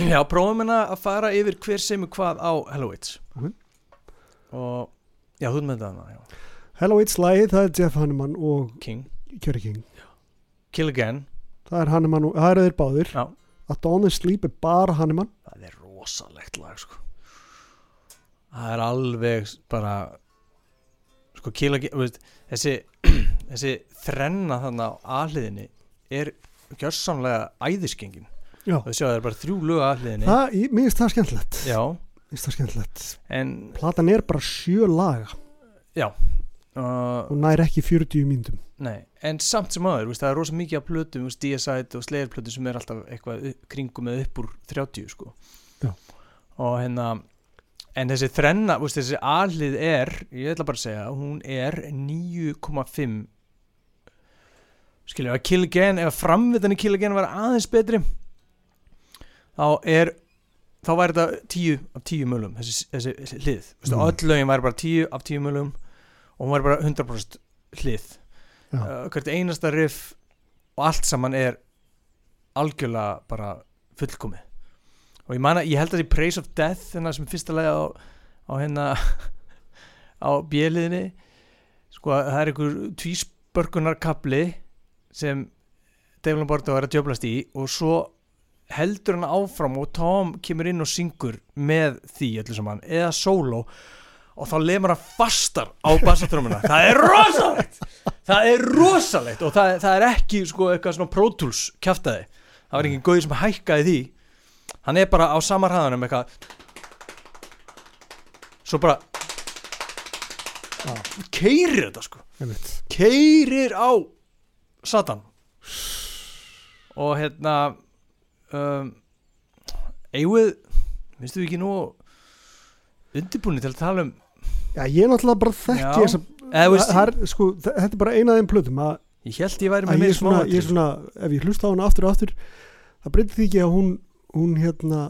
já, prófum hérna að fara yfir hver sem er hvað á Hellowitz Ok. og já, ert með það. Hello It's Lagið, það er Jeff Hanneman og King, Kerry King Kill Again. Það er Hanneman það eru þeir báðir. Já. Að is Sleep er bara Hanneman. Það er rosalegt lag sko. það er alveg bara sko Kill Again veist, þessi, þessi þrenna þannig á aðliðinni er gjörsamlega æðiskengin. Já. það er bara þrjú lög aðliðinni mér finnst það skemmtilegt. Já, Mér finnst það skemmtilegt. En Platan er bara sjö laga uh, og nær ekki 40 mínútum Nei, en samt sem aður, það er rosa mikið af plötum, veist, DSI og Slayer plötum sem er alltaf eitthvað kringum eða upp úr 30 sko. Já. og hérna en þessi þrenna, veist, þessi aðlið er ég ætla bara að segja, hún er 9,5 skiljum, að Kill Again, ef framvitan í Kill Again var aðeins betri þá er þá væri þetta tíu af tíu mölum þessi, þessi, hlið Mm. öll lögin væri bara tíu af tíu mölum og hún væri bara 100% hlið. Uh, hvert einasta riff og allt saman er algjörlega bara fullkomið. Og ég að ég held að því Praise of Death þennan sem fyrsta lagi á, á hérna á bjöliðinni sko að það er einhver tvíspörkunarkabli sem Devlin Bordo er að djöblast í og svo heldur hann áfram og Tom kemur inn og syngur með því öllu saman, eða solo og þá lemur hann fastar á bassatrömmuna það er rosalegt! Það er rosalegt! Og það, það er ekki sko eitthvað svona Pro Tools kjaftaði. Það var engin gauð sem hækkaði því. Hann er bara á sama hraðanum eitthvað. Svo bara keirir þetta sko. Keirir á Satan. Og hérna um, eigum við minnstu við ekki nú undirbúinni til að tala um Já, ég er náttúrulega bara þekki það er, sko, þe- þetta er bara eina af þeim plötum að, ég held ég væri að með ég, er svona, ég er svona, ef ég hlusta á hana aftur og aftur það breytir því ekki að hún hún hérna,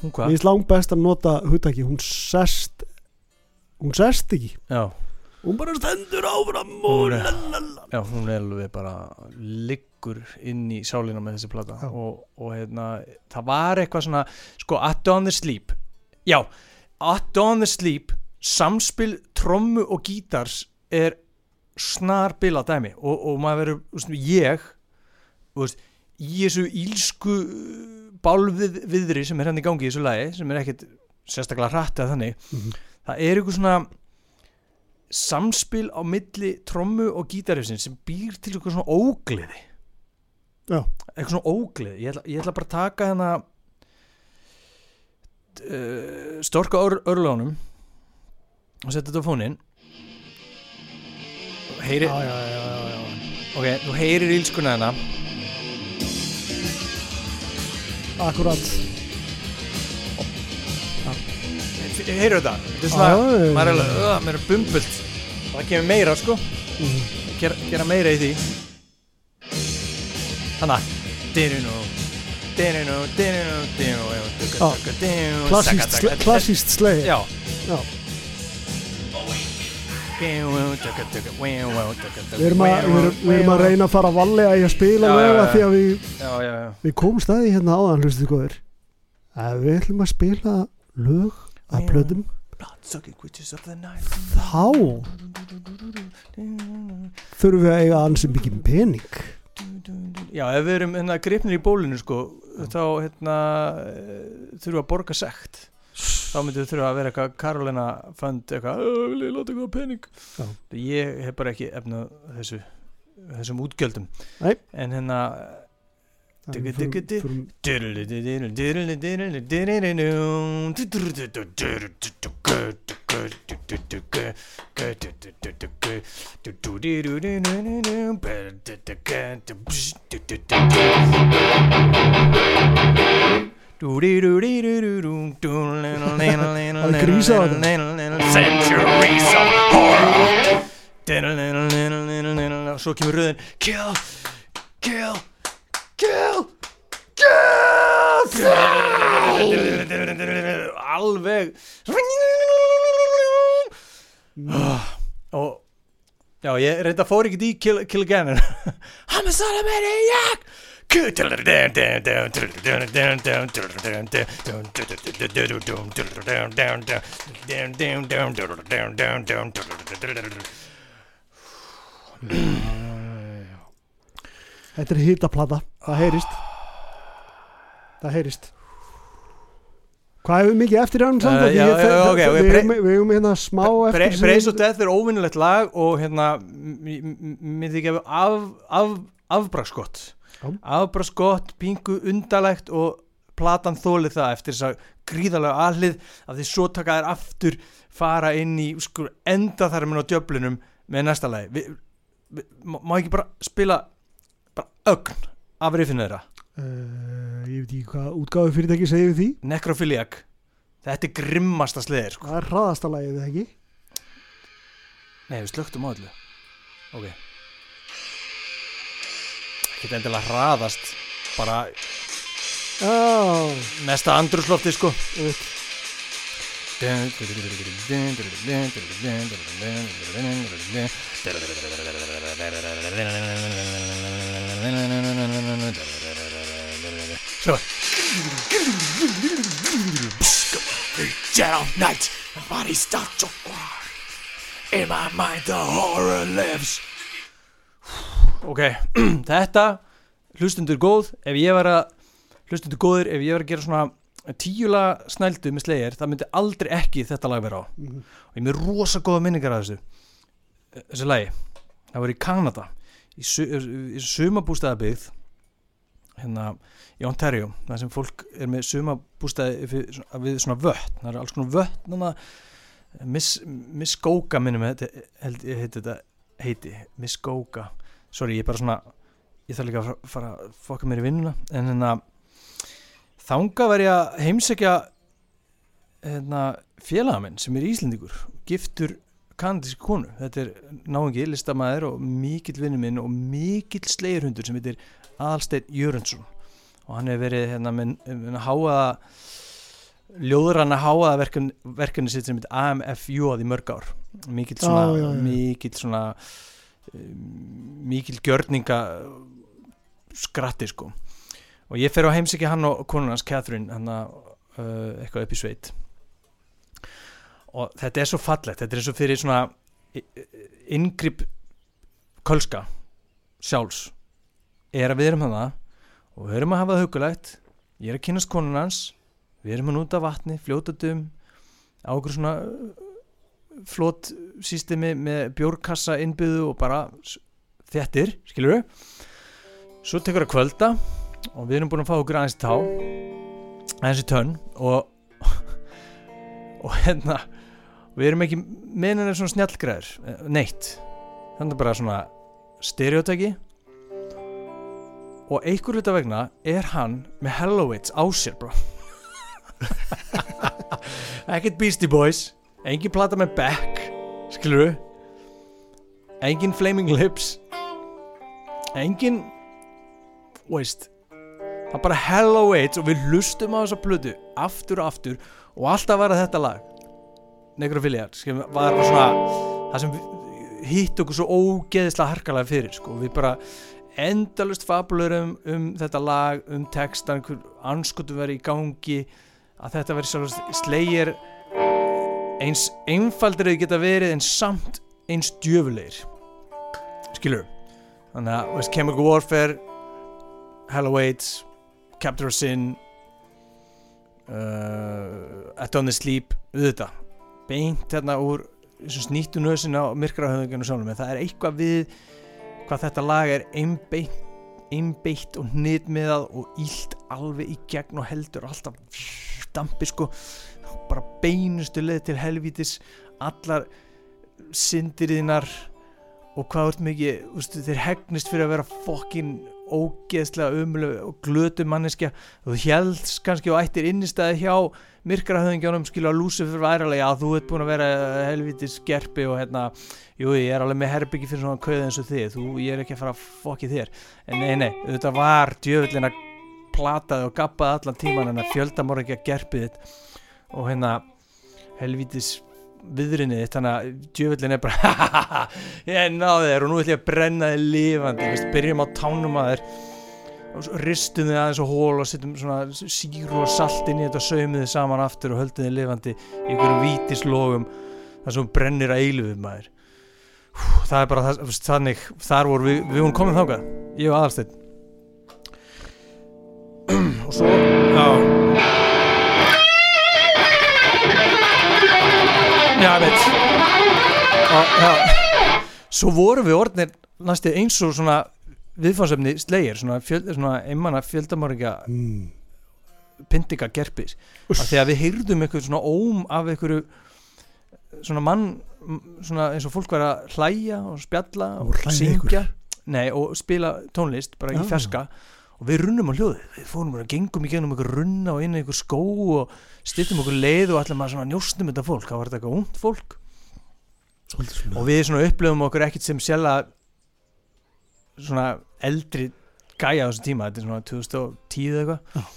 hún mér hvað? finnst langt best að nota hugtaki, hún sest hún sest ekki. Já, hún bara stendur áfram og er- lalala. já, hún er alveg bara liggur inn í sálina með þessi plata. Og, og hérna, það var eitthvað svona sko, At Dawn the Sleep. Já, At Dawn the Sleep samspil trommu og gítars er snar bila dæmi og, og maður verður, ég veist, í þessu ílsku bálvið viðri sem er hann í gangi í þessu lagi sem er ekkit sérstaklega hratt eða þannig Mhm. það er eitthvað svona samspil á milli trommu og gítarifsin sem býr til eitthvað svona ógleði Já. eitthvað svona ógleði ég ætla, ég ætla bara að taka hérna uh, storka ör, örlögunum og setja þetta á fónin heyri, já, já, já, já, já. ok, þú heyrir ílskuna hérna. Akkurat. Heyrir þetta, þetta er svona maður er alveg, mér er bumbult. Það kemur meira sko. Mhm. gera, gera meira í því. Þannig að Já. Dyrinu klassíst sle- klassíst sleið Já. Við erum, að, að reyna að fara vallega í að spila löga því að við, við komum staði hérna áðan hlustu góður að við ætlum að spila lög að night þá þurfum við að eiga ansið mikið pening Já, ef við erum hérna gripnir í bólinu sko þá hérna við að borga sekt þá myndum við þurfa að vera eitthvað Karolina fund eitthvað, "Ö, vil ég láta eitthvað pening Já. ég hef bara ekki efnað þessu þessum útgjöldum Nei. en hérna Þannig Digga, digga, förum- förum- Það er grísa á Centuries of horror Svo kemur röðin Kill, kill, kill Kill Alveg Og Já, ég reynda fór ekkert í Kill, kill Again Homicide Maniac Þetta er hitaplata, það heyrist. Það heyrist. Hvað hefur mikið eftir hann samt? Uh, Því já, ég- já, þe- ok, þe- ok, Við bre- eigum- við eigum hérna smá eftir sem- Brace of Death er óvinnilegt lag og hérna mér þykja af, af, afbraskott Já. afbraskott, pingu undalegt og platan þólið það eftir þess að gríðarlega aðlið að því svo taka þær aftur fara inn í skur, enda þar minn á djöflunum með næsta lagi. Má ekki bara spila bara ögn af riffinu þeirra Uh, Ég veit ekki hvað útgáðu fyrirtæki segir við því Necrophiliac þetta er grimmasta sliðir sko. Það er hraðasta lagið eða ekki Nei, við slögtum á öllu Ok Ekki endilega hraðast bara Já, mesta andruslofti sko einmitt. Svo Shadow night and body start to war In my mind the horror lives. Ok, þetta hlustundur góð ef ég var að hlustundur góður ef ég var að gera svona tíula snældu með slegir það myndi aldrei ekki þetta lag vera á. Mhm. og ég er með rosa góða minningar af þessu þessu lagi. Það var í Kanada í, su í sumabústæðabyggð hérna í Ontario það sem fólk er með sumabústæði við, við svona vötn. Það er alls konar Miss, Muskoka minnum ég held ég heiti þetta heiti Muskoka sorry ég er bara svona ég þarf líka að fara- að fokka mér í vinnuna. En hérna þanga var ég að heimsækja hérna, félaga minn sem er íslendingur giftur kanadísk konu. Þetta er náingi, listamæður og mikill vinnu minn og mikill slegirhundur sem heitir Aðalsteinn Jörundsson. Og hann hefur verið hérna með, með háaða ljóðranna háaða verkefni, verkefni sitt sem heitir AMFU í mörg ár. Mikill svona, Já, já, já. mikill svona um, mikill gjörninga skratti sko. Og ég fer á heimsækja hann og konun hans Catherine hann uh, eitthvað upp í sveit og þetta er svo fallegt þetta er eins og fyrir svona yngripp kölska sjálfs. Er að við erum hana og við erum að hafa það hugulegt ég er að kynast konun hans. Við erum hann út af vatni, fljótatum á okkur svona flót sístemi með bjórkassa innbyðu og bara þéttir, skilur við svo tekur að kvölda og við erum búin að fá okkur aðeins í tá aðeins í tönn og og hérna við erum ekki meðan svona snjallgræður eh, neitt. Þannig bara svona stereotæki og einhver hluta vegna er hann með Hallowitz á sér bro. Ekkert Beastie Boys engin plata með Beck skilur engin Flaming Lips. Engin veist það er bara Hallowitz og við hlustum á þessa plötu aftur og aftur og alltaf var þetta lag Necrophilia sem var svona það sem hitt okkur svo ógeðislega harkalega fyrir sko. við bara endalust fabulegur um, um þetta lag um textan, anskotum verið í gangi að þetta verið slegir eins einfaldir þau geta verið en samt eins djöfulegir. Skilur þannig að veist, Chemical Warfare Halloweights Capture of Sin uh, At On The Sleep auðvitað, beint hérna úr snýttu nösin á myrkrahöfðunginu sjálfum, en það er eitthvað við hvað þetta lag er einbeitt einbeitt og hnitmiðað og ílt alveg í gegn og heldur alltaf dampi sko. Bara beinustu leið til helvítis allar syndiriðinar og hvað vart mikið þeir hegnist fyrir að vera fokkin ógeðslega umlega og glötu manneskja. Þú helst kannski og ættir innistæði hjá myrkrahöðingjónum skilja að Lucifer væralega að þú ert búin að vera helvítis gerpi og hérna jú ég er alveg með herbyggi fyrir svona kauða eins og þið þú ég er ekki að fara að fokki þér. En nei nei þetta var djöfullin að plataði og gappaði allan tíman en að fjöldamorgja gerpið þitt og hérna helvítis viðrinni þitt þannig að djöfullin er bara ég náði þér og nú ætlum ég að brenna þig lifandi. Vist, byrjum á tánum að þér ristum þið aðeins á hól og setjum svona síru og salt inn í þetta og saumið þið saman aftur og höldum þið lifandi í einhverjum vítislogum þar sem brennir að eiluðu maður. Hú, það er bara það, þannig þar voru við, við vorum komin þangað ég og aðalsteinn. Og svo já já, ég veit. Og, já. Svo vorum við orðnir næstu eins og svona viðfánsefni slegir svona, fjöld, svona einmanna fjöldamorgja mm. pyntinga gerpis. Af því að við heyrðum eitthvað svona óm af einhverju svona mann svona eins og fólk var að hlæja og spjalla Og og, syngja. Nei, og spila tónlist bara í Já. ferska og við runnum á hljóði við fórum og gengum í gennum einhver runna og inn í einhver skó og stýttum okkur leið og allir maður svona njóstum þetta fólk, það var þetta eitthvað ungt fólk. Og við svona upplifum okkur ekkit sem sjálfa svona eldri gæja á þessum tíma. Þetta er svona 2010 eða Já. eitthvað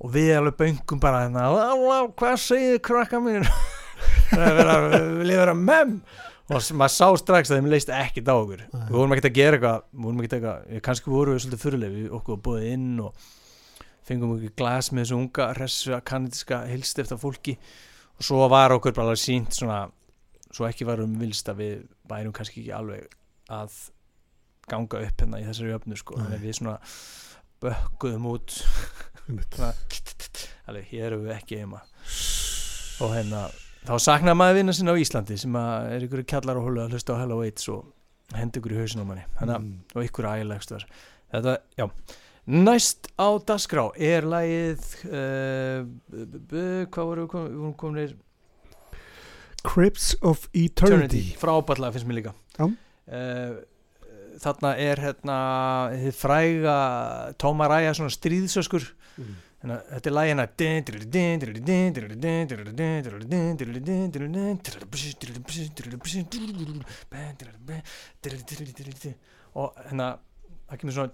og við alveg böngum bara hérna, "Lá, lá, hvað segir krakka mín? Er verið að mem og maður sá strax að þeim leist okkur. Nei. við vorum ekkert að gera eitthvað vorum eitthvað, eh, kannski vorum við svolítið fyrirlega við okkur búið inn og fengum okkur glas með þessu unga ressu kanadiska hilstifta fólki. Og svo var okkur bara sínt svona svo ekki varum vilst að við værum kannski ekki alveg að ganga upp hérna í þessari öfnu sko. Þannig að við svona bökkuðum út. Svona, alveg, hér erum við ekki heima. Og hérna þá saknaði maður vinna sinna á Íslandi sem er ykkur kjallar og hólu að hlusta á Hello Aids og hendi ykkur í hausin á manni. Þannig að Mm. og ykkur ægilegst var. Þetta, já. Næst á dagskrá er lagið uh, b- hvað voru við komin, kominir Crypts of Eternity. Frábærlega finnst mér líka. Já. uh, þarna er hérna þið fræga Tóma Ræja svona stríðsöskur. Mm. Þannig að þetta er lægina og hérna það kemur svona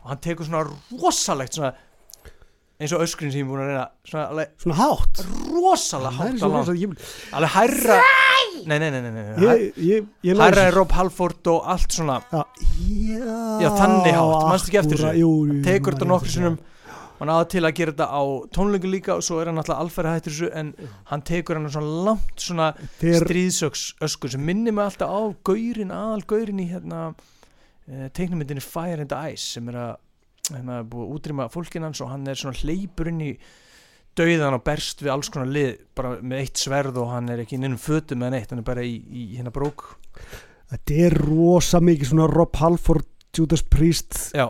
og hann tekur svona rosalegt svona eins og öskrin sem ég er búin að reyna svona alveg Svona hátt rosalega er hátt alveg hærra nei, nei, nei, nei, hærra en Rob Halford og allt svona Já, já, Já, þannig hátt, manstu ekki eftir þessu? tekur þetta ég nokkru hann aða til að gera þetta á tónleiku líka og svo er hann alltaf alfæri hættur þessu en hann tekur hann svona langt svona. Þeir, stríðsöks öskur sem minnir mig alltaf á gaurin, aðal gaurin í hérna uh, teiknumyndinni Fire and Ice sem er að hérna, búið að útrýma fólkin hans og hann er svona hleypur inn í dauðan og berst við alls konar lið bara með eitt sverð og hann er ekki inn innum fötum með neitt, hann er bara í, í hérna brók þetta er rosa mikið svona Rob Halford, Judas Priest já,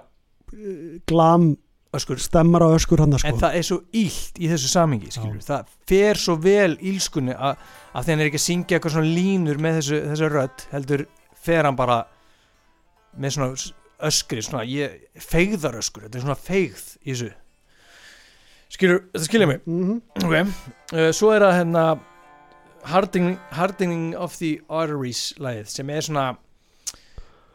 eh, glam öskur stemmar á öskur hann sko. en það er svo ílt í þessu samingi það fer svo vel ílskunni að, hann er ekki að syngja eitthvað svona línur með þessu, þessu rödd heldur fer hann bara með svona öskri svona, ég, feigðar öskur þetta er svona feigð í þessu. Skilur, þetta skilja mig? Mm ok, uh, svo er það hérna hardening, hardening of the arteries lagið sem er svona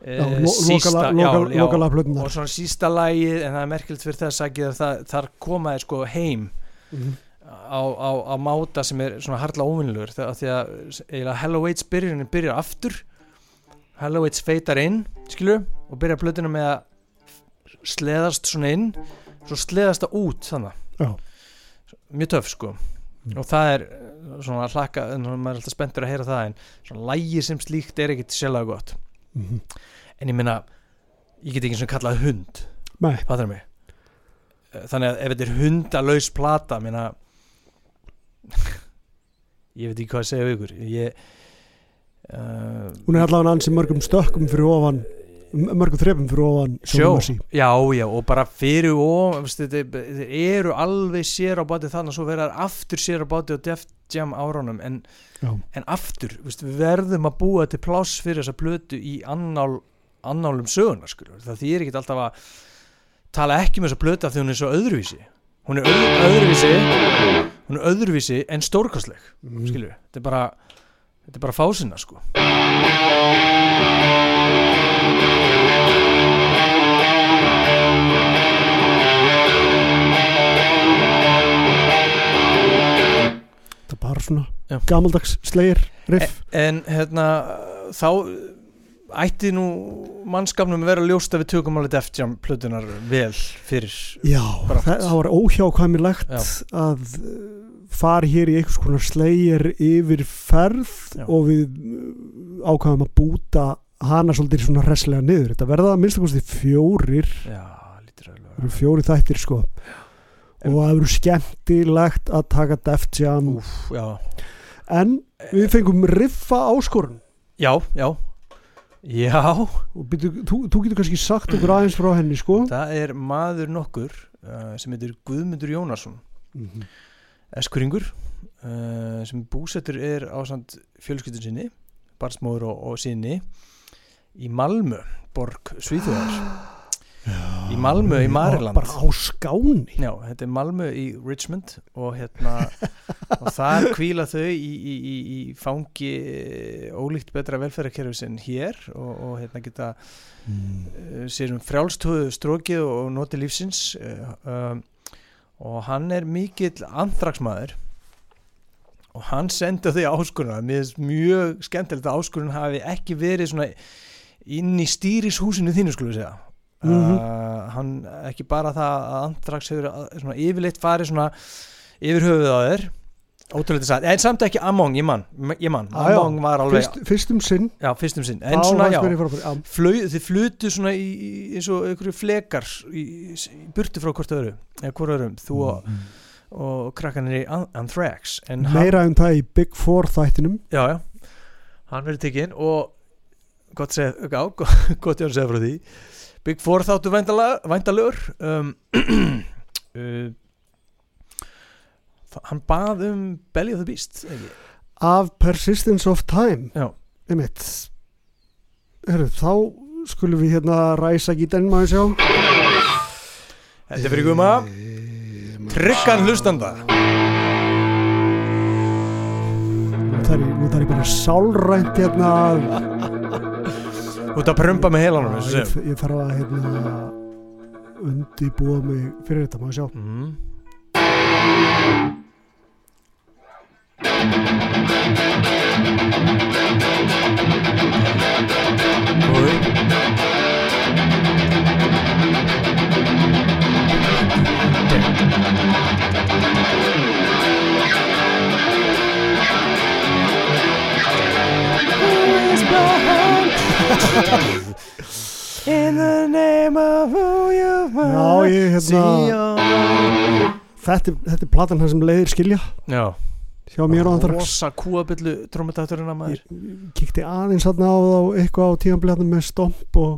sísta lokala plötunar og svona sísta lagið en það er merkilegt fyrir þess að það, þar komaði sko heim mm. á, á, á máta sem er svona harla óvinnilegur þegar því að Hello Aids byrjunin byrjar aftur. Hello Aids feitar inn skilur og byrjar plötuna með að sleðast svona inn. Svo sleðast það út þannig Já. mjög töff sko. Mm. og það er eh, svona að hlakka en maður er alltaf spenntur að heyra það en svona lægi sem slíkt er ekkit sérlega gott Mm. en ég meina ég get ekki svona kallað hund Eh, Þannig að ef þetta er hundalaus plata Meina Ég veit ekki hvað að segja við ykkur. Ég uh, hún er allavega ansi mörgum stökkum fyrir ofan mörgum þrepum fyrir ofan Sjó. Já, já, og bara fyrir þetta, Þeir eru alveg sér á báti þannig að svo verðar aftur sér á báti og Def Jam áránum en, en aftur, veist, við verðum að búa til pláss fyrir þessa plötu í annál annálum sögunar skur. það þýr ekki alltaf að tala ekki með þessa plötu af því hún er svo öðruvísi hún er öð, öðruvísi hún er öðruvísi en stórkostleg Mm. við, þetta er bara þetta er bara fásinna sko það er bara svona Já. gamaldags slegir riff en hérna þá ætti nú mannskapnum að vera ljóst að við tökum alveg Jam plötunar vel fyrir já, Brátt. það, var óhjákvæmilegt Já. að fara hér í einhvers konar slegir yfir ferð Já. og við ákvæðum að búta hana svolítið svona reslega niður þetta verða að minnst að kosti fjórir já, fjóri þættir sko En- og það eru skemmtilegt að taka Def Jam Úf, en við fengum riffa áskorun. Já, já. Já, og byrju, þú, þú getur kannski sagt okkur aðeins frá henni sko. Það er maður nokkur uh, sem heitir Guðmundur Jónasson. Mhm. eskuringur uh, sem búsettur er á samt fjölskyldun sinni barsmóður og, og sinni í Malmö borg Svíþjóðar í Malmö í Maryland. bara á skáni. Já, þetta er Malmö í Richmond og hérna og þar kvíla þau í, í, í, í fangi eh, ólíkt betra velferðarkerfis en hér og, og hérna geta uh, sér um frjálstöðu strókið og noti lífsins uh, um, og hann er mikill anþraksmaður og hann sendi þau áskuruna mér finnst mjög skemmtilegt að áskurun hafi ekki verið svona inn í stýrishúsinu þínu skulum við segja Mhm. uh, hann ekki bara það að andrax hefur uh, svona yfirleitt farið svona yfir höfuð á þér. Ótrúlega satt, en samt ekki Among, ég mann ég mann, Já, já. Among var alveg Fyrst, fyrst um sinn. Já, fyrst um sinn, en þá svona, já. flög, þið flutu svona í, í, eins og einhverju flekar í, í burtu frá hvort öðru eða hvort öðrum, þú og, og krakkanir í An- Anthrax. En meira um það í Big Four þættinum. Já, já, hann verið tekinn og gott segja, já, gott gott ég að segja frá því Big Four þáttu væntalögur um, uh, hann bað um Belly of the Beast ekki? af Persistence of Time. Einmitt. Heru, þá skulum við hérna ræsa gítarinn maður sjá? Þetta er fyrir guma Tryggan hlustanda. Nú þarf ég bara sálrænt hérna að- Þú ert að prumpa með heilanum og ég, ég þarf að hérna undibúa mig fyrir þetta maður sjá mm. Oj. In the name of who you Já, ég hérna þetta, er- þetta er platan hann sem leiðir skilja. Já, hjá mér og anþrax rosa kúabillu trómutaturinn að maður. Kíkti aðeins þarna á þá eitthvað á tíðanblæðan með Stomp og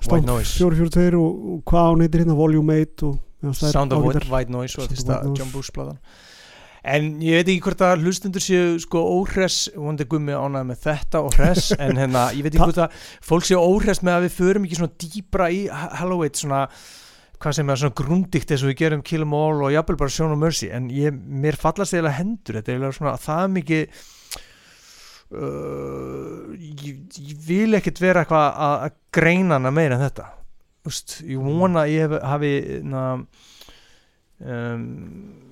Stomp Noise. 442 og, og hvað hún heitir hérna Volume 8 og já, það er Sound of ágætar. White, White Noise og Sound of fyrsta White Noise. John Bush bladan En ég veit ekki hvort að hlustundur séu sko óhress, vondi gummi ánæði með þetta og hress, en hérna ég veit ekki hvort að fólk séu óhress með að við förum ekki svona dýbra í Halloween svona, hvað sem er svona grundikt eins og við gerum Kill 'em All og jafnvel bara Show No Mercy, en ég, mér fallast eiginlega hendur, þetta er eiginlega svona það mikið uh, ég, ég vil ekkert vera eitthvað að, að greina hana meira en þetta. Úst, ég vona að ég hef, hafi na, um,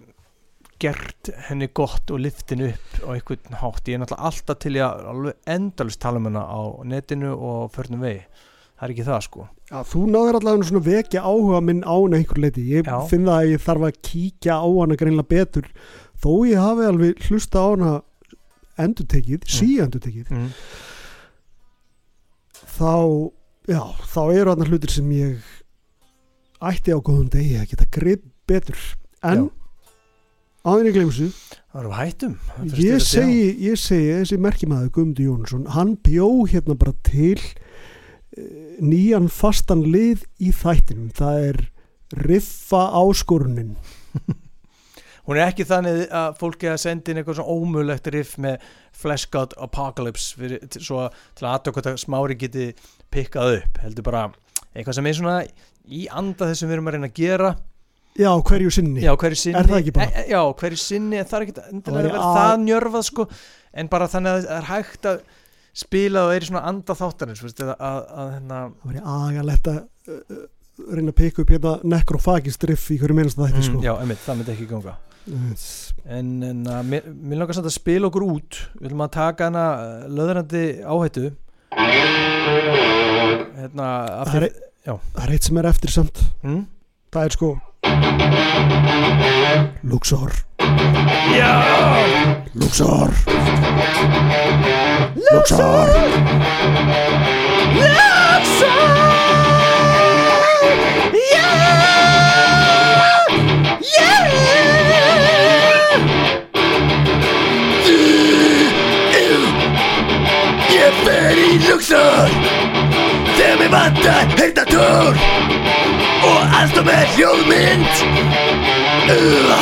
gert henni gott og liftin upp á einhvern hátt ég er náttúrulega alltaf til að alveg endalust tala um hana á netinu og förnum vegi það er ekki það sko Já, þú náður allavega svona vekja áhuga minn á hana einhver leiti. Ég Já. finn það að ég þarf að kíkja á hana greinlega betur þó ég hafi alveg hlusta á hana endurtekið, Mm. sí endurtekið mm. þá, já, þá eru hana hlutir sem ég ætti á góðum degi að geta grip betur en Já. Gleym þessu. Það eru hættum. Ég segi, ég segi þessi merkimæður Guðmundur Jónsson, hann bjó hérna bara til eh, nýjan fastan lið í þættinum. Það er riffa áskorunin já. hún er ekki þannig að fólk er að senda inn eitthvað svona ómulegt riff með Flash God Apocalypse fyrir, svo að- til að aðtöku hvort að smári geti pikkað upp. Heldur bara eitthvað sem er svona í anda þessum við erum að reyna að gera já, hverju sinni. Já, hverju sinni. Er það ekki bara? E, já, hverju sinni, en það er ekki Það endilega væri að það njörfað sko, en bara þannig að það er hægt að spila og er í svona anda þáttarins veist, að, að, að hérna það var agalegt að uh, reyna að peka upp hérna nekrofagist riff í hverju minnast þetta mm, sko. Já, einmitt, það myndi ekki ganga. Yes. En, en að, mér, mér langar samt að spila okkur út. Við viljum að taka hana löðrandi áhættu. Hérna það er, það er eitt sem er eftir samt. Mm? það er sko Luxor Já Luxor Luxor Ég fer í Luxor Þegar mér vantar heyrnatól Og aðstof með hljóðmynd. Uh.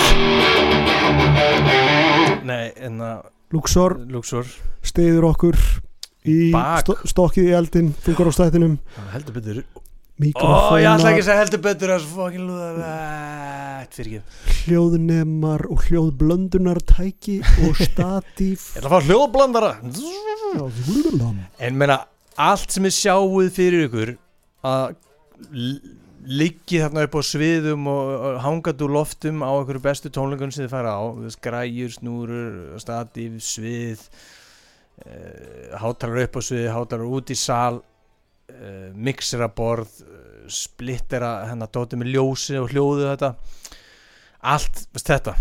Nei, en að Luxor. Luxor. Stiður okkur í Bak. sto stokkið í eldin þungar á stættinum. Heldur betur. Mikrofóna, ég ætla ekki að segja heldur betur að fokkin lúða fyrir ekki. Hljóðnemar og hljóðblöndunartæki og statíf. Ég ætla að fá hljóðblandara Já, En meina, allt sem er sjáuð fyrir ykkur að liggi þarna upp á sviðum og, hangað úr loftum á einhverju bestu tónleikunum sem þið fara á. Græjur, snúrur, statíf, svið uh, hátalar upp á sviði, hátalar út í sal uh, mixeraborð uh, splittera hennar dótið með ljósi og hljóðu þetta. Allt, veist þetta.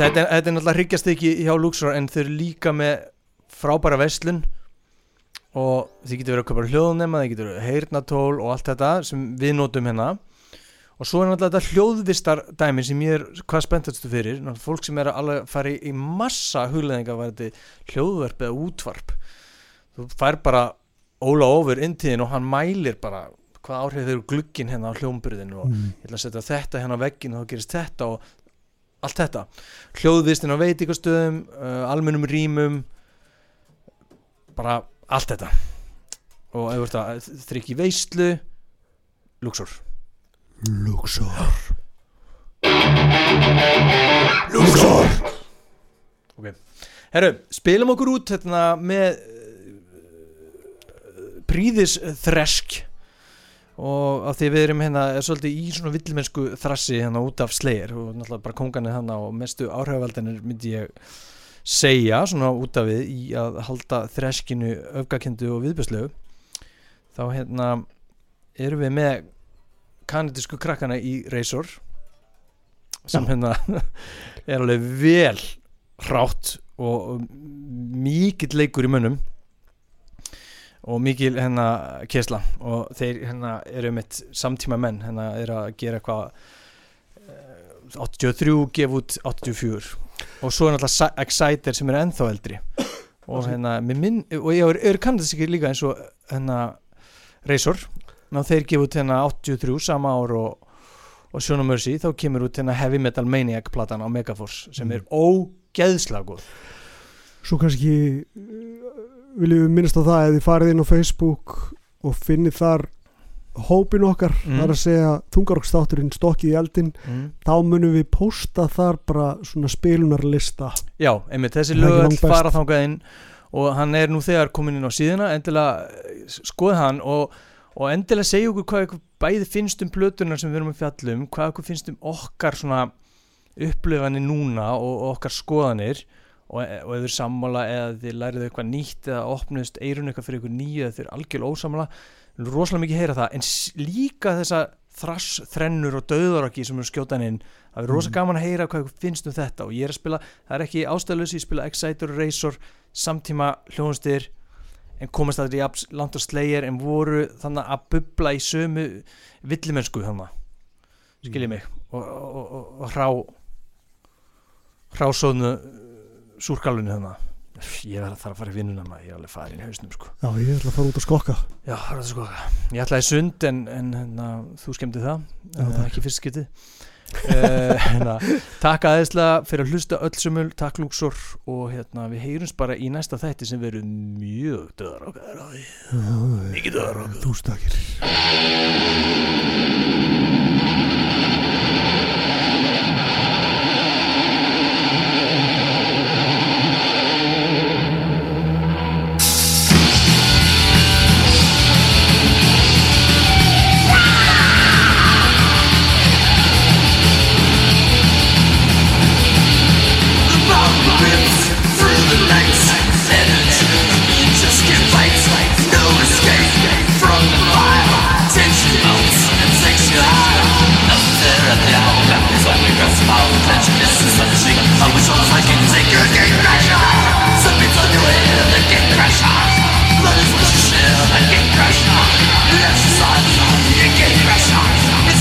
Þetta, er- þetta er náttúrulega hryggjast ekki hjá Luxor en þau eru líka með frábæra veslun og þið getur verið að köpa hljóðnema, þið getur verið heyrnatól og allt þetta sem við notum hérna. Og svo er náttúrulega þetta hljóðvistar dæmi sem ég er hvað spenntastu fyrir. Náttúrulega fólk sem er að fara í, massa hugleðinga var þetta hljóðverp eða útvarp. Þú fær bara óla ofur inntíðin og hann mælir bara hvað áhrif þeir eru glugginn hérna á hljómburðinu og Mm. ég ætla að setja þetta hérna á veggin og þá gerist þetta og allt þetta. Hljóðvistin á veitikastöðum uh, almennum rýmum bara allt þetta. Og ef þú ert að þrykja í veislu Luxor Luxor Luxor Herru, spilum okkur út hérna, með uh, príðis þresk og af því við erum hérna er svolítið í svona villimennsku þrassi hérna út af slegir og náttúrulega bara konganir hérna og mestu áhrifavaldinir myndi ég segja svona út af við í að halda þreskinu öfgakendu og viðbjörslegu þá hérna erum við með kanadísku krakkana í Razor sem Já. hérna er alveg vel hrátt og mikill leikur í mönnum og mikil hérna kesla og þeir hérna eru mitt samtíma menn hérna er að gera eitthvað eh, 83 gef út 84 og svo er náttúrulega Exciter sem er ennþá eldri. Og hérna minn, og ég er, er kannast ekki líka eins og hérna Razor? Ná þeir gefa út hérna 83 sama ár og, og Sjóna Mercy þá kemur út hérna Heavy Metal Maniac platan á Megaforce sem er ógeðslega góð. Svo kannski uh, viljum við minnast á það ef þið farið inn á Facebook og finnið þar hópin okkar, Mm. það er að segja þungarokkstáturinn stokkið í eldin mm. þá munum við posta þar bara svona spilunarlista Já, einmitt, þessi lög fara þangað inn og hann er nú þegar komin inn á síðuna endilega eh, skoð hann og, og endilega segja okkur hvað ykkur bæði finnst um plötunar sem við erum að fjalla um hvað ykkur finnst um okkar svona upplifanir núna og, og okkar skoðanir og, og ef þið er sammála eða þið lærið eitthvað nýtt eða opnust eirun eitthvað fyrir ykkur nýju eða þið er við viljum rosalega mikið heyra það en líka þessa þrass, þrennur og döðaraki sem er skjótan inn. Það er rosa gaman að heyra hvað finnst um þetta og ég er að spila, það er ekki ástæðlösi ég spila Exciter Razor samtíma hljónustir en komast það í abs- langt og slegir en voru þannig að bubla í sömu villimennsku þannig skiljið mig. Og, og, og, og hrá hrásóðnu súrkalunni þannig ég verð að fara að fara í vinnuna maður. Ég er alveg farin í hausnum sko. Já, ég ætla að fara út að skokka. Já, það er sko Ég ætlaði sund en, en hérna, þú skemmti það. Já, uh, takk. ekki fyrst skiptið. Uh, hérna, Takk aðeinslega fyrir að hlusta öll sömul Takk Lúksor og hérna, við heyrums bara í næsta þætti sem verður mjög döðar okkar Mikið döðar okkar Þú stakir